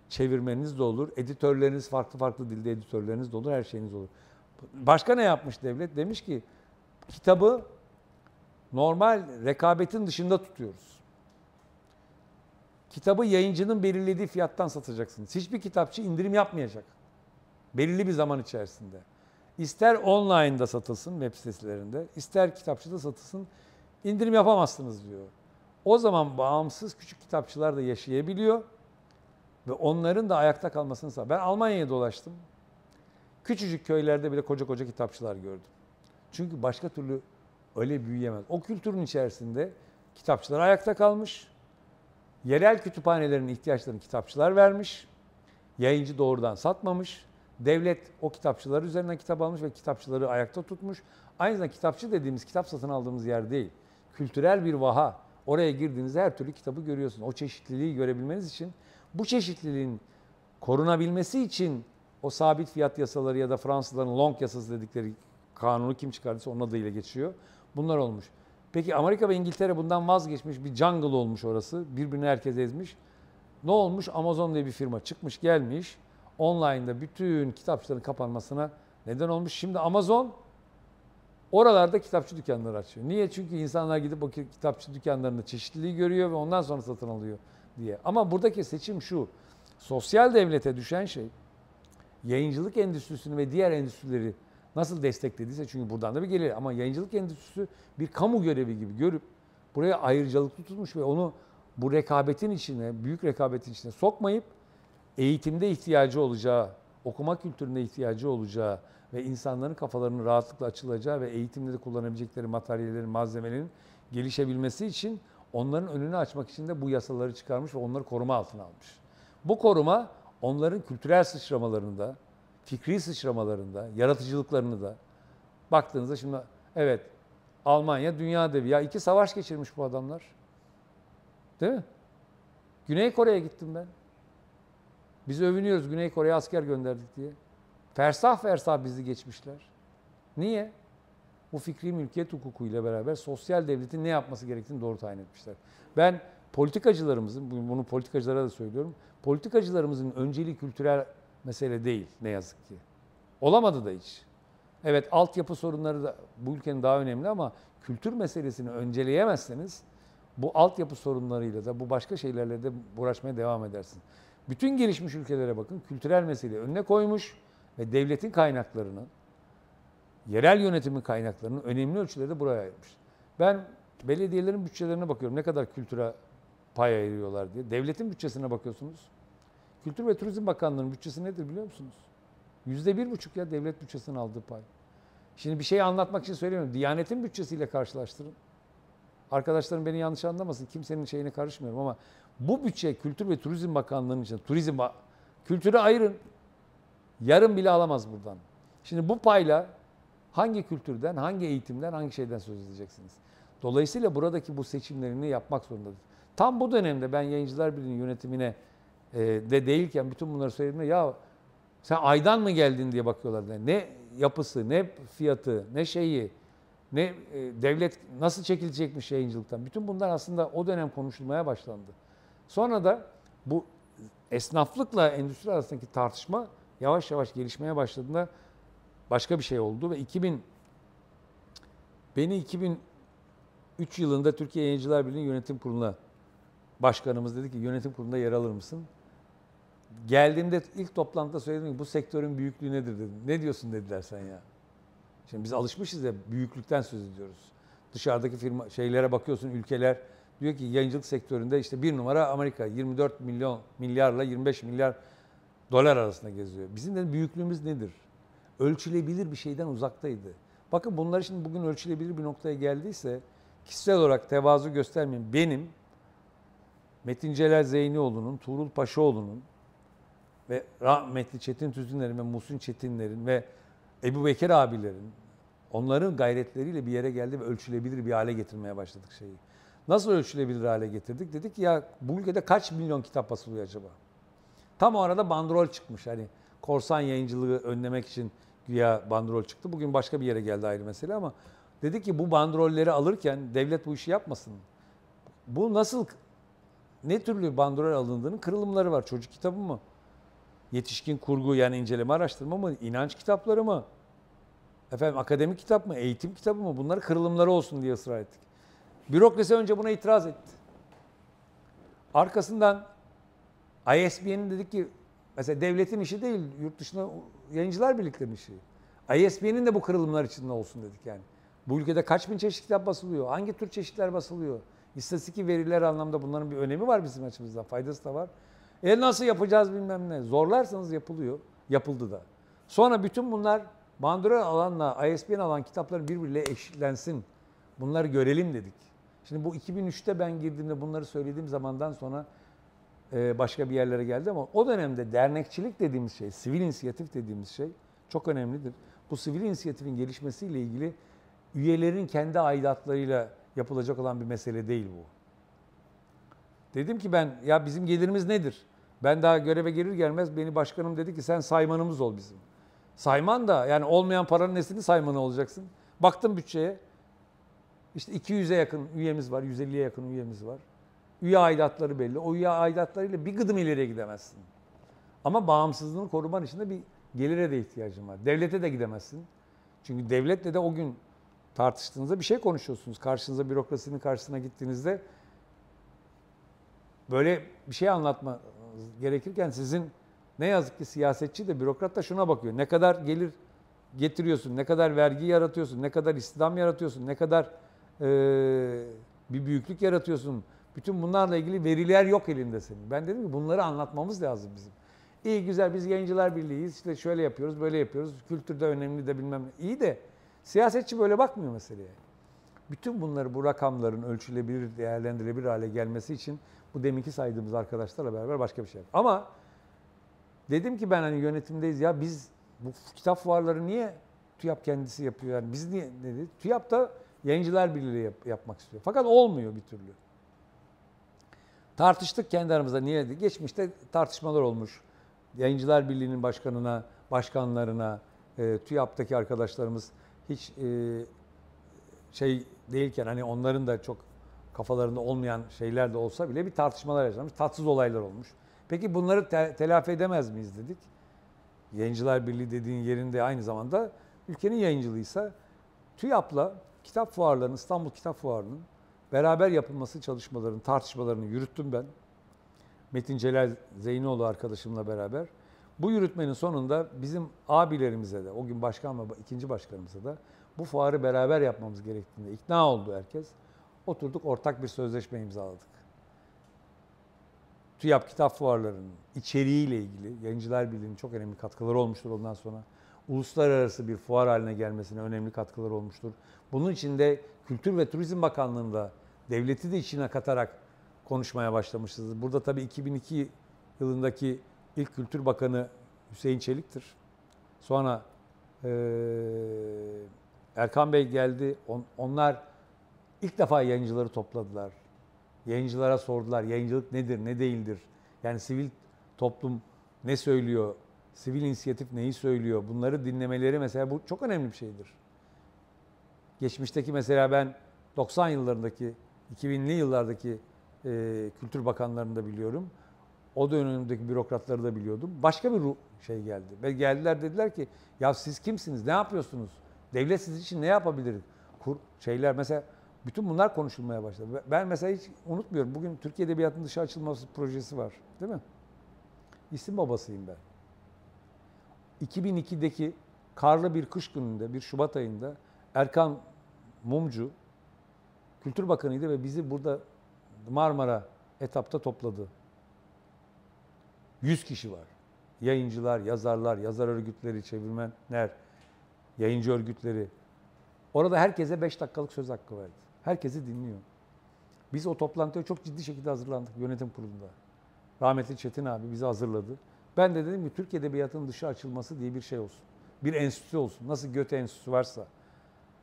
çevirmeniz de olur, editörleriniz farklı farklı dilde editörleriniz de olur, her şeyiniz olur. Başka ne yapmış devlet? Demiş ki kitabı normal rekabetin dışında tutuyoruz. Kitabı yayıncının belirlediği fiyattan satacaksınız. Hiçbir kitapçı indirim yapmayacak. Belirli bir zaman içerisinde. İster online'da satılsın web sitelerinde, ister kitapçıda satılsın indirim yapamazsınız diyor. O zaman bağımsız küçük kitapçılar da yaşayabiliyor ve onların da ayakta kalmasını sağlıyor. Ben Almanya'ya dolaştım. Küçücük köylerde bile koca koca kitapçılar gördüm. Çünkü başka türlü öyle büyüyemez. O kültürün içerisinde kitapçılar ayakta kalmış. Yerel kütüphanelerin ihtiyaçlarını kitapçılar vermiş. Yayıncı doğrudan satmamış. Devlet o kitapçılar üzerinden kitap almış ve kitapçıları ayakta tutmuş. Aynı zamanda kitapçı dediğimiz kitap satın aldığımız yer değil. Kültürel bir vaha. Oraya girdiğinizde her türlü kitabı görüyorsun. O çeşitliliği görebilmeniz için bu çeşitliliğin korunabilmesi için o sabit fiyat yasaları ya da Fransızların long yasası dedikleri kanunu kim çıkardıysa onun adıyla geçiyor. Bunlar olmuş. Peki Amerika ve İngiltere bundan vazgeçmiş bir jungle olmuş orası. Birbirini herkes ezmiş. Ne olmuş? Amazon diye bir firma çıkmış gelmiş. Online'da bütün kitapçıların kapanmasına neden olmuş. Şimdi Amazon oralarda kitapçı dükkanları açıyor. Niye? Çünkü insanlar gidip o kitapçı dükkanlarında çeşitliliği görüyor ve ondan sonra satın alıyor diye. Ama buradaki seçim şu. Sosyal devlete düşen şey yayıncılık endüstrisini ve diğer endüstrileri nasıl desteklediyse çünkü buradan da bir gelir ama yayıncılık endüstrisi bir kamu görevi gibi görüp buraya ayrıcalıklı tutmuş ve onu bu rekabetin içine, büyük rekabetin içine sokmayıp eğitimde ihtiyacı olacağı, okuma kültüründe ihtiyacı olacağı ve insanların kafalarının rahatlıkla açılacağı ve eğitimde de kullanabilecekleri materyallerin, malzemelerin gelişebilmesi için onların önünü açmak için de bu yasaları çıkarmış ve onları koruma altına almış. Bu koruma onların kültürel sıçramalarında, fikri sıçramalarında, yaratıcılıklarını da baktığınızda şimdi evet Almanya dünya devi. Ya iki savaş geçirmiş bu adamlar. Değil mi? Güney Kore'ye gittim ben. Biz övünüyoruz Güney Kore'ye asker gönderdik diye. Fersah fersah bizi geçmişler. Niye? Bu fikri mülkiyet hukukuyla beraber sosyal devletin ne yapması gerektiğini doğru tayin etmişler. Ben politikacılarımızın, bunu politikacılara da söylüyorum, politikacılarımızın önceliği kültürel mesele değil ne yazık ki. Olamadı da hiç. Evet altyapı sorunları da bu ülkenin daha önemli ama kültür meselesini önceleyemezseniz bu altyapı sorunlarıyla da bu başka şeylerle de uğraşmaya devam edersin. Bütün gelişmiş ülkelere bakın kültürel meseleyi önüne koymuş ve devletin kaynaklarını, yerel yönetimin kaynaklarını önemli ölçüde buraya ayırmış. Ben belediyelerin bütçelerine bakıyorum ne kadar kültüre pay ayırıyorlar diye. Devletin bütçesine bakıyorsunuz. Kültür ve Turizm Bakanlığı'nın bütçesi nedir biliyor musunuz? Yüzde bir buçuk ya devlet bütçesinin aldığı pay. Şimdi bir şey anlatmak için söylemiyorum. Diyanetin bütçesiyle karşılaştırın. Arkadaşlarım beni yanlış anlamasın. Kimsenin şeyine karışmıyorum ama bu bütçe Kültür ve Turizm Bakanlığı'nın için turizm kültürü ayırın. Yarım bile alamaz buradan. Şimdi bu payla hangi kültürden, hangi eğitimden, hangi şeyden söz edeceksiniz? Dolayısıyla buradaki bu seçimlerini yapmak zorundadır. Tam bu dönemde ben Yayıncılar Birliği yönetimine e, de değilken bütün bunları söylediğimde ya sen aydan mı geldin diye bakıyorlar. Ne yapısı, ne fiyatı, ne şeyi, ne e, devlet nasıl çekilecekmiş yayıncılıktan. Bütün bunlar aslında o dönem konuşulmaya başlandı. Sonra da bu esnaflıkla endüstri arasındaki tartışma yavaş yavaş gelişmeye başladığında başka bir şey oldu ve 2000 beni 2003 yılında Türkiye Yayıncılar Birliği Yönetim Kurulu'na başkanımız dedi ki yönetim kurulunda yer alır mısın? Geldiğimde ilk toplantıda söyledim ki bu sektörün büyüklüğü nedir dedim. Ne diyorsun dediler sen ya. Şimdi biz alışmışız ya büyüklükten söz ediyoruz. Dışarıdaki firma şeylere bakıyorsun ülkeler diyor ki yayıncılık sektöründe işte bir numara Amerika 24 milyon milyarla 25 milyar dolar arasında geziyor. Bizim de büyüklüğümüz nedir? Ölçülebilir bir şeyden uzaktaydı. Bakın bunlar şimdi bugün ölçülebilir bir noktaya geldiyse kişisel olarak tevazu göstermeyin. Benim Metin Celal Zeynioğlu'nun, Tuğrul Paşaoğlu'nun ve rahmetli Çetin Tüzünler'in ve Muhsin Çetinler'in ve Ebu Bekir abilerin onların gayretleriyle bir yere geldi ve ölçülebilir bir hale getirmeye başladık şeyi. Nasıl ölçülebilir hale getirdik? Dedik ya bu ülkede kaç milyon kitap basılıyor acaba? Tam o arada bandrol çıkmış. Hani korsan yayıncılığı önlemek için güya bandrol çıktı. Bugün başka bir yere geldi ayrı mesele ama dedi ki bu bandrolleri alırken devlet bu işi yapmasın. Bu nasıl ne türlü bandrol alındığının kırılımları var. Çocuk kitabı mı? Yetişkin kurgu yani inceleme araştırma mı? İnanç kitapları mı? Efendim akademik kitap mı? Eğitim kitabı mı? Bunları kırılımları olsun diye ısrar ettik. Bürokrasi önce buna itiraz etti. Arkasından ISBN'in dedik ki mesela devletin işi değil, yurt dışında yayıncılar birliklerinin işi. ISBN'in de bu kırılımlar içinde olsun dedik yani. Bu ülkede kaç bin çeşit kitap basılıyor? Hangi tür çeşitler basılıyor? İstatistik veriler anlamda bunların bir önemi var bizim açımızdan. Faydası da var. E nasıl yapacağız bilmem ne. Zorlarsanız yapılıyor. Yapıldı da. Sonra bütün bunlar bandrol alanla ISBN alan kitapların birbiriyle eşitlensin. Bunları görelim dedik. Şimdi bu 2003'te ben girdiğimde bunları söylediğim zamandan sonra e, başka bir yerlere geldi ama o dönemde dernekçilik dediğimiz şey, sivil inisiyatif dediğimiz şey çok önemlidir. Bu sivil inisiyatifin gelişmesiyle ilgili üyelerin kendi aidatlarıyla yapılacak olan bir mesele değil bu. Dedim ki ben ya bizim gelirimiz nedir? Ben daha göreve gelir gelmez beni başkanım dedi ki sen saymanımız ol bizim. Sayman da yani olmayan paranın nesini saymanı olacaksın. Baktım bütçeye. İşte 200'e yakın üyemiz var, 150'ye yakın üyemiz var. Üye aidatları belli. O üye aidatlarıyla bir gıdım ileriye gidemezsin. Ama bağımsızlığını koruman için de bir gelire de ihtiyacın var. Devlete de gidemezsin. Çünkü devletle de o gün tartıştığınızda bir şey konuşuyorsunuz. Karşınıza bürokrasinin karşısına gittiğinizde böyle bir şey anlatma gerekirken sizin ne yazık ki siyasetçi de bürokrat da şuna bakıyor. Ne kadar gelir getiriyorsun, ne kadar vergi yaratıyorsun, ne kadar istihdam yaratıyorsun, ne kadar bir büyüklük yaratıyorsun. Bütün bunlarla ilgili veriler yok elinde senin. Ben dedim ki bunları anlatmamız lazım bizim. İyi güzel biz yayıncılar birliğiyiz. İşte şöyle yapıyoruz, böyle yapıyoruz. Kültür de önemli de bilmem ne. İyi de siyasetçi böyle bakmıyor meseleye. Bütün bunları bu rakamların ölçülebilir, değerlendirilebilir hale gelmesi için bu deminki saydığımız arkadaşlarla beraber başka bir şey. Ama dedim ki ben hani yönetimdeyiz ya biz bu kitap fuarları niye TÜYAP kendisi yapıyor yani biz niye dedi? TÜYAP da yayıncılar birliği yap, yapmak istiyor. Fakat olmuyor bir türlü. Tartıştık kendi aramızda niye? Geçmişte tartışmalar olmuş. Yayıncılar Birliği'nin başkanına, başkanlarına, e, TÜYAP'taki arkadaşlarımız hiç e, şey değilken hani onların da çok kafalarında olmayan şeyler de olsa bile bir tartışmalar yaşanmış. Tatsız olaylar olmuş. Peki bunları te- telafi edemez miyiz dedik. Yayıncılar Birliği dediğin yerinde aynı zamanda ülkenin yayıncılığıysa TÜYAP'la kitap fuarlarının, İstanbul Kitap Fuarı'nın beraber yapılması çalışmalarının, tartışmalarını yürüttüm ben. Metin Celal Zeynoğlu arkadaşımla beraber. Bu yürütmenin sonunda bizim abilerimize de, o gün başkan ve ikinci başkanımıza da bu fuarı beraber yapmamız gerektiğinde ikna oldu herkes. Oturduk ortak bir sözleşme imzaladık. TÜYAP kitap fuarlarının içeriğiyle ilgili Yayıncılar Birliği'nin çok önemli katkıları olmuştur ondan sonra. Uluslararası bir fuar haline gelmesine önemli katkıları olmuştur. Bunun için de Kültür ve Turizm Bakanlığı'nda devleti de içine katarak konuşmaya başlamışız. Burada tabii 2002 yılındaki ilk Kültür Bakanı Hüseyin Çelik'tir. Sonra e, Erkan Bey geldi. On, onlar ilk defa yayıncıları topladılar. Yayıncılara sordular yayıncılık nedir, ne değildir? Yani sivil toplum ne söylüyor, sivil inisiyatif neyi söylüyor? Bunları dinlemeleri mesela bu çok önemli bir şeydir. Geçmişteki mesela ben 90 yıllarındaki, 2000'li yıllardaki e, kültür bakanlarını da biliyorum. O dönemdeki bürokratları da biliyordum. Başka bir şey geldi. Ve geldiler dediler ki ya siz kimsiniz, ne yapıyorsunuz? Devlet sizin için ne yapabilir? Kur, şeyler mesela bütün bunlar konuşulmaya başladı. Ben mesela hiç unutmuyorum. Bugün Türkiye Edebiyatı'nın dışa açılması projesi var. Değil mi? İsim babasıyım ben. 2002'deki karlı bir kış gününde, bir Şubat ayında Erkan Mumcu Kültür Bakanıydı ve bizi burada Marmara etapta topladı. 100 kişi var. Yayıncılar, yazarlar, yazar örgütleri, çevirmenler, yayıncı örgütleri. Orada herkese 5 dakikalık söz hakkı verdi. Herkesi dinliyor. Biz o toplantıya çok ciddi şekilde hazırlandık yönetim kurulunda. Rahmetli Çetin abi bizi hazırladı. Ben de dedim ki Türk Edebiyatı'nın dışı açılması diye bir şey olsun. Bir enstitü olsun. Nasıl Göte Enstitüsü varsa.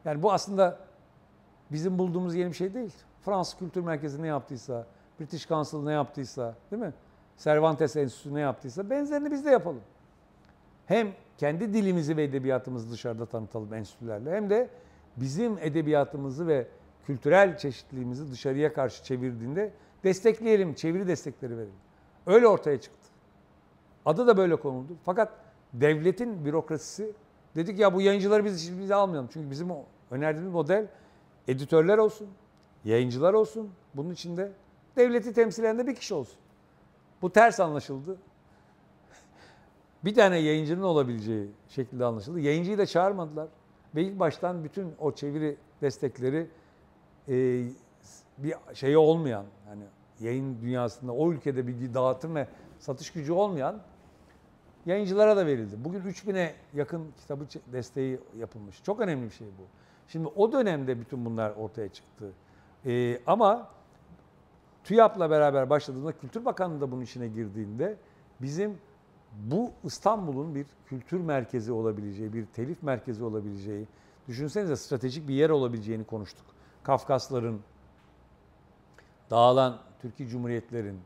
Yani bu aslında bizim bulduğumuz yeni bir şey değil. Fransız Kültür Merkezi ne yaptıysa, British Council ne yaptıysa, değil mi? Cervantes Enstitüsü ne yaptıysa benzerini biz de yapalım. Hem kendi dilimizi ve edebiyatımızı dışarıda tanıtalım enstitülerle hem de bizim edebiyatımızı ve kültürel çeşitliliğimizi dışarıya karşı çevirdiğinde destekleyelim, çeviri destekleri verelim. Öyle ortaya çıktı. Adı da böyle konuldu. Fakat devletin bürokrasisi dedik ya bu yayıncıları biz bize almayalım. Çünkü bizim o önerdiğimiz model editörler olsun, yayıncılar olsun. Bunun içinde devleti temsil eden de bir kişi olsun. Bu ters anlaşıldı. bir tane yayıncının olabileceği şekilde anlaşıldı. Yayıncıyı da çağırmadılar. Ve ilk baştan bütün o çeviri destekleri e, bir şeyi olmayan yani yayın dünyasında o ülkede bir dağıtım ve satış gücü olmayan yayıncılara da verildi. Bugün 3000'e yakın kitabı desteği yapılmış. Çok önemli bir şey bu. Şimdi o dönemde bütün bunlar ortaya çıktı. Ee, ama TÜYAP'la beraber başladığında Kültür Bakanlığı da bunun içine girdiğinde bizim bu İstanbul'un bir kültür merkezi olabileceği, bir telif merkezi olabileceği, düşünsenize stratejik bir yer olabileceğini konuştuk. Kafkasların, dağılan Türkiye Cumhuriyetlerin,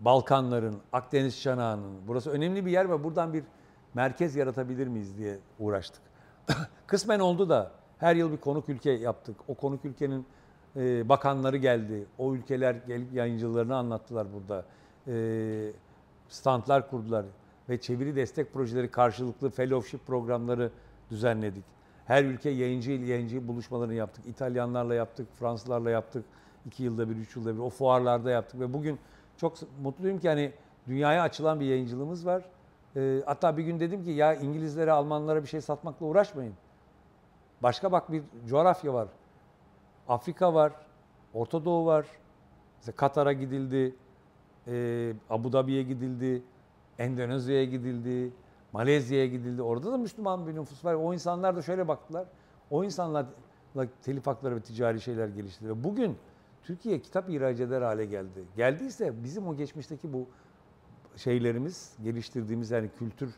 Balkanların, Akdeniz çanağının, burası önemli bir yer ve buradan bir merkez yaratabilir miyiz diye uğraştık. Kısmen oldu da her yıl bir konuk ülke yaptık. O konuk ülkenin e, bakanları geldi. O ülkeler gelip yayıncılarını anlattılar burada. E, standlar kurdular ve çeviri destek projeleri karşılıklı fellowship programları düzenledik. Her ülke yayıncı ile yayıncı buluşmalarını yaptık. İtalyanlarla yaptık, Fransızlarla yaptık. iki yılda bir, üç yılda bir. O fuarlarda yaptık ve bugün çok mutluyum ki hani dünyaya açılan bir yayıncılığımız var. E, hatta bir gün dedim ki ya İngilizlere, Almanlara bir şey satmakla uğraşmayın. Başka bak bir coğrafya var. Afrika var, Orta Doğu var. Mesela Katar'a gidildi, e, Abu Dhabi'ye gidildi, Endonezya'ya gidildi, Malezya'ya gidildi. Orada da Müslüman bir nüfus var. O insanlar da şöyle baktılar. O insanlarla telif hakları ve ticari şeyler gelişti. Ve bugün Türkiye kitap ihraç eder hale geldi. Geldiyse bizim o geçmişteki bu şeylerimiz, geliştirdiğimiz yani kültür,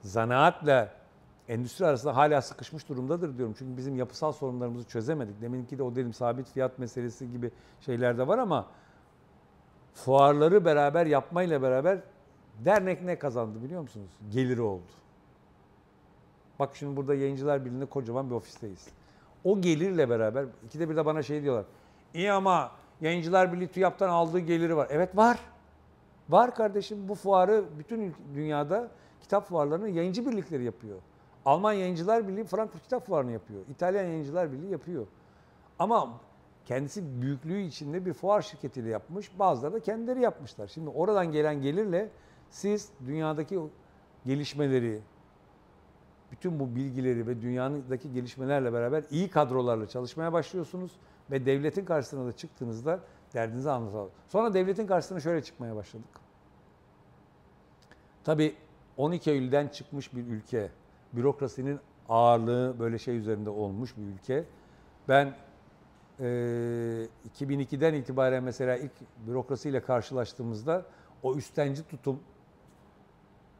zanaatla endüstri arasında hala sıkışmış durumdadır diyorum. Çünkü bizim yapısal sorunlarımızı çözemedik. Deminki de o dedim sabit fiyat meselesi gibi şeyler de var ama fuarları beraber yapmayla beraber dernek ne kazandı biliyor musunuz? Geliri oldu. Bak şimdi burada Yayıncılar Birliği'nde kocaman bir ofisteyiz. O gelirle beraber ikide bir de bana şey diyorlar. İyi ama Yayıncılar Birliği TÜYAP'tan aldığı geliri var. Evet var. Var kardeşim bu fuarı bütün dünyada kitap fuarlarını yayıncı birlikleri yapıyor. Alman Yayıncılar Birliği Frankfurt Kitap Fuarı'nı yapıyor. İtalyan Yayıncılar Birliği yapıyor. Ama kendisi büyüklüğü içinde bir fuar şirketiyle yapmış. Bazıları da kendileri yapmışlar. Şimdi oradan gelen gelirle siz dünyadaki gelişmeleri, bütün bu bilgileri ve dünyadaki gelişmelerle beraber iyi kadrolarla çalışmaya başlıyorsunuz ve devletin karşısına da çıktığınızda derdinizi anlatalım. Sonra devletin karşısına şöyle çıkmaya başladık. Tabii 12 Eylül'den çıkmış bir ülke, bürokrasinin ağırlığı böyle şey üzerinde olmuş bir ülke. Ben e, 2002'den itibaren mesela ilk bürokrasiyle karşılaştığımızda o üstenci tutum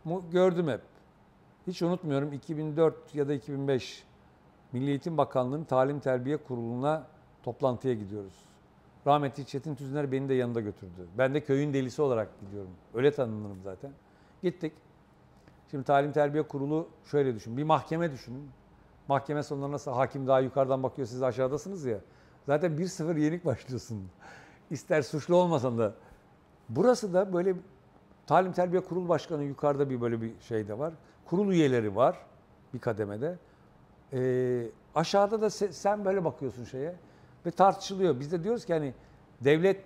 mu gördüm hep. Hiç unutmuyorum 2004 ya da 2005 Milli Eğitim Bakanlığı'nın Talim Terbiye Kurulu'na toplantıya gidiyoruz. Rahmetli Çetin Tüzüner beni de yanında götürdü. Ben de köyün delisi olarak gidiyorum. Öyle tanınırım zaten. Gittik. Şimdi Talim Terbiye Kurulu şöyle düşün. Bir mahkeme düşünün. Mahkeme sonunda nasıl hakim daha yukarıdan bakıyor siz aşağıdasınız ya. Zaten 1-0 yenik başlıyorsun. İster suçlu olmasan da. Burası da böyle Talim Terbiye Kurulu Başkanı yukarıda bir böyle bir şey de var. Kurul üyeleri var bir kademede. Ee, aşağıda da sen böyle bakıyorsun şeye ve tartışılıyor. Biz de diyoruz ki hani devlet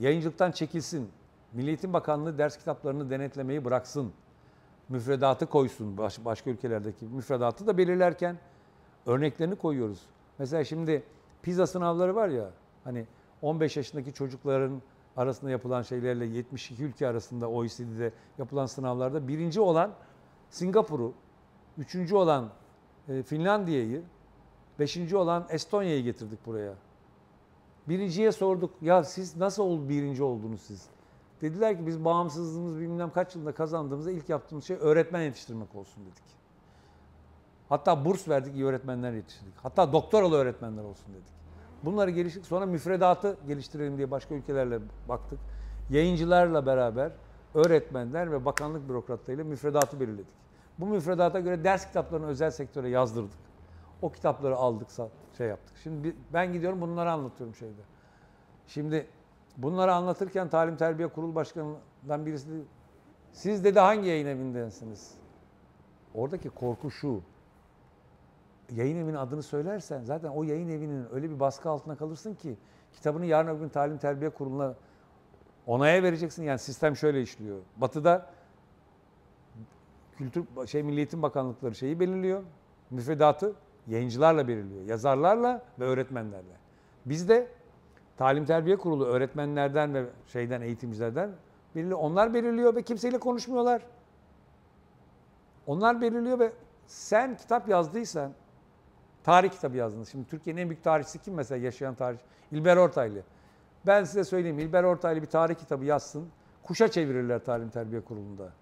yayıncılıktan çekilsin. Milli Eğitim Bakanlığı ders kitaplarını denetlemeyi bıraksın müfredatı koysun baş, başka ülkelerdeki müfredatı da belirlerken örneklerini koyuyoruz. Mesela şimdi pizza sınavları var ya hani 15 yaşındaki çocukların arasında yapılan şeylerle 72 ülke arasında OECD'de yapılan sınavlarda birinci olan Singapur'u, üçüncü olan e, Finlandiya'yı, beşinci olan Estonya'yı getirdik buraya. Birinciye sorduk ya siz nasıl birinci oldunuz siz? Dediler ki biz bağımsızlığımız bilmem kaç yılında kazandığımızda ilk yaptığımız şey öğretmen yetiştirmek olsun dedik. Hatta burs verdik iyi öğretmenler yetiştirdik. Hatta doktoralı öğretmenler olsun dedik. Bunları geliştirdik. Sonra müfredatı geliştirelim diye başka ülkelerle baktık. Yayıncılarla beraber öğretmenler ve bakanlık bürokratlarıyla müfredatı belirledik. Bu müfredata göre ders kitaplarını özel sektöre yazdırdık. O kitapları aldık, şey yaptık. Şimdi ben gidiyorum bunları anlatıyorum şeyde. Şimdi Bunları anlatırken Talim Terbiye Kurul Başkanı'ndan birisi dedi, siz dedi hangi yayın evindensiniz? Oradaki korku şu. Yayın evinin adını söylersen zaten o yayın evinin öyle bir baskı altına kalırsın ki kitabını yarın öbür gün Talim Terbiye Kurulu'na onaya vereceksin. Yani sistem şöyle işliyor. Batı'da Kültür şey Milli Eğitim Bakanlıkları şeyi belirliyor. Müfredatı yayıncılarla belirliyor. Yazarlarla ve öğretmenlerle. Bizde Talim Terbiye Kurulu öğretmenlerden ve şeyden eğitimcilerden belirli onlar belirliyor ve kimseyle konuşmuyorlar. Onlar belirliyor ve sen kitap yazdıysan tarih kitabı yazdınız. Şimdi Türkiye'nin en büyük tarihçisi kim mesela yaşayan tarih? İlber Ortaylı. Ben size söyleyeyim İlber Ortaylı bir tarih kitabı yazsın. Kuşa çevirirler Talim Terbiye Kurulu'nda.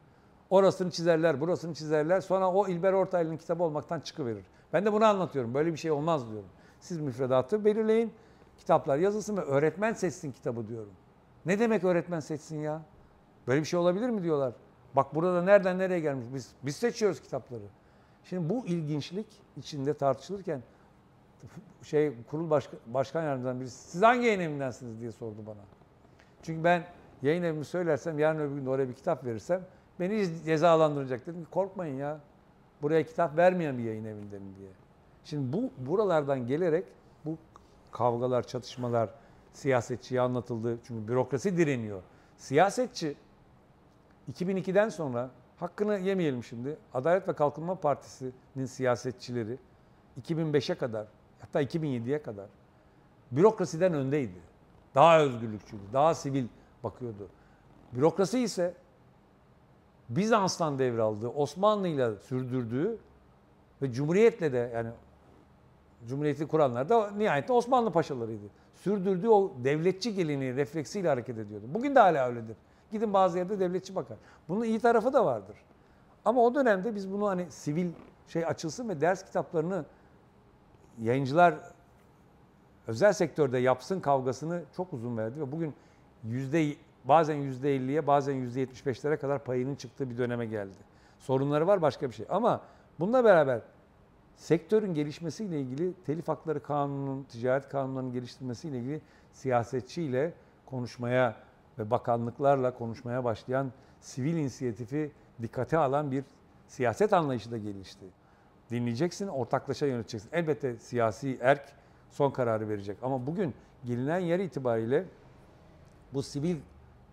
Orasını çizerler, burasını çizerler. Sonra o İlber Ortaylı'nın kitabı olmaktan çıkıverir. Ben de bunu anlatıyorum. Böyle bir şey olmaz diyorum. Siz müfredatı belirleyin. Kitaplar yazılsın ve öğretmen seçsin kitabı diyorum. Ne demek öğretmen seçsin ya? Böyle bir şey olabilir mi diyorlar. Bak burada nereden nereye gelmiş. Biz, biz seçiyoruz kitapları. Şimdi bu ilginçlik içinde tartışılırken şey kurul başka, başkan yardımcılarından birisi siz hangi yayın evindensiniz diye sordu bana. Çünkü ben yayın evimi söylersem yarın öbür gün oraya bir kitap verirsem beni cezalandıracak dedim ki korkmayın ya. Buraya kitap vermeyen bir yayın evindenim diye. Şimdi bu buralardan gelerek kavgalar, çatışmalar siyasetçiye anlatıldı. Çünkü bürokrasi direniyor. Siyasetçi 2002'den sonra hakkını yemeyelim şimdi. Adalet ve Kalkınma Partisi'nin siyasetçileri 2005'e kadar hatta 2007'ye kadar bürokrasiden öndeydi. Daha özgürlükçüydü, daha sivil bakıyordu. Bürokrasi ise Bizans'tan devraldığı, Osmanlı'yla sürdürdüğü ve Cumhuriyet'le de yani Cumhuriyeti kuranlar da nihayetinde Osmanlı paşalarıydı. Sürdürdüğü o devletçi geleneği refleksiyle hareket ediyordu. Bugün de hala öyledir. Gidin bazı yerde devletçi bakar. Bunun iyi tarafı da vardır. Ama o dönemde biz bunu hani sivil şey açılsın ve ders kitaplarını yayıncılar özel sektörde yapsın kavgasını çok uzun verdi ve bugün yüzde bazen yüzde elliye bazen yüzde yetmiş beşlere kadar payının çıktığı bir döneme geldi. Sorunları var başka bir şey ama bununla beraber sektörün gelişmesiyle ilgili telif hakları kanununun, ticaret kanunlarının geliştirilmesiyle ilgili siyasetçiyle konuşmaya ve bakanlıklarla konuşmaya başlayan sivil inisiyatifi dikkate alan bir siyaset anlayışı da gelişti. Dinleyeceksin, ortaklaşa yöneteceksin. Elbette siyasi erk son kararı verecek. Ama bugün gelinen yer itibariyle bu sivil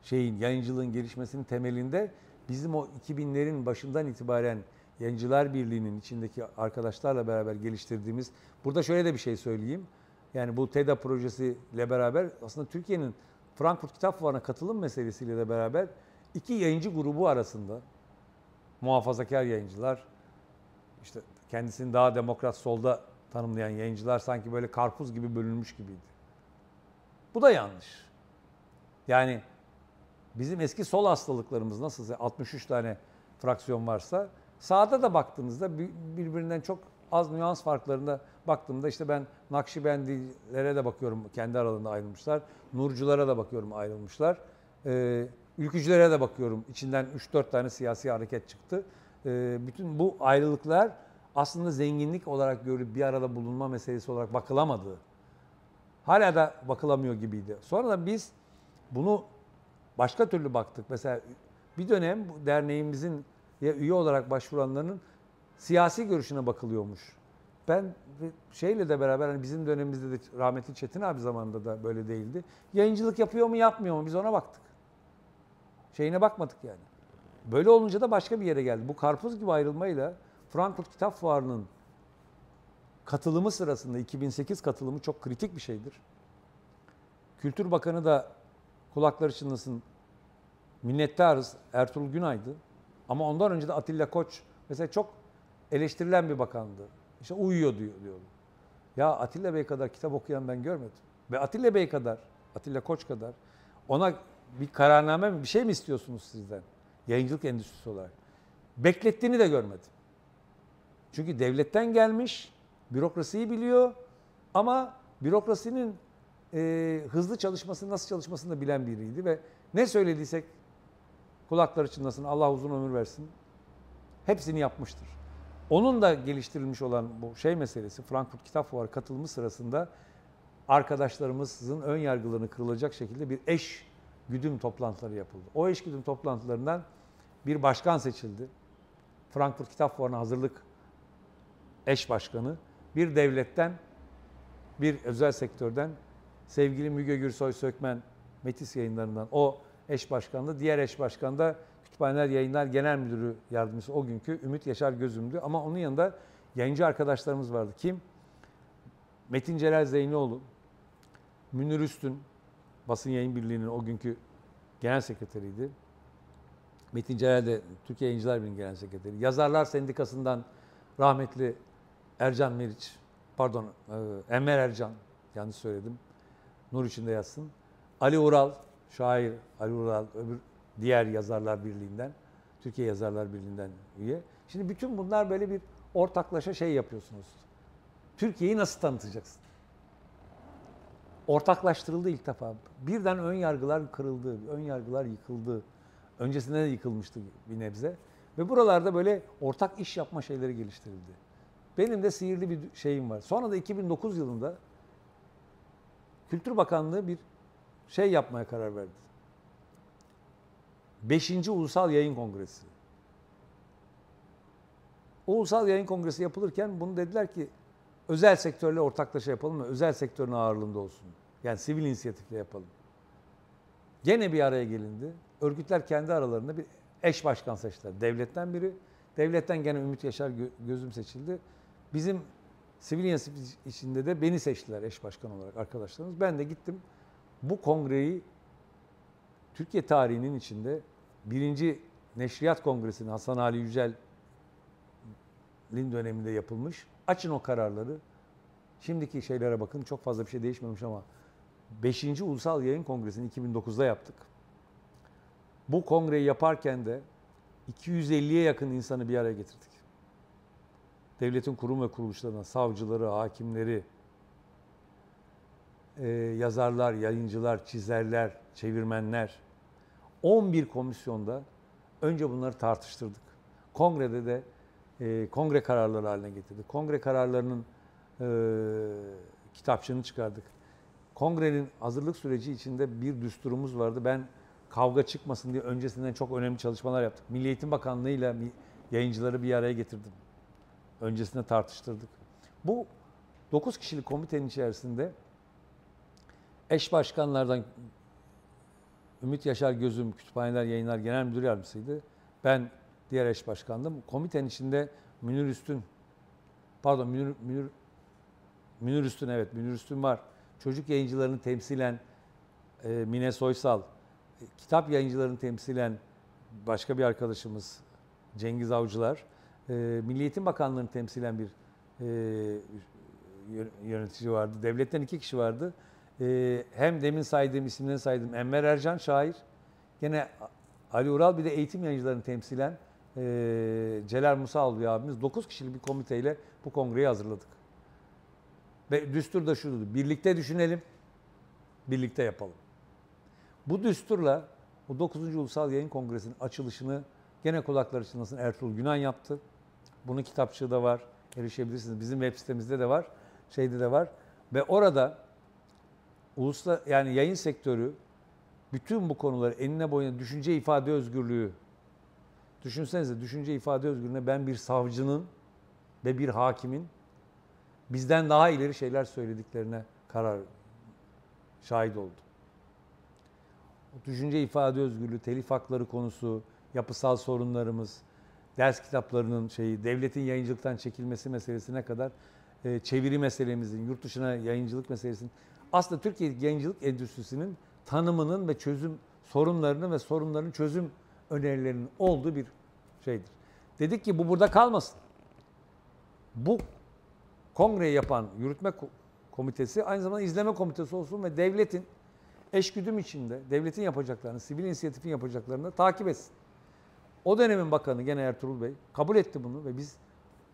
şeyin, yayıncılığın gelişmesinin temelinde bizim o 2000'lerin başından itibaren Yayıncılar Birliği'nin içindeki arkadaşlarla beraber geliştirdiğimiz, burada şöyle de bir şey söyleyeyim. Yani bu TEDA projesiyle beraber aslında Türkiye'nin Frankfurt Kitap Fuarı'na katılım meselesiyle de beraber iki yayıncı grubu arasında muhafazakar yayıncılar, işte kendisini daha demokrat solda tanımlayan yayıncılar sanki böyle karpuz gibi bölünmüş gibiydi. Bu da yanlış. Yani bizim eski sol hastalıklarımız nasıl 63 tane fraksiyon varsa sağda da baktığınızda birbirinden çok az nüans farklarında baktığımda işte ben Nakşibendilere de bakıyorum kendi aralarında ayrılmışlar. Nurculara da bakıyorum ayrılmışlar. Ee, ülkücülere de bakıyorum. İçinden 3-4 tane siyasi hareket çıktı. Ee, bütün bu ayrılıklar aslında zenginlik olarak görülüp bir arada bulunma meselesi olarak bakılamadı. Hala da bakılamıyor gibiydi. Sonra da biz bunu başka türlü baktık. Mesela bir dönem bu derneğimizin üye olarak başvuranların siyasi görüşüne bakılıyormuş. Ben şeyle de beraber hani bizim dönemimizde de rahmetli Çetin abi zamanında da böyle değildi. Yayıncılık yapıyor mu yapmıyor mu biz ona baktık. Şeyine bakmadık yani. Böyle olunca da başka bir yere geldi. Bu karpuz gibi ayrılmayla Frankfurt Kitap Fuarı'nın katılımı sırasında 2008 katılımı çok kritik bir şeydir. Kültür Bakanı da kulakları çınlasın minnettarız Ertuğrul Günay'dı. Ama ondan önce de Atilla Koç mesela çok eleştirilen bir bakandı. İşte uyuyor diyor diyor. Ya Atilla Bey kadar kitap okuyan ben görmedim. Ve Atilla Bey kadar, Atilla Koç kadar ona bir kararname mi bir şey mi istiyorsunuz sizden? Yayıncılık endüstrisi olarak. Beklettiğini de görmedim. Çünkü devletten gelmiş, bürokrasiyi biliyor ama bürokrasinin e, hızlı çalışmasını, nasıl çalışmasını da bilen biriydi ve ne söylediysek kulakları çınlasın, Allah uzun ömür versin. Hepsini yapmıştır. Onun da geliştirilmiş olan bu şey meselesi Frankfurt Kitap Fuarı katılımı sırasında arkadaşlarımızın ön yargılarını kırılacak şekilde bir eş güdüm toplantıları yapıldı. O eş güdüm toplantılarından bir başkan seçildi. Frankfurt Kitap Fuarı'na hazırlık eş başkanı. Bir devletten, bir özel sektörden sevgili Müge Gürsoy Sökmen Metis yayınlarından o eş başkanlığı. Diğer eş başkan da Kütüphaneler Yayınlar Genel Müdürü Yardımcısı o günkü Ümit Yaşar Gözüm'dü. Ama onun yanında yayıncı arkadaşlarımız vardı. Kim? Metin Celal Zeynioğlu, Münir Üstün, Basın Yayın Birliği'nin o günkü genel sekreteriydi. Metin Celal de Türkiye Yayıncılar Birliği'nin genel sekreteri. Yazarlar Sendikası'ndan rahmetli Ercan Meriç, pardon e, Enver Ercan, yanlış söyledim. Nur içinde yazsın. Ali Ural, şair Ali Ural, öbür diğer Yazarlar Birliği'nden, Türkiye Yazarlar Birliği'nden üye. Şimdi bütün bunlar böyle bir ortaklaşa şey yapıyorsunuz. Türkiye'yi nasıl tanıtacaksın? Ortaklaştırıldı ilk defa. Birden ön yargılar kırıldı, ön yargılar yıkıldı. Öncesinde de yıkılmıştı bir nebze. Ve buralarda böyle ortak iş yapma şeyleri geliştirildi. Benim de sihirli bir şeyim var. Sonra da 2009 yılında Kültür Bakanlığı bir şey yapmaya karar verdi. 5. Ulusal Yayın Kongresi. O Ulusal Yayın Kongresi yapılırken bunu dediler ki özel sektörle ortaklaşa yapalım ve özel sektörün ağırlığında olsun. Yani sivil inisiyatifle yapalım. Gene bir araya gelindi. Örgütler kendi aralarında bir eş başkan seçtiler. Devletten biri. Devletten gene Ümit Yaşar Gözüm seçildi. Bizim sivil inisiyatif içinde de beni seçtiler eş başkan olarak arkadaşlarımız. Ben de gittim. Bu kongreyi Türkiye tarihinin içinde birinci Neşriyat Kongresi'nin Hasan Ali Yücel'in döneminde yapılmış. Açın o kararları. Şimdiki şeylere bakın çok fazla bir şey değişmemiş ama 5. Ulusal Yayın Kongresi'ni 2009'da yaptık. Bu kongreyi yaparken de 250'ye yakın insanı bir araya getirdik. Devletin kurum ve kuruluşlarına, savcıları, hakimleri, e, yazarlar, yayıncılar, çizerler, çevirmenler. 11 komisyonda önce bunları tartıştırdık. Kongrede de e, kongre kararları haline getirdik. Kongre kararlarının e, kitapçığını çıkardık. Kongrenin hazırlık süreci içinde bir düsturumuz vardı. Ben kavga çıkmasın diye öncesinden çok önemli çalışmalar yaptık. Milli Eğitim Bakanlığı ile yayıncıları bir araya getirdim. Öncesinde tartıştırdık. Bu 9 kişilik komitenin içerisinde eş başkanlardan Ümit Yaşar Gözüm Kütüphaneler Yayınlar Genel Müdür Yardımcısıydı. Ben diğer eş başkandım. Komitenin içinde Münir Üstün, pardon Münir, Münir, Münir Üstün evet Münir Üstün var. Çocuk yayıncılarını temsilen e, Mine Soysal, kitap yayıncılarını temsilen başka bir arkadaşımız Cengiz Avcılar, e, Milli Eğitim Bakanlığı'nı temsilen bir e, yönetici vardı. Devletten iki kişi vardı. E, hem demin saydığım isimlerini saydım Enver Ercan şair, gene Ali Ural bir de eğitim yayıncılarını temsilen e, Celal Musaoğlu abimiz 9 kişilik bir komiteyle bu kongreyi hazırladık. Ve düstur da şudur. Birlikte düşünelim, birlikte yapalım. Bu düsturla bu 9. Ulusal Yayın Kongresi'nin açılışını gene kulaklar çınlasın Ertuğrul Günan yaptı. Bunun kitapçığı da var. Erişebilirsiniz. Bizim web sitemizde de var. Şeyde de var. Ve orada uluslar yani yayın sektörü bütün bu konuları enine boyuna düşünce ifade özgürlüğü düşünsenize düşünce ifade özgürlüğüne ben bir savcının ve bir hakimin bizden daha ileri şeyler söylediklerine karar şahit oldum. Düşünce ifade özgürlüğü, telif hakları konusu, yapısal sorunlarımız, ders kitaplarının şeyi, devletin yayıncılıktan çekilmesi meselesine kadar e, çeviri meselemizin, yurt dışına yayıncılık meselesinin aslında Türkiye yayıncılık endüstrisinin tanımının ve çözüm sorunlarının ve sorunların çözüm önerilerinin olduğu bir şeydir. Dedik ki bu burada kalmasın. Bu kongreyi yapan yürütme komitesi aynı zamanda izleme komitesi olsun ve devletin eşgüdüm içinde devletin yapacaklarını, sivil inisiyatifin yapacaklarını takip etsin. O dönemin bakanı gene Ertuğrul Bey kabul etti bunu ve biz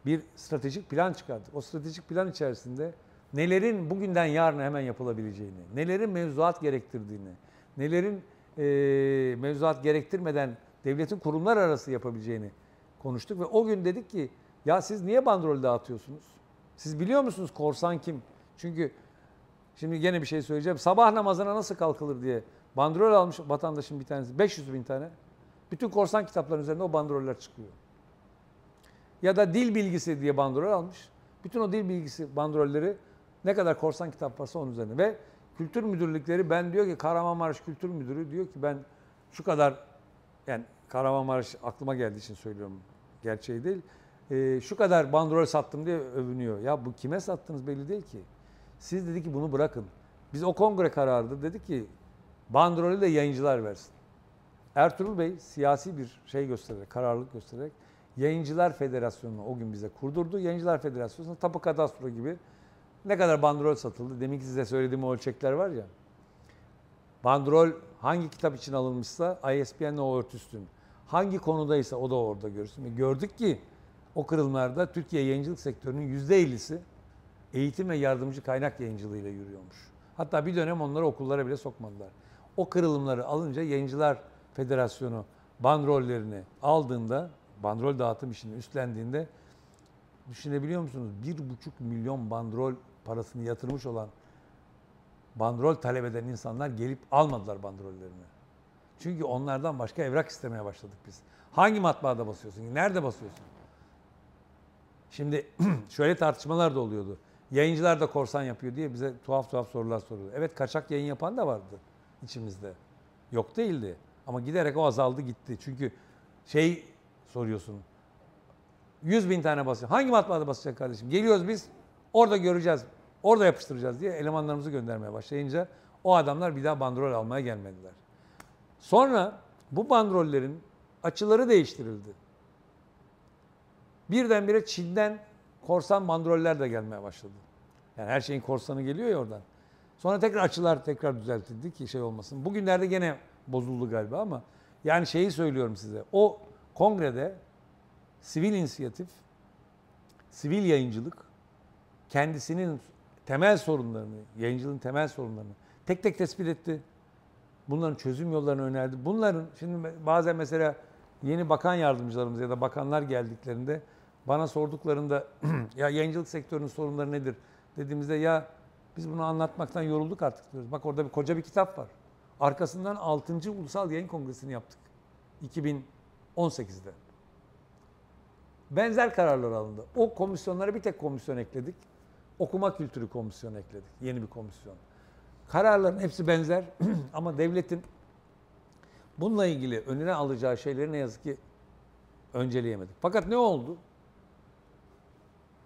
bir stratejik plan çıkardık. O stratejik plan içerisinde nelerin bugünden yarına hemen yapılabileceğini, nelerin mevzuat gerektirdiğini, nelerin e, mevzuat gerektirmeden devletin kurumlar arası yapabileceğini konuştuk ve o gün dedik ki ya siz niye bandrol dağıtıyorsunuz? Siz biliyor musunuz korsan kim? Çünkü şimdi gene bir şey söyleyeceğim. Sabah namazına nasıl kalkılır diye bandrol almış vatandaşın bir tanesi 500 bin tane. Bütün korsan kitapların üzerinde o bandroller çıkıyor. Ya da dil bilgisi diye bandrol almış. Bütün o dil bilgisi bandrolleri ne kadar korsan kitap varsa onun üzerine. Ve kültür müdürlükleri ben diyor ki Kahramanmaraş Kültür Müdürü diyor ki ben şu kadar yani Kahramanmaraş aklıma geldiği için söylüyorum gerçeği değil. E, şu kadar bandrol sattım diye övünüyor. Ya bu kime sattınız belli değil ki. Siz dedi ki bunu bırakın. Biz o kongre karardı dedi ki Bandrolü de yayıncılar versin. Ertuğrul Bey siyasi bir şey göstererek, kararlılık göstererek Yayıncılar Federasyonu'nu o gün bize kurdurdu. Yayıncılar Federasyonu'na tapu kadastro gibi ne kadar bandrol satıldı? Deminki size söylediğim ölçekler var ya. Bandrol hangi kitap için alınmışsa ISBN'le o örtüsün. Hangi konudaysa o da orada görsün. Ve gördük ki o kırılmalarda Türkiye yayıncılık sektörünün %50'si eğitim ve yardımcı kaynak yayıncılığıyla yürüyormuş. Hatta bir dönem onları okullara bile sokmadılar. O kırılımları alınca Yayıncılar Federasyonu bandrollerini aldığında, bandrol dağıtım işini üstlendiğinde düşünebiliyor musunuz? Bir buçuk milyon bandrol parasını yatırmış olan bandrol talep eden insanlar gelip almadılar bandrollerini. Çünkü onlardan başka evrak istemeye başladık biz. Hangi matbaada basıyorsun? Nerede basıyorsun? Şimdi şöyle tartışmalar da oluyordu. Yayıncılar da korsan yapıyor diye bize tuhaf tuhaf sorular soruyor. Evet kaçak yayın yapan da vardı içimizde. Yok değildi. Ama giderek o azaldı gitti. Çünkü şey soruyorsun. 100 bin tane basıyor. Hangi matbaada basacak kardeşim? Geliyoruz biz orada göreceğiz. Orada yapıştıracağız diye elemanlarımızı göndermeye başlayınca o adamlar bir daha bandrol almaya gelmediler. Sonra bu bandrollerin açıları değiştirildi. Birdenbire Çin'den korsan bandroller de gelmeye başladı. Yani her şeyin korsanı geliyor ya oradan. Sonra tekrar açılar tekrar düzeltildi ki şey olmasın. Bugünlerde gene bozuldu galiba ama yani şeyi söylüyorum size. O kongrede sivil inisiyatif, sivil yayıncılık kendisinin temel sorunlarını, yayıncılığın temel sorunlarını tek tek tespit etti. Bunların çözüm yollarını önerdi. Bunların şimdi bazen mesela yeni bakan yardımcılarımız ya da bakanlar geldiklerinde bana sorduklarında ya yayıncılık sektörünün sorunları nedir dediğimizde ya biz bunu anlatmaktan yorulduk artık diyoruz. Bak orada bir koca bir kitap var. Arkasından 6. Ulusal Yayın Kongresi'ni yaptık. 2018'de. Benzer kararlar alındı. O komisyonlara bir tek komisyon ekledik. Okuma kültürü komisyonu ekledik. Yeni bir komisyon. Kararların hepsi benzer ama devletin bununla ilgili önüne alacağı şeyleri ne yazık ki önceleyemedik. Fakat ne oldu?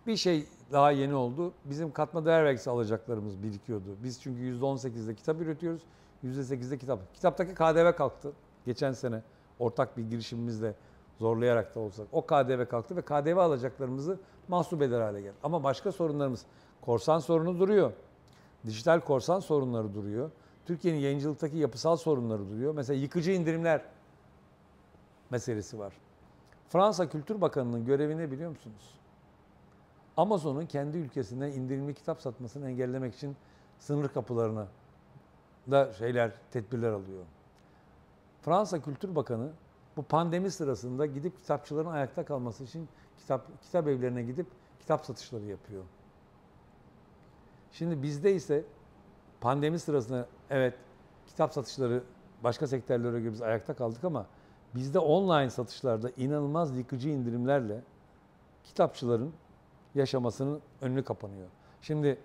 Bir şey daha yeni oldu. Bizim katma değer vergisi alacaklarımız birikiyordu. Biz çünkü %18'de kitap üretiyoruz. %8'de kitap. Kitaptaki KDV kalktı. Geçen sene ortak bir girişimimizle zorlayarak da olsak. O KDV kalktı ve KDV alacaklarımızı mahsup eder hale geldi. Ama başka sorunlarımız, korsan sorunu duruyor. Dijital korsan sorunları duruyor. Türkiye'nin yayıncılıktaki yapısal sorunları duruyor. Mesela yıkıcı indirimler meselesi var. Fransa Kültür Bakanı'nın görevi ne biliyor musunuz? Amazon'un kendi ülkesinden indirimli kitap satmasını engellemek için sınır kapılarına da şeyler, tedbirler alıyor. Fransa Kültür Bakanı bu pandemi sırasında gidip kitapçıların ayakta kalması için kitap kitap evlerine gidip kitap satışları yapıyor. Şimdi bizde ise pandemi sırasında evet kitap satışları başka sektörlere göre biz ayakta kaldık ama bizde online satışlarda inanılmaz yıkıcı indirimlerle kitapçıların yaşamasının önünü kapanıyor. Şimdi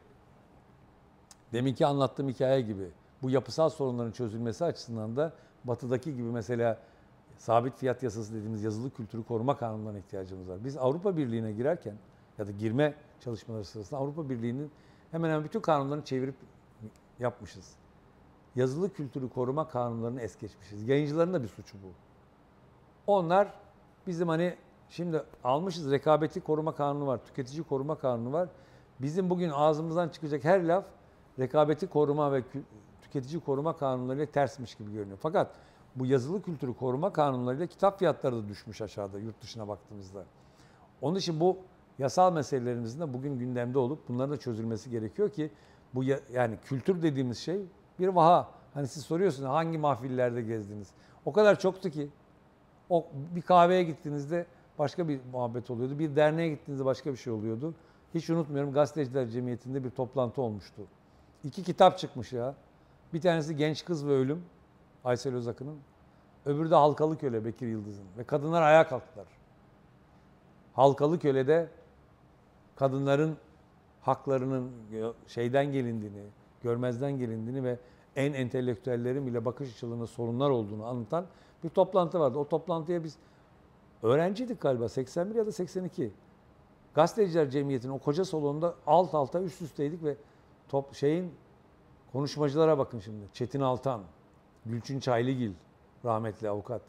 deminki anlattığım hikaye gibi bu yapısal sorunların çözülmesi açısından da batıdaki gibi mesela sabit fiyat yasası dediğimiz yazılı kültürü koruma kanunlarına ihtiyacımız var. Biz Avrupa Birliği'ne girerken ya da girme çalışmaları sırasında Avrupa Birliği'nin hemen hemen bütün kanunlarını çevirip yapmışız. Yazılı kültürü koruma kanunlarını es geçmişiz. Yayıncıların da bir suçu bu. Onlar bizim hani şimdi almışız rekabeti koruma kanunu var, tüketici koruma kanunu var. Bizim bugün ağzımızdan çıkacak her laf rekabeti koruma ve tüketici koruma kanunlarıyla tersmiş gibi görünüyor. Fakat bu yazılı kültürü koruma kanunlarıyla kitap fiyatları da düşmüş aşağıda yurt dışına baktığımızda. Onun için bu yasal meselelerimizin de bugün gündemde olup bunların da çözülmesi gerekiyor ki bu ya, yani kültür dediğimiz şey bir vaha. Hani siz soruyorsunuz hangi mahfillerde gezdiniz? O kadar çoktu ki o bir kahveye gittiğinizde başka bir muhabbet oluyordu. Bir derneğe gittiğinizde başka bir şey oluyordu. Hiç unutmuyorum gazeteciler cemiyetinde bir toplantı olmuştu. İki kitap çıkmış ya. Bir tanesi Genç Kız ve Ölüm. Aysel Özakı'nın. Öbürü de Halkalı Köle Bekir Yıldız'ın. Ve kadınlar ayağa kalktılar. Halkalı Köle'de kadınların haklarının şeyden gelindiğini, görmezden gelindiğini ve en entelektüellerin bile bakış açılarında sorunlar olduğunu anlatan bir toplantı vardı. O toplantıya biz öğrenciydik galiba 81 ya da 82. Gazeteciler Cemiyeti'nin o koca salonunda alt alta üst üsteydik ve top şeyin konuşmacılara bakın şimdi. Çetin Altan, Gülçin Çaylıgil, rahmetli avukat.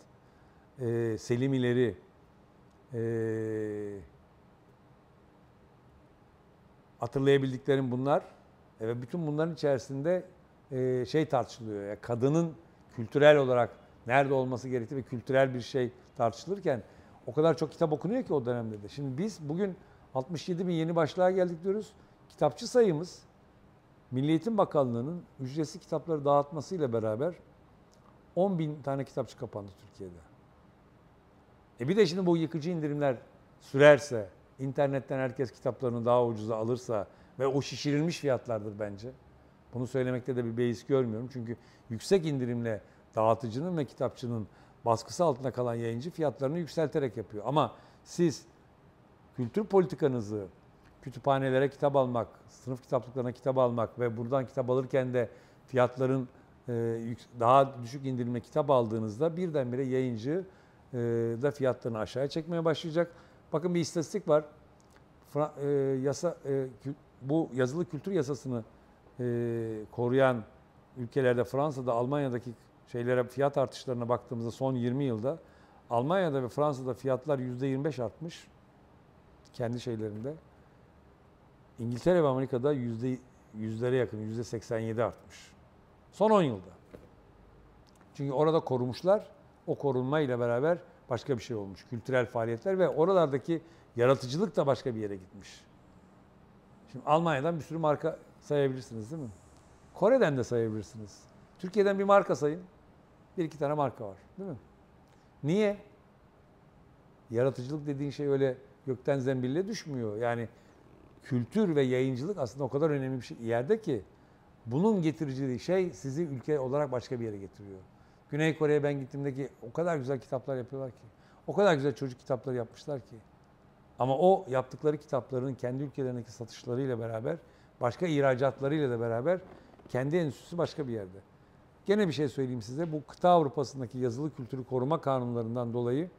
Ee, Selim İleri, ee, hatırlayabildiklerim bunlar. E, Ve bütün bunların içerisinde e, şey tartışılıyor. Ya kadının kültürel olarak nerede olması gerektiği ve kültürel bir şey tartışılırken o kadar çok kitap okunuyor ki o dönemde de. Şimdi biz bugün 67 bin yeni başlığa geldik diyoruz. Kitapçı sayımız Milli Eğitim Bakanlığı'nın ücretsiz kitapları dağıtmasıyla beraber 10 bin tane kitapçı kapandı Türkiye'de. E bir de şimdi bu yıkıcı indirimler sürerse, internetten herkes kitaplarını daha ucuza alırsa ve o şişirilmiş fiyatlardır bence. Bunu söylemekte de bir beis görmüyorum. Çünkü yüksek indirimle dağıtıcının ve kitapçının baskısı altında kalan yayıncı fiyatlarını yükselterek yapıyor. Ama siz kültür politikanızı kütüphanelere kitap almak, sınıf kitaplıklarına kitap almak ve buradan kitap alırken de fiyatların e, daha düşük indirimle kitap aldığınızda birdenbire yayıncı e, da fiyatlarını aşağıya çekmeye başlayacak. Bakın bir istatistik var. Fra- e, yasa e, bu yazılı kültür yasasını e, koruyan ülkelerde Fransa'da, Almanya'daki şeylere fiyat artışlarına baktığımızda son 20 yılda Almanya'da ve Fransa'da fiyatlar %25 artmış kendi şeylerinde. İngiltere ve Amerika'da yüzde yüzlere yakın, yüzde 87 artmış. Son 10 yılda. Çünkü orada korumuşlar, o korunma ile beraber başka bir şey olmuş. Kültürel faaliyetler ve oralardaki yaratıcılık da başka bir yere gitmiş. Şimdi Almanya'dan bir sürü marka sayabilirsiniz değil mi? Kore'den de sayabilirsiniz. Türkiye'den bir marka sayın. Bir iki tane marka var değil mi? Niye? Yaratıcılık dediğin şey öyle gökten zembille düşmüyor. Yani kültür ve yayıncılık aslında o kadar önemli bir şey, yerde ki bunun getiriciliği şey sizi ülke olarak başka bir yere getiriyor. Güney Kore'ye ben gittiğimdeki o kadar güzel kitaplar yapıyorlar ki. O kadar güzel çocuk kitapları yapmışlar ki. Ama o yaptıkları kitapların kendi ülkelerindeki satışlarıyla beraber, başka ihracatlarıyla da beraber kendi endüstrisi başka bir yerde. Gene bir şey söyleyeyim size. Bu kıta Avrupa'sındaki yazılı kültürü koruma kanunlarından dolayı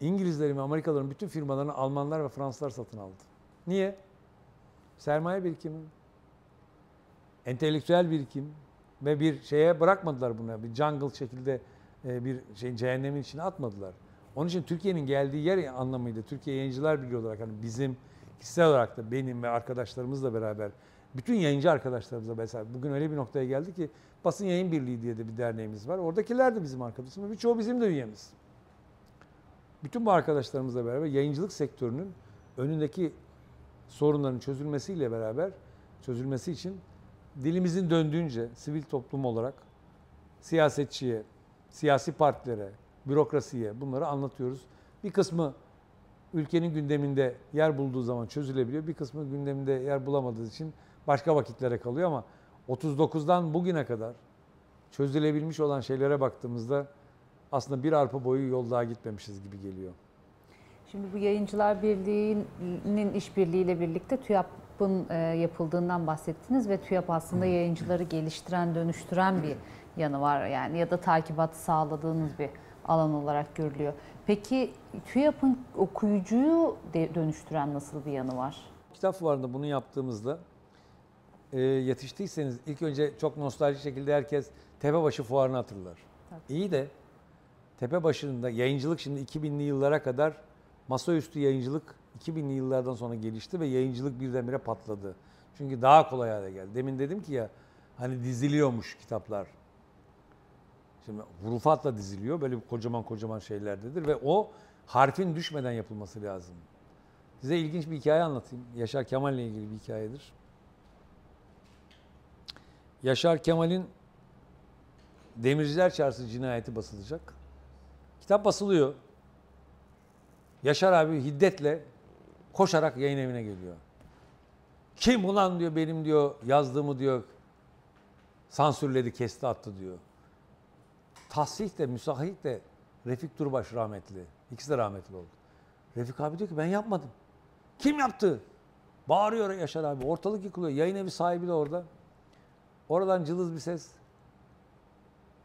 İngilizlerin ve Amerikalıların bütün firmalarını Almanlar ve Fransızlar satın aldı. Niye? Sermaye birikimi, entelektüel birikim ve bir şeye bırakmadılar bunu. Bir jungle şekilde e, bir şey cehennemin içine atmadılar. Onun için Türkiye'nin geldiği yer anlamıyla Türkiye Yayıncılar Birliği olarak hani bizim kişisel olarak da benim ve arkadaşlarımızla beraber bütün yayıncı arkadaşlarımızla mesela bugün öyle bir noktaya geldi ki Basın Yayın Birliği diye de bir derneğimiz var. Oradakiler de bizim arkadaşımız. Birçoğu bizim de üyemiz. Bütün bu arkadaşlarımızla beraber yayıncılık sektörünün önündeki sorunların çözülmesiyle beraber çözülmesi için dilimizin döndüğünce sivil toplum olarak siyasetçiye, siyasi partilere, bürokrasiye bunları anlatıyoruz. Bir kısmı ülkenin gündeminde yer bulduğu zaman çözülebiliyor. Bir kısmı gündeminde yer bulamadığı için başka vakitlere kalıyor ama 39'dan bugüne kadar çözülebilmiş olan şeylere baktığımızda aslında bir arpa boyu yol daha gitmemişiz gibi geliyor. Şimdi bu Yayıncılar Birliği'nin işbirliğiyle birlikte TÜYAP'ın e, yapıldığından bahsettiniz ve TÜYAP aslında yayıncıları geliştiren, dönüştüren bir yanı var yani ya da takibat sağladığınız bir alan olarak görülüyor. Peki TÜYAP'ın okuyucuyu de dönüştüren nasıl bir yanı var? Kitap fuarında bunu yaptığımızda e, yetiştiyseniz ilk önce çok nostaljik şekilde herkes Tepebaşı fuarını hatırlar. İyi de Tepebaşı'nda yayıncılık şimdi 2000'li yıllara kadar masaüstü yayıncılık 2000'li yıllardan sonra gelişti ve yayıncılık birdenbire patladı. Çünkü daha kolay hale geldi. Demin dedim ki ya hani diziliyormuş kitaplar. Şimdi hurufatla diziliyor. Böyle bir kocaman kocaman şeylerdedir ve o harfin düşmeden yapılması lazım. Size ilginç bir hikaye anlatayım. Yaşar Kemal ile ilgili bir hikayedir. Yaşar Kemal'in Demirciler Çarşısı cinayeti basılacak. Kitap basılıyor. Yaşar abi hiddetle koşarak yayın evine geliyor. Kim ulan diyor benim diyor yazdığımı diyor sansürledi kesti attı diyor. Tahsih de müsahhih de Refik Turbaş rahmetli. İkisi de rahmetli oldu. Refik abi diyor ki ben yapmadım. Kim yaptı? Bağırıyor Yaşar abi. Ortalık yıkılıyor. Yayın evi sahibi de orada. Oradan cılız bir ses.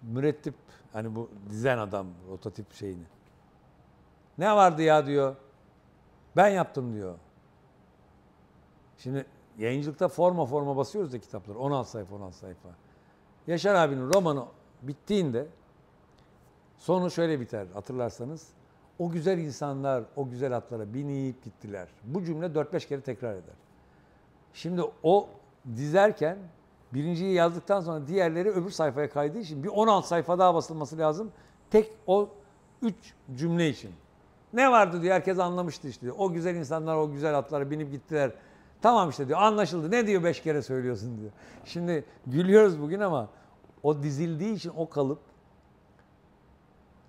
Mürettip hani bu dizen adam rototip şeyini. Ne vardı ya diyor. Ben yaptım diyor. Şimdi yayıncılıkta forma forma basıyoruz da kitapları. 16 sayfa 16 sayfa. Yaşar abinin romanı bittiğinde sonu şöyle biter hatırlarsanız. O güzel insanlar o güzel atlara binip gittiler. Bu cümle 4-5 kere tekrar eder. Şimdi o dizerken birinciyi yazdıktan sonra diğerleri öbür sayfaya kaydığı için bir 16 sayfa daha basılması lazım. Tek o 3 cümle için. Ne vardı diyor herkes anlamıştı işte. O güzel insanlar o güzel atlara binip gittiler. Tamam işte diyor anlaşıldı. Ne diyor beş kere söylüyorsun diyor. Şimdi gülüyoruz bugün ama o dizildiği için o kalıp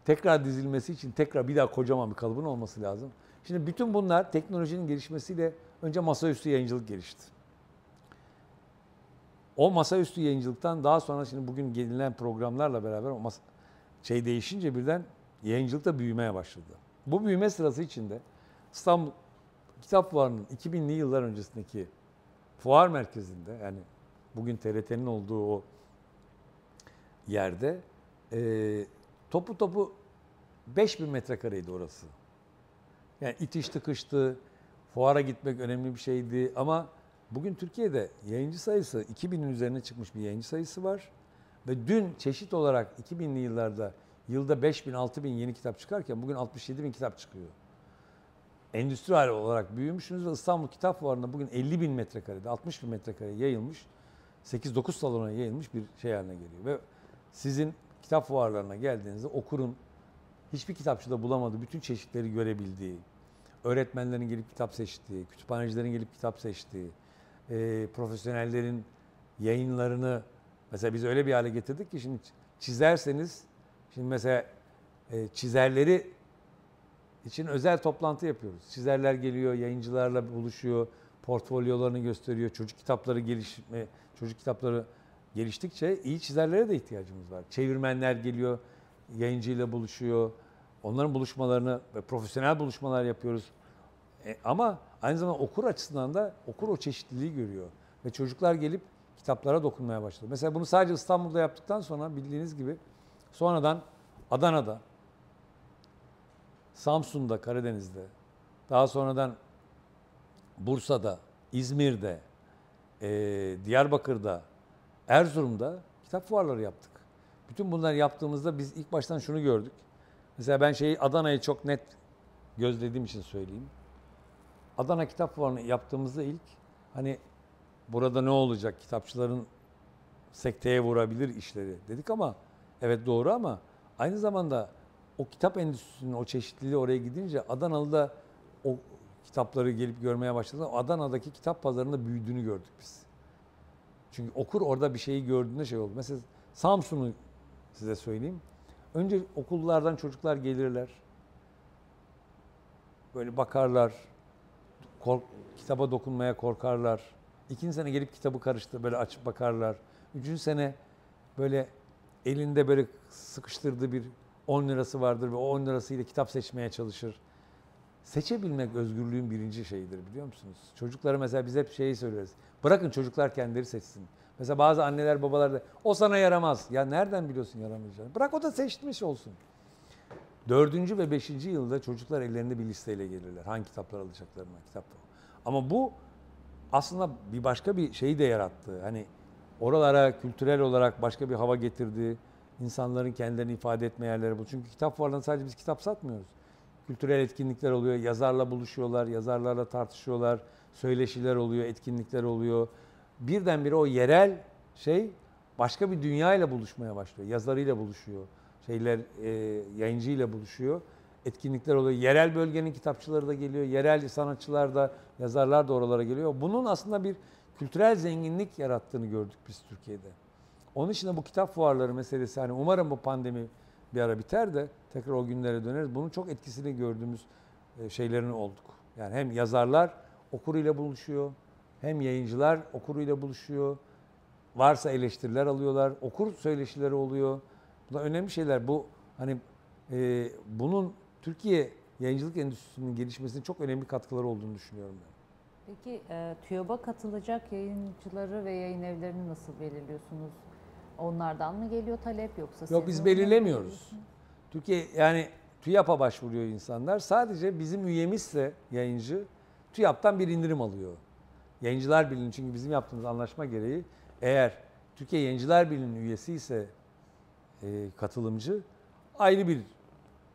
tekrar dizilmesi için tekrar bir daha kocaman bir kalıbın olması lazım. Şimdi bütün bunlar teknolojinin gelişmesiyle önce masaüstü yayıncılık gelişti. O masaüstü yayıncılıktan daha sonra şimdi bugün gelinen programlarla beraber o masa, şey değişince birden yayıncılık da büyümeye başladı. Bu büyüme sırası içinde İstanbul Kitap Fuarı'nın 2000'li yıllar öncesindeki fuar merkezinde yani bugün TRT'nin olduğu o yerde e, topu topu 5000 metrekareydi orası. Yani itiş tıkıştı, fuara gitmek önemli bir şeydi ama bugün Türkiye'de yayıncı sayısı 2000'in üzerine çıkmış bir yayıncı sayısı var. Ve dün çeşit olarak 2000'li yıllarda yılda 5000 6000 yeni kitap çıkarken bugün 67 bin kitap çıkıyor. Endüstriyel olarak büyümüşsünüz ve İstanbul Kitap Fuarı'nda bugün 50 bin metrekarede 60 bin metrekare yayılmış 8-9 salona yayılmış bir şey haline geliyor. Ve sizin kitap fuarlarına geldiğinizde okurun hiçbir kitapçıda bulamadığı bütün çeşitleri görebildiği, öğretmenlerin gelip kitap seçtiği, kütüphanecilerin gelip kitap seçtiği, e, profesyonellerin yayınlarını mesela biz öyle bir hale getirdik ki şimdi çizerseniz şimdi mesela e, çizerleri için özel toplantı yapıyoruz. Çizerler geliyor, yayıncılarla buluşuyor, portfolyolarını gösteriyor, çocuk kitapları gelişme, çocuk kitapları geliştikçe iyi çizerlere de ihtiyacımız var. Çevirmenler geliyor, yayıncıyla buluşuyor. Onların buluşmalarını ve profesyonel buluşmalar yapıyoruz. E, ama aynı zamanda okur açısından da okur o çeşitliliği görüyor. Ve çocuklar gelip kitaplara dokunmaya başladı. Mesela bunu sadece İstanbul'da yaptıktan sonra bildiğiniz gibi sonradan Adana'da, Samsun'da, Karadeniz'de, daha sonradan Bursa'da, İzmir'de, e, Diyarbakır'da, Erzurum'da kitap fuarları yaptık. Bütün bunları yaptığımızda biz ilk baştan şunu gördük. Mesela ben şeyi Adana'yı çok net gözlediğim için söyleyeyim. Adana Kitap Fuarı'nı yaptığımızda ilk hani burada ne olacak kitapçıların sekteye vurabilir işleri dedik ama evet doğru ama aynı zamanda o kitap endüstrisinin o çeşitliliği oraya gidince Adanalı'da o kitapları gelip görmeye başladı. Adana'daki kitap pazarında büyüdüğünü gördük biz. Çünkü okur orada bir şeyi gördüğünde şey oldu. Mesela Samsun'u size söyleyeyim. Önce okullardan çocuklar gelirler. Böyle bakarlar. Kork, kitaba dokunmaya korkarlar. İkinci sene gelip kitabı karıştır böyle açıp bakarlar. Üçüncü sene böyle elinde böyle sıkıştırdığı bir 10 lirası vardır ve o 10 lirasıyla kitap seçmeye çalışır. Seçebilmek özgürlüğün birinci şeyidir biliyor musunuz? Çocuklara mesela biz hep şeyi söyleriz. Bırakın çocuklar kendileri seçsin. Mesela bazı anneler babalar da o sana yaramaz. Ya nereden biliyorsun yaramayacağını? Bırak o da seçmiş olsun. Dördüncü ve beşinci yılda çocuklar ellerinde bir listeyle gelirler. Hangi kitaplar alacaklarına kitap. Ama bu aslında bir başka bir şeyi de yarattı. Hani oralara kültürel olarak başka bir hava getirdi. İnsanların kendilerini ifade etme yerleri bu. Çünkü kitap fuarlarında sadece biz kitap satmıyoruz. Kültürel etkinlikler oluyor. Yazarla buluşuyorlar, yazarlarla tartışıyorlar. Söyleşiler oluyor, etkinlikler oluyor. Birdenbire o yerel şey başka bir dünyayla buluşmaya başlıyor. Yazarıyla buluşuyor. Şeyler e, yayıncıyla buluşuyor. Etkinlikler oluyor. Yerel bölgenin kitapçıları da geliyor. Yerel sanatçılar da, yazarlar da oralara geliyor. Bunun aslında bir kültürel zenginlik yarattığını gördük biz Türkiye'de. Onun için de bu kitap fuarları meselesi hani umarım bu pandemi bir ara biter de tekrar o günlere döneriz. Bunun çok etkisini gördüğümüz e, şeylerin olduk. Yani hem yazarlar okuruyla buluşuyor, hem yayıncılar okuruyla buluşuyor. Varsa eleştiriler alıyorlar, okur söyleşileri oluyor. Bu da önemli şeyler. Bu hani e, bunun Türkiye yayıncılık endüstrisinin gelişmesinin çok önemli katkıları olduğunu düşünüyorum ben. Peki e, TÜYAB'a katılacak yayıncıları ve yayın evlerini nasıl belirliyorsunuz? Onlardan mı geliyor talep yoksa Yok biz belirlemiyoruz. Türkiye yani TÜYAP'a başvuruyor insanlar. Sadece bizim üyemizse yayıncı TÜYAP'tan bir indirim alıyor. Yayıncılar Birliği çünkü bizim yaptığımız anlaşma gereği eğer Türkiye Yayıncılar Birliği'nin üyesi ise e, katılımcı ayrı bir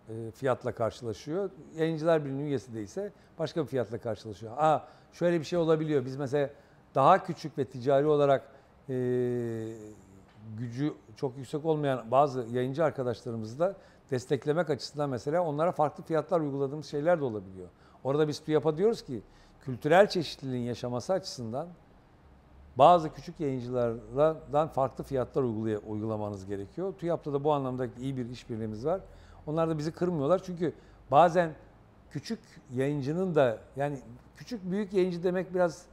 e, fiyatla karşılaşıyor. Yayıncılar Birliği'nin üyesi değilse başka bir fiyatla karşılaşıyor. Aa şöyle bir şey olabiliyor. Biz mesela daha küçük ve ticari olarak e, gücü çok yüksek olmayan bazı yayıncı arkadaşlarımızı da desteklemek açısından mesela onlara farklı fiyatlar uyguladığımız şeyler de olabiliyor. Orada biz TÜYAP'a diyoruz ki kültürel çeşitliliğin yaşaması açısından bazı küçük yayıncılardan farklı fiyatlar uygulamanız gerekiyor. TÜYAP'ta da bu anlamda iyi bir işbirliğimiz var. Onlar da bizi kırmıyorlar çünkü bazen küçük yayıncının da yani küçük büyük yayıncı demek biraz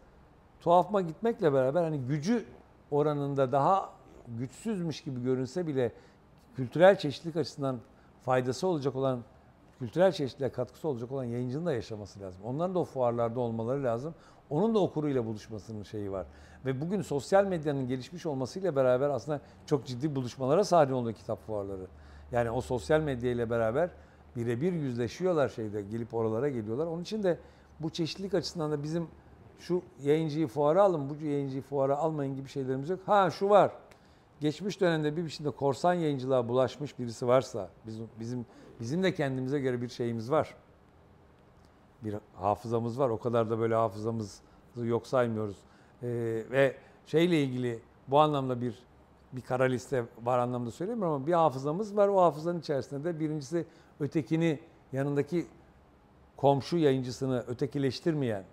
tuhafıma gitmekle beraber hani gücü oranında daha güçsüzmüş gibi görünse bile kültürel çeşitlilik açısından faydası olacak olan kültürel çeşitliliğe katkısı olacak olan yayıncının da yaşaması lazım. Onların da o fuarlarda olmaları lazım. Onun da okuruyla buluşmasının şeyi var. Ve bugün sosyal medyanın gelişmiş olmasıyla beraber aslında çok ciddi buluşmalara sahne oluyor kitap fuarları. Yani o sosyal medya ile beraber birebir yüzleşiyorlar şeyde gelip oralara geliyorlar. Onun için de bu çeşitlilik açısından da bizim şu yayıncıyı fuara alın, bu yayıncıyı fuara almayın gibi şeylerimiz yok. Ha şu var. Geçmiş dönemde bir biçimde korsan yayıncılığa bulaşmış birisi varsa bizim bizim bizim de kendimize göre bir şeyimiz var. Bir hafızamız var. O kadar da böyle hafızamızı yok saymıyoruz. Ee, ve şeyle ilgili bu anlamda bir bir kara liste var anlamda söylemiyorum ama bir hafızamız var. O hafızanın içerisinde de birincisi ötekini yanındaki komşu yayıncısını ötekileştirmeyen,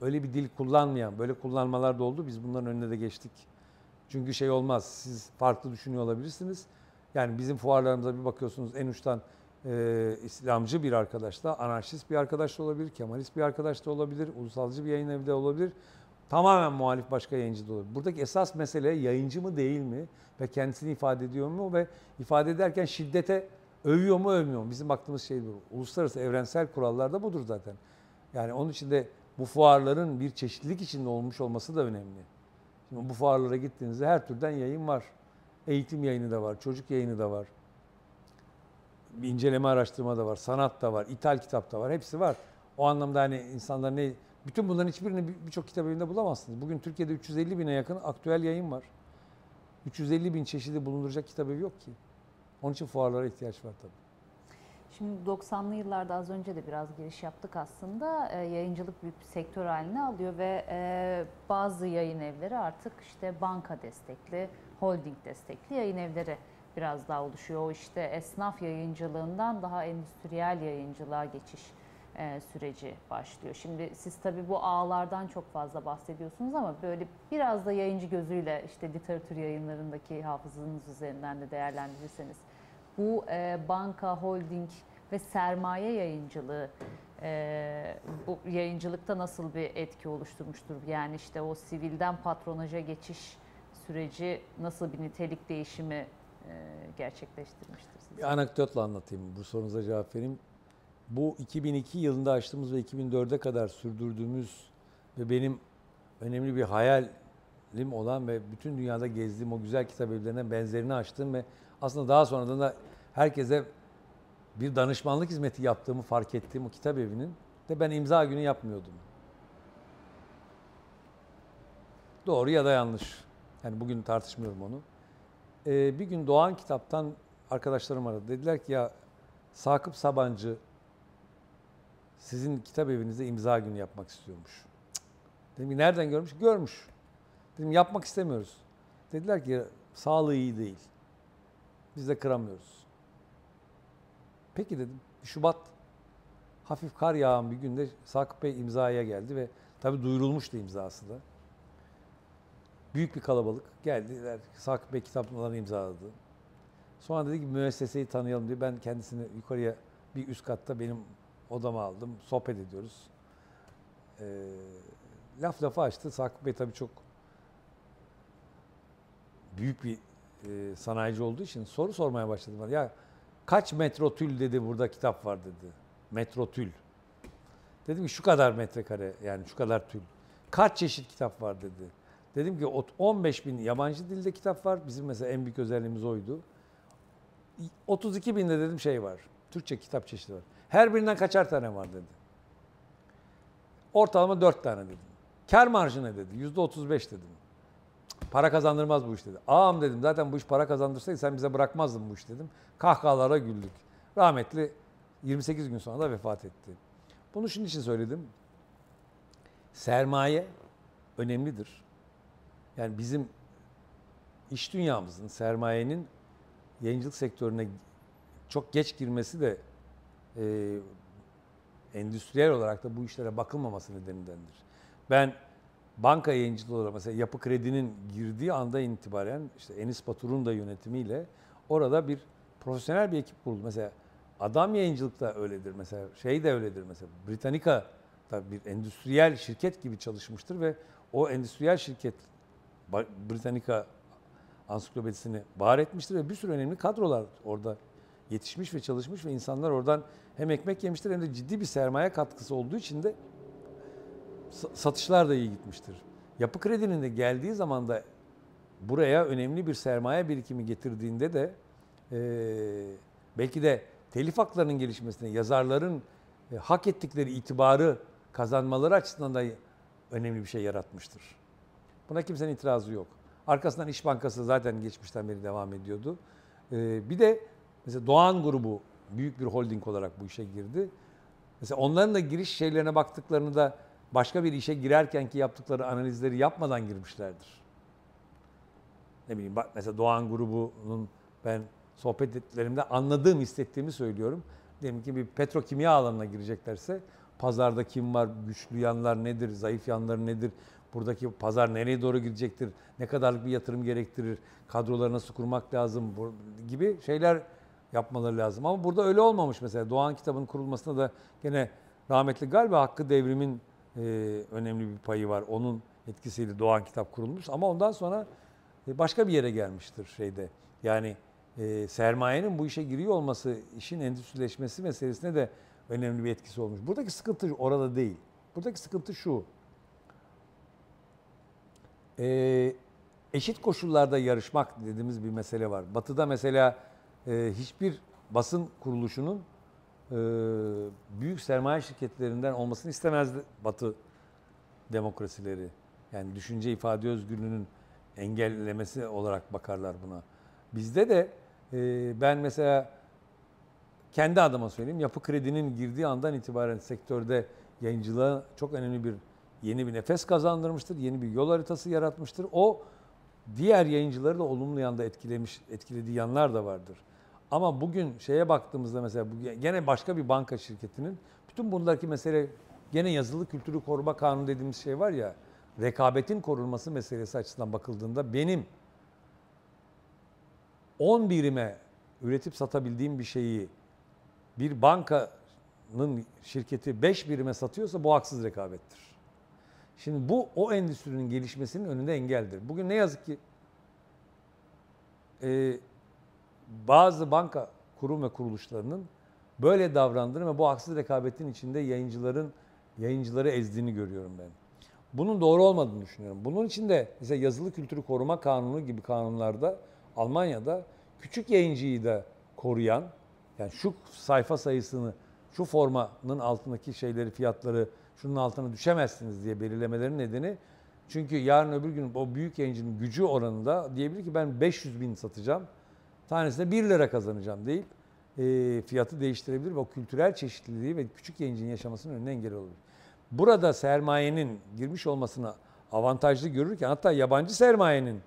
öyle bir dil kullanmayan, böyle kullanmalar da oldu. Biz bunların önüne de geçtik. Çünkü şey olmaz, siz farklı düşünüyor olabilirsiniz. Yani bizim fuarlarımıza bir bakıyorsunuz en uçtan e, İslamcı bir arkadaş da, anarşist bir arkadaş da olabilir, Kemalist bir arkadaş da olabilir, ulusalcı bir yayın evi de olabilir. Tamamen muhalif başka yayıncı da olabilir. Buradaki esas mesele yayıncı mı değil mi ve kendisini ifade ediyor mu ve ifade ederken şiddete övüyor mu övmüyor mu? Bizim baktığımız şey bu. Uluslararası evrensel kurallar da budur zaten. Yani onun için de bu fuarların bir çeşitlilik içinde olmuş olması da önemli. Şimdi bu fuarlara gittiğinizde her türden yayın var. Eğitim yayını da var, çocuk yayını da var. Bir inceleme araştırma da var, sanat da var, ithal kitap da var. Hepsi var. O anlamda hani insanlar ne bütün bunların hiçbirini birçok kitap evinde bulamazsınız. Bugün Türkiye'de 350 bine yakın aktüel yayın var. 350 bin çeşidi bulunduracak kitap evi yok ki. Onun için fuarlara ihtiyaç var tabii. Şimdi 90'lı yıllarda az önce de biraz giriş yaptık aslında. E, yayıncılık büyük bir sektör haline alıyor ve e, bazı yayın evleri artık işte banka destekli, holding destekli yayın evleri biraz daha oluşuyor. O işte esnaf yayıncılığından daha endüstriyel yayıncılığa geçiş e, süreci başlıyor. Şimdi siz tabii bu ağlardan çok fazla bahsediyorsunuz ama böyle biraz da yayıncı gözüyle işte literatür yayınlarındaki hafızanız üzerinden de değerlendirirseniz bu e, banka, holding ve sermaye yayıncılığı e, bu yayıncılıkta nasıl bir etki oluşturmuştur? Yani işte o sivilden patronaja geçiş süreci nasıl bir nitelik değişimi e, gerçekleştirmiştir? Size? Bir anekdotla anlatayım. Bu sorunuza cevap vereyim. Bu 2002 yılında açtığımız ve 2004'e kadar sürdürdüğümüz ve benim önemli bir hayalim olan ve bütün dünyada gezdiğim o güzel kitap evlerine benzerini açtım ve aslında daha sonradan da herkese bir danışmanlık hizmeti yaptığımı fark ettiğim o kitap evinin de ben imza günü yapmıyordum. Doğru ya da yanlış. Yani bugün tartışmıyorum onu. Ee, bir gün Doğan Kitap'tan arkadaşlarım aradı. Dediler ki ya Sakıp Sabancı sizin kitap evinizde imza günü yapmak istiyormuş. Dedim ki nereden görmüş? Görmüş. Dedim yapmak istemiyoruz. Dediler ki sağlığı iyi değil. Biz de kıramıyoruz. Peki dedim. Şubat hafif kar yağan bir günde Sakıp Bey imzaya geldi ve tabii duyurulmuştu imzası da. Büyük bir kalabalık geldiler. Sakıp Bey kitaplarını imzaladı. Sonra dedi ki müesseseyi tanıyalım diye ben kendisini yukarıya bir üst katta benim odama aldım. Sohbet ediyoruz. Ee, laf lafa açtı. Sakıp Bey tabii çok büyük bir e, sanayici olduğu için soru sormaya başladım. bana. Ya kaç metro tül dedi burada kitap var dedi. Metro tül. Dedim ki şu kadar metrekare yani şu kadar tül. Kaç çeşit kitap var dedi. Dedim ki 15 bin yabancı dilde kitap var. Bizim mesela en büyük özelliğimiz oydu. 32 binde dedim şey var. Türkçe kitap çeşidi var. Her birinden kaçar tane var dedi. Ortalama 4 tane dedim. Kar marjı ne dedi? %35 dedim. Para kazandırmaz bu iş dedi. Ağam dedim zaten bu iş para kazandırsaydı sen bize bırakmazdın bu iş dedim. Kahkahalara güldük. Rahmetli 28 gün sonra da vefat etti. Bunu şunun için söyledim. Sermaye önemlidir. Yani bizim iş dünyamızın, sermayenin yayıncılık sektörüne çok geç girmesi de e, endüstriyel olarak da bu işlere bakılmaması nedenindendir. Ben banka yayıncılığı olarak mesela Yapı Kredi'nin girdiği anda itibaren işte Enis Batur'un da yönetimiyle orada bir profesyonel bir ekip kuruldu. Mesela Adam Yayıncılık da öyledir mesela şey de öyledir mesela Britannica da bir endüstriyel şirket gibi çalışmıştır ve o endüstriyel şirket Britannica ansiklopedisini var etmiştir ve bir sürü önemli kadrolar orada yetişmiş ve çalışmış ve insanlar oradan hem ekmek yemiştir hem de ciddi bir sermaye katkısı olduğu için de satışlar da iyi gitmiştir. Yapı kredinin de geldiği zaman da buraya önemli bir sermaye birikimi getirdiğinde de e, belki de telif haklarının gelişmesine, yazarların e, hak ettikleri itibarı kazanmaları açısından da önemli bir şey yaratmıştır. Buna kimsenin itirazı yok. Arkasından İş Bankası zaten geçmişten beri devam ediyordu. E, bir de mesela Doğan grubu büyük bir holding olarak bu işe girdi. Mesela onların da giriş şeylerine baktıklarını da başka bir işe girerken ki yaptıkları analizleri yapmadan girmişlerdir. Ne bileyim bak mesela Doğan grubunun ben sohbet ettiklerimde anladığım, hissettiğimi söylüyorum. Diyelim ki bir petrokimya alanına gireceklerse pazarda kim var, güçlü yanlar nedir, zayıf yanları nedir, buradaki pazar nereye doğru gidecektir, ne kadarlık bir yatırım gerektirir, kadroları nasıl kurmak lazım gibi şeyler yapmaları lazım. Ama burada öyle olmamış mesela. Doğan kitabının kurulmasında da gene rahmetli galiba Hakkı Devrim'in e, önemli bir payı var. Onun etkisiyle Doğan kitap kurulmuş ama ondan sonra e, başka bir yere gelmiştir şeyde. Yani e, sermayenin bu işe giriyor olması, işin endüstrileşmesi meselesine de önemli bir etkisi olmuş. Buradaki sıkıntı orada değil. Buradaki sıkıntı şu. E, eşit koşullarda yarışmak dediğimiz bir mesele var. Batı'da mesela e, hiçbir basın kuruluşunun e, büyük sermaye şirketlerinden olmasını istemezdi Batı demokrasileri. Yani düşünce ifade özgürlüğünün engellemesi olarak bakarlar buna. Bizde de e, ben mesela kendi adıma söyleyeyim yapı kredinin girdiği andan itibaren sektörde yayıncılığa çok önemli bir yeni bir nefes kazandırmıştır. Yeni bir yol haritası yaratmıştır. O diğer yayıncıları da olumlu yanda etkilemiş, etkilediği yanlar da vardır. Ama bugün şeye baktığımızda mesela gene başka bir banka şirketinin bütün bundaki mesele gene yazılı kültürü koruma kanunu dediğimiz şey var ya rekabetin korunması meselesi açısından bakıldığında benim 10 birime üretip satabildiğim bir şeyi bir bankanın şirketi 5 birime satıyorsa bu haksız rekabettir. Şimdi bu o endüstrinin gelişmesinin önünde engeldir. Bugün ne yazık ki e, bazı banka kurum ve kuruluşlarının böyle davrandığını ve bu haksız rekabetin içinde yayıncıların yayıncıları ezdiğini görüyorum ben. Bunun doğru olmadığını düşünüyorum. Bunun için de mesela yazılı kültürü koruma kanunu gibi kanunlarda Almanya'da küçük yayıncıyı da koruyan yani şu sayfa sayısını şu formanın altındaki şeyleri fiyatları şunun altına düşemezsiniz diye belirlemelerin nedeni çünkü yarın öbür gün o büyük yayıncının gücü oranında diyebilir ki ben 500 bin satacağım tanesine 1 lira kazanacağım deyip e, fiyatı değiştirebilir ve o kültürel çeşitliliği ve küçük yayıncının yaşamasının önüne engel olur. Burada sermayenin girmiş olmasını avantajlı görürken hatta yabancı sermayenin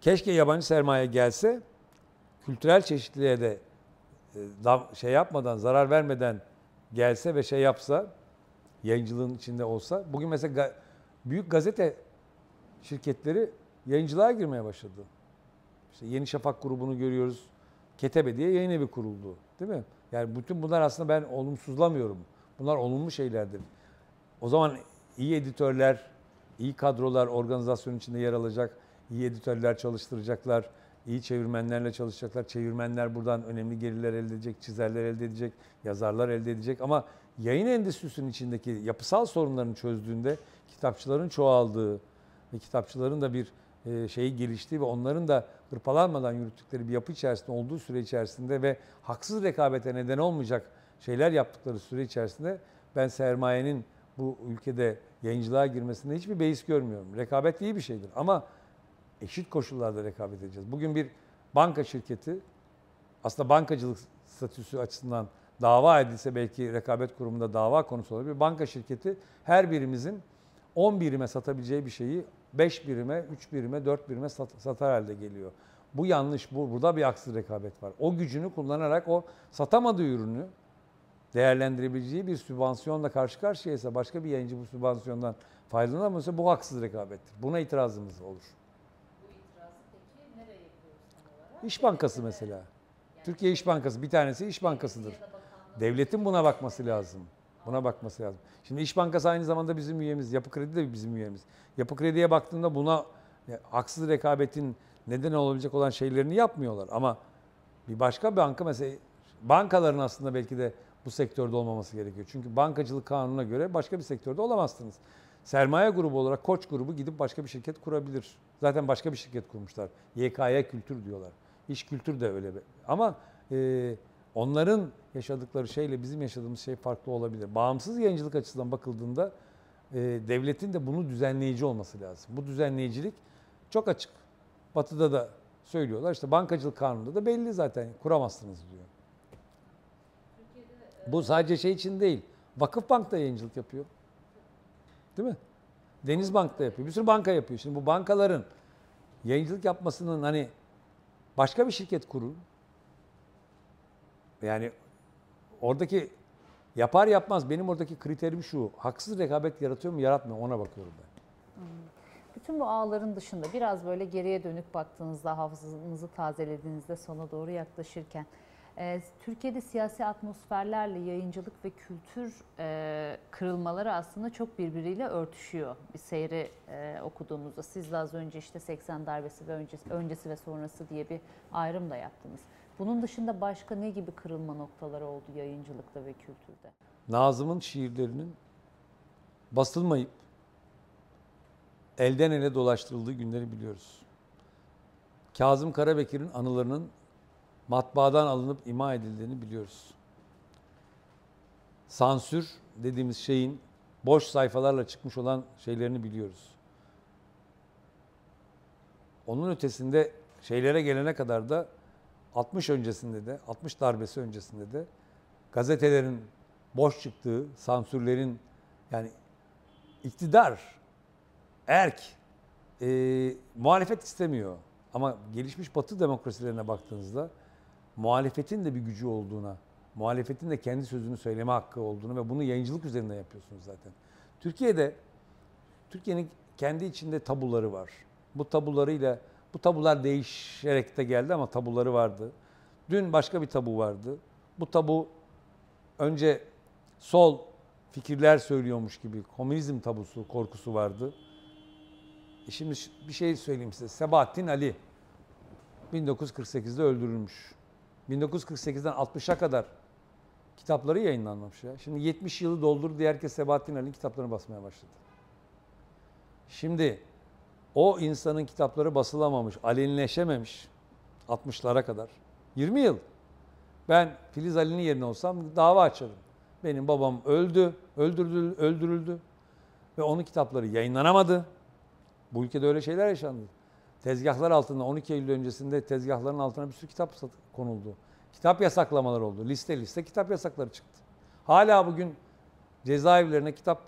keşke yabancı sermaye gelse kültürel çeşitliliğe de e, şey yapmadan, zarar vermeden gelse ve şey yapsa, yayıncılığın içinde olsa. Bugün mesela büyük gazete şirketleri yayıncılığa girmeye başladı. İşte Yeni Şafak grubunu görüyoruz. Ketebe diye yayın evi kuruldu. Değil mi? Yani bütün bunlar aslında ben olumsuzlamıyorum. Bunlar olumlu şeylerdir. O zaman iyi editörler, iyi kadrolar organizasyon içinde yer alacak. iyi editörler çalıştıracaklar. iyi çevirmenlerle çalışacaklar. Çevirmenler buradan önemli gelirler elde edecek, çizerler elde edecek, yazarlar elde edecek. Ama yayın endüstrisinin içindeki yapısal sorunlarını çözdüğünde kitapçıların çoğaldığı ve kitapçıların da bir şeyi geliştiği ve onların da hırpalanmadan yürüttükleri bir yapı içerisinde olduğu süre içerisinde ve haksız rekabete neden olmayacak şeyler yaptıkları süre içerisinde ben sermayenin bu ülkede yayıncılığa girmesinde hiçbir beis görmüyorum. Rekabet iyi bir şeydir ama eşit koşullarda rekabet edeceğiz. Bugün bir banka şirketi aslında bankacılık statüsü açısından dava edilse belki rekabet kurumunda dava konusu olabilir. Bir banka şirketi her birimizin 10 birime satabileceği bir şeyi 5 birime, 3 birime, 4 birime sat, satar halde geliyor. Bu yanlış. Bu burada bir haksız rekabet var. O gücünü kullanarak o satamadığı ürünü değerlendirebileceği bir sübvansiyonla karşı karşıyaysa başka bir yayıncı bu sübvansiyondan faydalanamıyorsa bu haksız rekabettir. Buna itirazımız olur. İş Bankası mesela. Türkiye İş Bankası bir tanesi İş Bankası'dır. Devletin buna bakması lazım. Buna bakması lazım. Şimdi İş Bankası aynı zamanda bizim üyemiz. Yapı Kredi de bizim üyemiz. Yapı Kredi'ye baktığında buna ya, haksız rekabetin neden olabilecek olan şeylerini yapmıyorlar. Ama bir başka banka mesela bankaların aslında belki de bu sektörde olmaması gerekiyor. Çünkü bankacılık kanununa göre başka bir sektörde olamazsınız. Sermaye grubu olarak Koç grubu gidip başka bir şirket kurabilir. Zaten başka bir şirket kurmuşlar. YKY Kültür diyorlar. İş kültür de öyle. Ama e, onların yaşadıkları şeyle bizim yaşadığımız şey farklı olabilir. Bağımsız yayıncılık açısından bakıldığında e, devletin de bunu düzenleyici olması lazım. Bu düzenleyicilik çok açık. Batı'da da söylüyorlar. İşte bankacılık kanununda da belli zaten. Kuramazsınız diyor. Bu sadece şey için değil. Vakıfbank da yayıncılık yapıyor. Değil mi? Denizbank da yapıyor. Bir sürü banka yapıyor. Şimdi bu bankaların yayıncılık yapmasının hani başka bir şirket kurun. Yani oradaki yapar yapmaz benim oradaki kriterim şu. Haksız rekabet yaratıyor mu yaratmıyor mu ona bakıyorum ben. Bütün bu ağların dışında biraz böyle geriye dönük baktığınızda, hafızanızı tazelediğinizde sona doğru yaklaşırken e, Türkiye'de siyasi atmosferlerle yayıncılık ve kültür e, kırılmaları aslında çok birbiriyle örtüşüyor. Bir seyri e, okuduğumuzda siz de az önce işte 80 darbesi ve öncesi, öncesi ve sonrası diye bir ayrım da yaptınız. Bunun dışında başka ne gibi kırılma noktaları oldu yayıncılıkta ve kültürde? Nazım'ın şiirlerinin basılmayıp elden ele dolaştırıldığı günleri biliyoruz. Kazım Karabekir'in anılarının matbaadan alınıp ima edildiğini biliyoruz. Sansür dediğimiz şeyin boş sayfalarla çıkmış olan şeylerini biliyoruz. Onun ötesinde şeylere gelene kadar da 60 öncesinde de 60 darbesi öncesinde de gazetelerin boş çıktığı, sansürlerin yani iktidar, erk, e, muhalefet istemiyor. Ama gelişmiş batı demokrasilerine baktığınızda muhalefetin de bir gücü olduğuna, muhalefetin de kendi sözünü söyleme hakkı olduğunu ve bunu yayıncılık üzerinde yapıyorsunuz zaten. Türkiye'de, Türkiye'nin kendi içinde tabuları var. Bu tabularıyla, bu tabular değişerek de geldi ama tabuları vardı. Dün başka bir tabu vardı. Bu tabu önce sol fikirler söylüyormuş gibi komünizm tabusu, korkusu vardı. E şimdi bir şey söyleyeyim size. Sebahattin Ali 1948'de öldürülmüş. 1948'den 60'a kadar kitapları yayınlanmamış ya. Şimdi 70 yılı doldurdu diye herkes Sebahattin Ali'nin kitaplarını basmaya başladı. Şimdi o insanın kitapları basılamamış, alenileşememiş 60'lara kadar. 20 yıl. Ben Filiz Ali'nin yerine olsam dava açarım. Benim babam öldü, öldürüldü, öldürüldü ve onun kitapları yayınlanamadı. Bu ülkede öyle şeyler yaşandı. Tezgahlar altında 12 Eylül öncesinde tezgahların altına bir sürü kitap konuldu. Kitap yasaklamaları oldu. Liste liste kitap yasakları çıktı. Hala bugün cezaevlerine kitap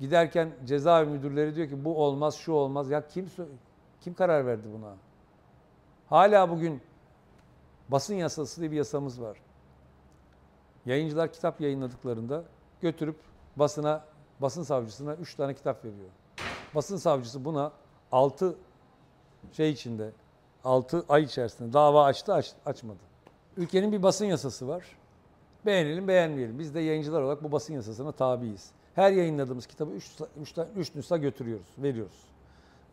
giderken cezaevi müdürleri diyor ki bu olmaz, şu olmaz. Ya kim kim karar verdi buna? Hala bugün basın yasası diye bir yasamız var. Yayıncılar kitap yayınladıklarında götürüp basına, basın savcısına 3 tane kitap veriyor. Basın savcısı buna 6 şey içinde, 6 ay içerisinde dava açtı, aç- açmadı. Ülkenin bir basın yasası var. Beğenelim, beğenmeyelim. Biz de yayıncılar olarak bu basın yasasına tabiiz. Her yayınladığımız kitabı 3 üç, üç nüsha götürüyoruz, veriyoruz.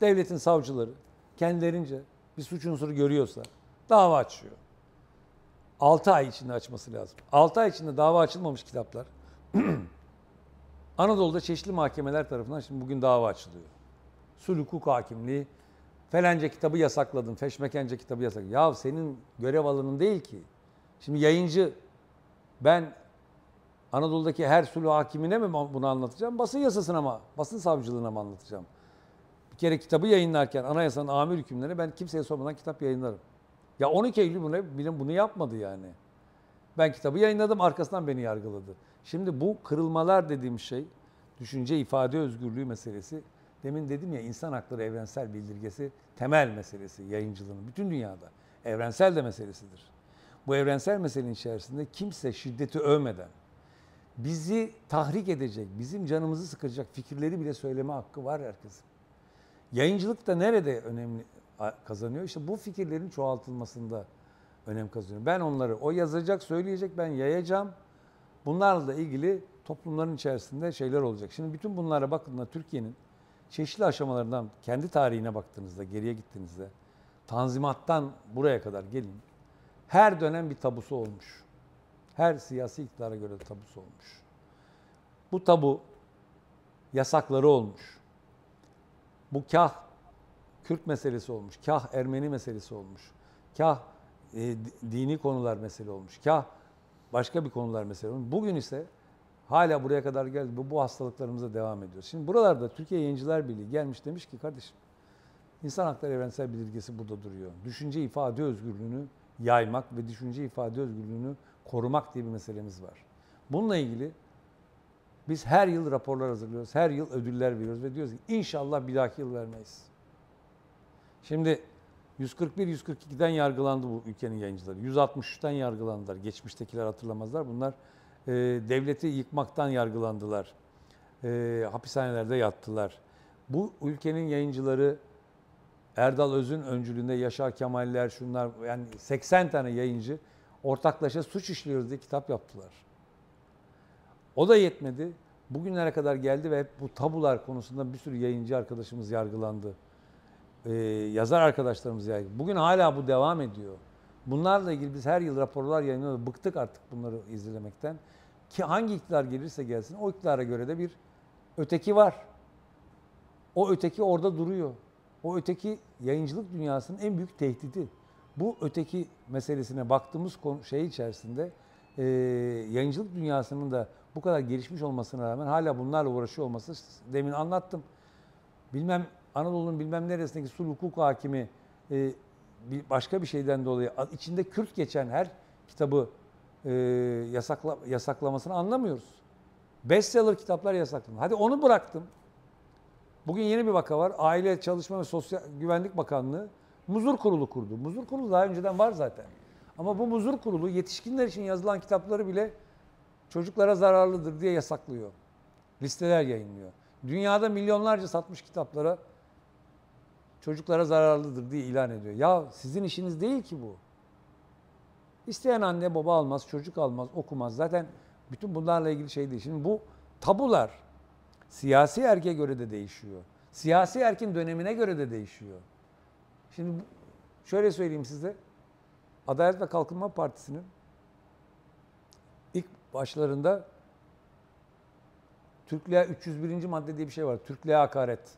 Devletin savcıları kendilerince bir suç unsuru görüyorsa dava açıyor. 6 ay içinde açması lazım. 6 ay içinde dava açılmamış kitaplar Anadolu'da çeşitli mahkemeler tarafından şimdi bugün dava açılıyor. Sulh hukuk hakimliği, felence kitabı yasakladın, feşmekence kitabı yasakladın. Ya senin görev alanın değil ki. Şimdi yayıncı, ben Anadolu'daki her sulh hakimine mi bunu anlatacağım? Basın yasasına mı, basın savcılığına mı anlatacağım? Bir kere kitabı yayınlarken anayasanın amir hükümlerini ben kimseye sormadan kitap yayınlarım. Ya 12 Eylül bunu, bile bunu yapmadı yani. Ben kitabı yayınladım arkasından beni yargıladı. Şimdi bu kırılmalar dediğim şey düşünce ifade özgürlüğü meselesi. Demin dedim ya insan hakları evrensel bildirgesi temel meselesi yayıncılığın bütün dünyada. Evrensel de meselesidir. Bu evrensel meselenin içerisinde kimse şiddeti övmeden bizi tahrik edecek, bizim canımızı sıkacak fikirleri bile söyleme hakkı var herkesin. Yayıncılık da nerede önemli kazanıyor? İşte bu fikirlerin çoğaltılmasında önem kazanıyor. Ben onları o yazacak, söyleyecek, ben yayacağım. Bunlarla ilgili toplumların içerisinde şeyler olacak. Şimdi bütün bunlara bakın Türkiye'nin çeşitli aşamalarından kendi tarihine baktığınızda, geriye gittiğinizde Tanzimat'tan buraya kadar gelin. Her dönem bir tabusu olmuş. Her siyasi iktidara göre tabusu olmuş. Bu tabu yasakları olmuş. Bu kah Kürt meselesi olmuş, kah Ermeni meselesi olmuş, kah e, dini konular mesele olmuş, kah başka bir konular mesele olmuş. Bugün ise hala buraya kadar geldi. Bu, bu hastalıklarımıza devam ediyoruz. Şimdi buralarda Türkiye Yayıncılar Birliği gelmiş demiş ki kardeşim insan hakları evrensel bildirgesi burada duruyor. Düşünce ifade özgürlüğünü yaymak ve düşünce ifade özgürlüğünü korumak diye bir meselemiz var. Bununla ilgili biz her yıl raporlar hazırlıyoruz, her yıl ödüller veriyoruz ve diyoruz ki inşallah bir dahaki yıl vermeyiz. Şimdi 141-142'den yargılandı bu ülkenin yayıncıları. 163'ten yargılandılar. Geçmiştekiler hatırlamazlar. Bunlar e, devleti yıkmaktan yargılandılar. E, hapishanelerde yattılar. Bu ülkenin yayıncıları Erdal Öz'ün öncülüğünde Yaşar Kemaller şunlar yani 80 tane yayıncı ortaklaşa suç işliyoruz diye kitap yaptılar. O da yetmedi. Bugünlere kadar geldi ve hep bu tabular konusunda bir sürü yayıncı arkadaşımız yargılandı. Ee, yazar arkadaşlarımız yargılandı. Bugün hala bu devam ediyor. Bunlarla ilgili biz her yıl raporlar yayınlıyoruz. Bıktık artık bunları izlemekten. Ki hangi iktidar gelirse gelsin o iktidara göre de bir öteki var. O öteki orada duruyor. O öteki yayıncılık dünyasının en büyük tehdidi. Bu öteki meselesine baktığımız konu, şey içerisinde e, yayıncılık dünyasının da bu kadar gelişmiş olmasına rağmen hala bunlarla uğraşıyor olması demin anlattım. Bilmem Anadolu'nun bilmem neresindeki sulh hukuk hakimi e, bir başka bir şeyden dolayı içinde Kürt geçen her kitabı e, yasakla, yasaklamasını anlamıyoruz. Bestseller kitaplar yasaklandı. Hadi onu bıraktım. Bugün yeni bir vaka var. Aile, Çalışma ve Sosyal Güvenlik Bakanlığı muzur kurulu kurdu. Muzur kurulu daha önceden var zaten. Ama bu muzur kurulu yetişkinler için yazılan kitapları bile çocuklara zararlıdır diye yasaklıyor. Listeler yayınlıyor. Dünyada milyonlarca satmış kitaplara çocuklara zararlıdır diye ilan ediyor. Ya sizin işiniz değil ki bu. İsteyen anne baba almaz, çocuk almaz, okumaz. Zaten bütün bunlarla ilgili şey değil. Şimdi bu tabular siyasi erke göre de değişiyor. Siyasi erkin dönemine göre de değişiyor. Şimdi şöyle söyleyeyim size. Adalet ve Kalkınma Partisi'nin ilk başlarında Türklüğe 301. madde diye bir şey var. Türklüğe hakaret.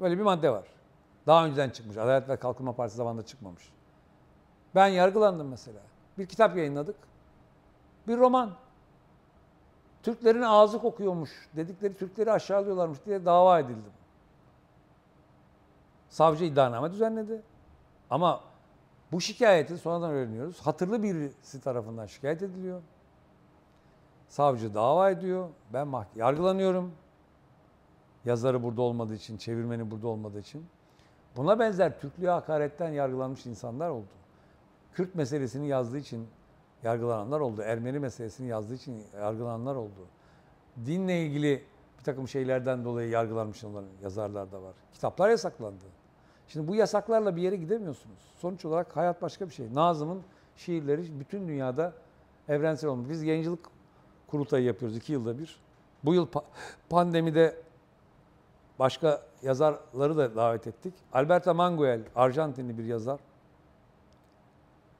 Böyle bir madde var. Daha önceden çıkmış. Adalet ve Kalkınma Partisi zamanında çıkmamış. Ben yargılandım mesela. Bir kitap yayınladık. Bir roman. Türklerin ağzı kokuyormuş dedikleri Türkleri aşağılıyorlarmış diye dava edildim. Savcı iddianame düzenledi. Ama bu şikayeti sonradan öğreniyoruz. Hatırlı birisi tarafından şikayet ediliyor. Savcı dava ediyor. Ben yargılanıyorum. Yazarı burada olmadığı için, çevirmeni burada olmadığı için. Buna benzer Türklüğe hakaretten yargılanmış insanlar oldu. Kürt meselesini yazdığı için yargılananlar oldu. Ermeni meselesini yazdığı için yargılananlar oldu. Dinle ilgili bir takım şeylerden dolayı yargılanmış olan yazarlar da var. Kitaplar yasaklandı. Şimdi bu yasaklarla bir yere gidemiyorsunuz. Sonuç olarak hayat başka bir şey. Nazım'ın şiirleri bütün dünyada evrensel olmuş. Biz yayıncılık kurultayı yapıyoruz iki yılda bir. Bu yıl pandemide başka yazarları da davet ettik. Alberto Manguel, Arjantinli bir yazar.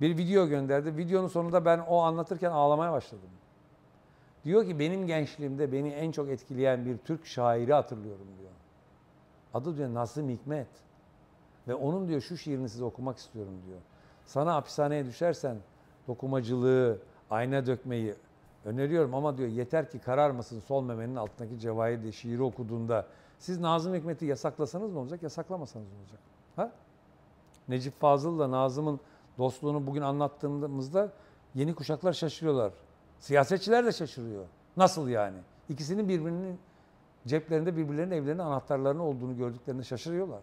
Bir video gönderdi. Videonun sonunda ben o anlatırken ağlamaya başladım. Diyor ki benim gençliğimde beni en çok etkileyen bir Türk şairi hatırlıyorum diyor. Adı diyor Nazım Hikmet. Ve onun diyor şu şiirini size okumak istiyorum diyor. Sana hapishaneye düşersen dokumacılığı, ayna dökmeyi öneriyorum ama diyor yeter ki kararmasın sol memenin altındaki cevahir diye şiiri okuduğunda Siz Nazım Hikmet'i yasaklasanız mı olacak, yasaklamasanız mı olacak? Ha? Necip Fazıl'la Nazım'ın dostluğunu bugün anlattığımızda yeni kuşaklar şaşırıyorlar. Siyasetçiler de şaşırıyor. Nasıl yani? İkisinin birbirinin ceplerinde birbirlerinin evlerinin anahtarlarının olduğunu gördüklerinde şaşırıyorlar.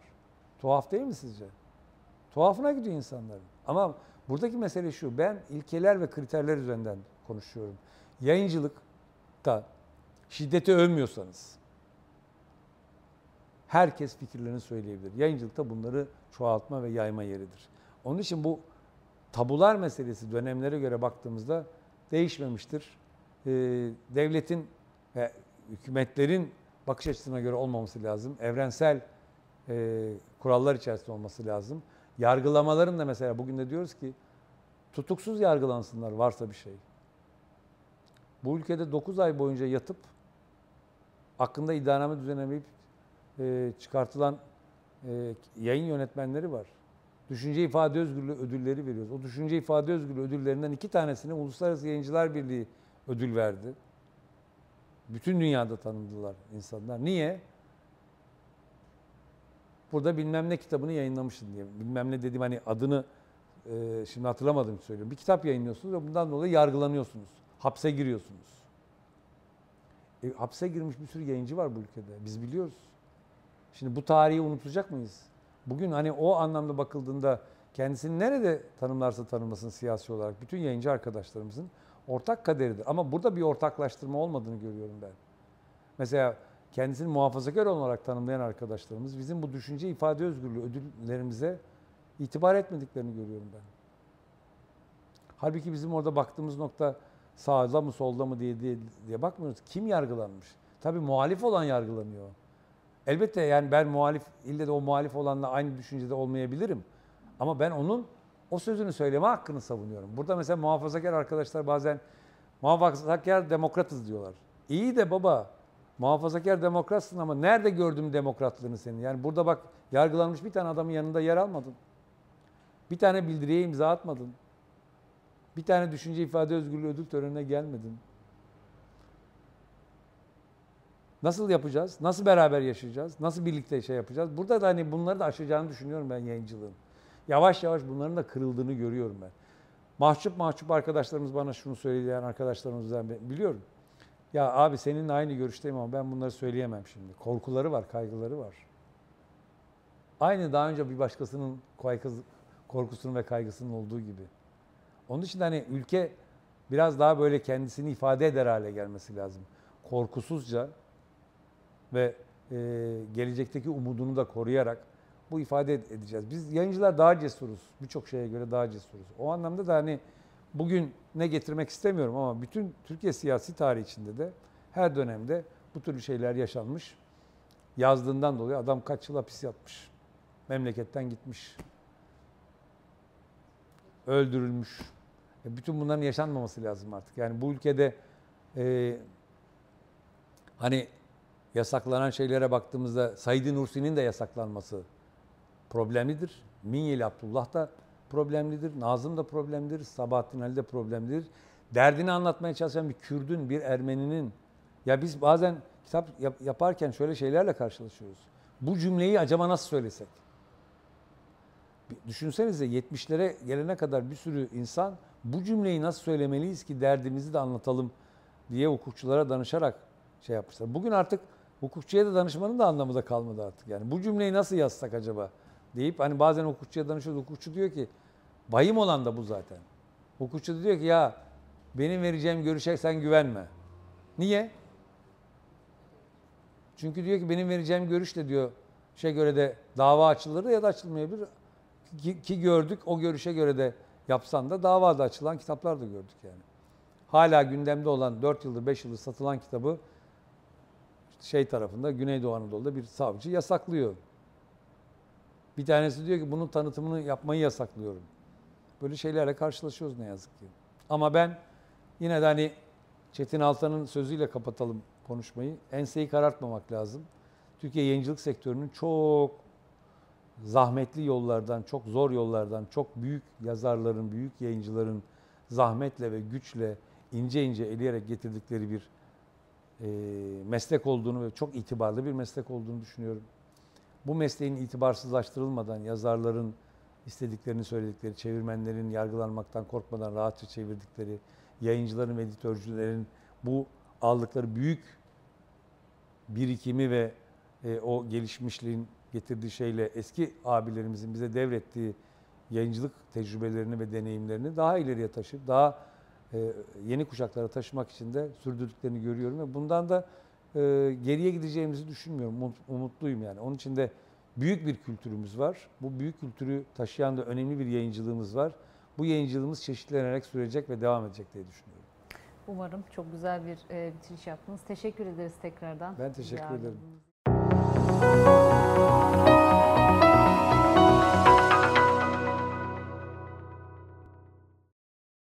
Tuhaf değil mi sizce? Tuhafına gidiyor insanların. Ama buradaki mesele şu. Ben ilkeler ve kriterler üzerinden konuşuyorum. Yayıncılıkta şiddeti övmüyorsanız herkes fikirlerini söyleyebilir. Yayıncılıkta bunları çoğaltma ve yayma yeridir. Onun için bu tabular meselesi dönemlere göre baktığımızda değişmemiştir. Ee, devletin ve hükümetlerin bakış açısına göre olmaması lazım. Evrensel e, kurallar içerisinde olması lazım. Yargılamaların da mesela bugün de diyoruz ki tutuksuz yargılansınlar varsa bir şey. Bu ülkede 9 ay boyunca yatıp hakkında iddianame düzenlemeyip e, çıkartılan e, yayın yönetmenleri var. Düşünce ifade özgürlüğü ödülleri veriyoruz. O düşünce ifade özgürlüğü ödüllerinden iki tanesini Uluslararası Yayıncılar Birliği ödül verdi. Bütün dünyada tanındılar insanlar. Niye? Burada bilmem ne kitabını yayınlamışsın diye. Bilmem ne dediğim hani adını e, şimdi hatırlamadım söylüyorum. Bir kitap yayınlıyorsunuz ve bundan dolayı yargılanıyorsunuz. Hapse giriyorsunuz. E, hapse girmiş bir sürü yayıncı var bu ülkede. Biz biliyoruz. Şimdi bu tarihi unutacak mıyız? Bugün hani o anlamda bakıldığında kendisini nerede tanımlarsa tanımlasın siyasi olarak bütün yayıncı arkadaşlarımızın ortak kaderidir. Ama burada bir ortaklaştırma olmadığını görüyorum ben. Mesela kendisini muhafazakar olarak tanımlayan arkadaşlarımız bizim bu düşünce ifade özgürlüğü ödüllerimize itibar etmediklerini görüyorum ben. Halbuki bizim orada baktığımız nokta sağda mı solda mı diye, diye, diye bakmıyoruz. Kim yargılanmış? Tabii muhalif olan yargılanıyor. Elbette yani ben muhalif, ille de o muhalif olanla aynı düşüncede olmayabilirim. Ama ben onun o sözünü söyleme hakkını savunuyorum. Burada mesela muhafazakar arkadaşlar bazen muhafazakar demokratız diyorlar. İyi de baba muhafazakar demokratsın ama nerede gördüm demokratlığını senin? Yani burada bak yargılanmış bir tane adamın yanında yer almadın. Bir tane bildiriye imza atmadın. Bir tane düşünce ifade özgürlüğü ödül törenine gelmedin. Nasıl yapacağız? Nasıl beraber yaşayacağız? Nasıl birlikte şey yapacağız? Burada da hani bunları da aşacağını düşünüyorum ben yayıncılığın. Yavaş yavaş bunların da kırıldığını görüyorum ben. Mahcup mahcup arkadaşlarımız bana şunu söyleyen arkadaşlarımızdan biliyorum. Ya abi seninle aynı görüşteyim ama ben bunları söyleyemem şimdi. Korkuları var, kaygıları var. Aynı daha önce bir başkasının korkusunun ve kaygısının olduğu gibi. Onun için hani ülke biraz daha böyle kendisini ifade eder hale gelmesi lazım. Korkusuzca ve e, gelecekteki umudunu da koruyarak bu ifade edeceğiz. Biz yayıncılar daha cesuruz. Birçok şeye göre daha cesuruz. O anlamda da hani bugün ne getirmek istemiyorum ama bütün Türkiye siyasi tarihi içinde de her dönemde bu türlü şeyler yaşanmış. Yazdığından dolayı adam kaç yıl hapis yatmış. Memleketten gitmiş. Öldürülmüş. E bütün bunların yaşanmaması lazım artık. Yani bu ülkede e, hani yasaklanan şeylere baktığımızda Said Nursi'nin de yasaklanması problemlidir. Minyeli Abdullah da problemlidir. Nazım da problemlidir. Sabahattin Ali de problemlidir. Derdini anlatmaya çalışan bir Kürdün, bir Ermeninin ya biz bazen kitap yaparken şöyle şeylerle karşılaşıyoruz. Bu cümleyi acaba nasıl söylesek? Düşünsenize 70'lere gelene kadar bir sürü insan bu cümleyi nasıl söylemeliyiz ki derdimizi de anlatalım diye hukukçulara danışarak şey yapmışlar. Bugün artık hukukçuya da danışmanın da anlamı da kalmadı artık. Yani bu cümleyi nasıl yazsak acaba deyip hani bazen hukukçuya danışıyoruz. Hukukçu diyor ki bayım olan da bu zaten. Hukukçu da diyor ki ya benim vereceğim görüşe sen güvenme. Niye? Çünkü diyor ki benim vereceğim görüşle diyor şey göre de dava açılır ya da açılmayabilir. Ki, ki gördük o görüşe göre de yapsan da davada açılan kitaplar da gördük yani. Hala gündemde olan 4 yıldır 5 yıldır satılan kitabı şey tarafında Güneydoğu Anadolu'da bir savcı yasaklıyor. Bir tanesi diyor ki bunun tanıtımını yapmayı yasaklıyorum. Böyle şeylerle karşılaşıyoruz ne yazık ki. Ama ben yine de hani Çetin Altan'ın sözüyle kapatalım konuşmayı. Enseyi karartmamak lazım. Türkiye yayıncılık sektörünün çok zahmetli yollardan, çok zor yollardan, çok büyük yazarların, büyük yayıncıların zahmetle ve güçle ince ince eleyerek getirdikleri bir e, meslek olduğunu ve çok itibarlı bir meslek olduğunu düşünüyorum. Bu mesleğin itibarsızlaştırılmadan yazarların istediklerini söyledikleri, çevirmenlerin yargılanmaktan korkmadan rahatça çevirdikleri, yayıncıların ve editörcülerin bu aldıkları büyük birikimi ve e, o gelişmişliğin getirdiği şeyle eski abilerimizin bize devrettiği yayıncılık tecrübelerini ve deneyimlerini daha ileriye taşıyıp daha e, yeni kuşaklara taşımak için de sürdürdüklerini görüyorum ve bundan da e, geriye gideceğimizi düşünmüyorum. Umut- Umutluyum yani. Onun için de büyük bir kültürümüz var. Bu büyük kültürü taşıyan da önemli bir yayıncılığımız var. Bu yayıncılığımız çeşitlenerek sürecek ve devam edecek diye düşünüyorum. Umarım çok güzel bir e, bitiriş yaptınız. Teşekkür ederiz tekrardan. Ben teşekkür Yardım. ederim.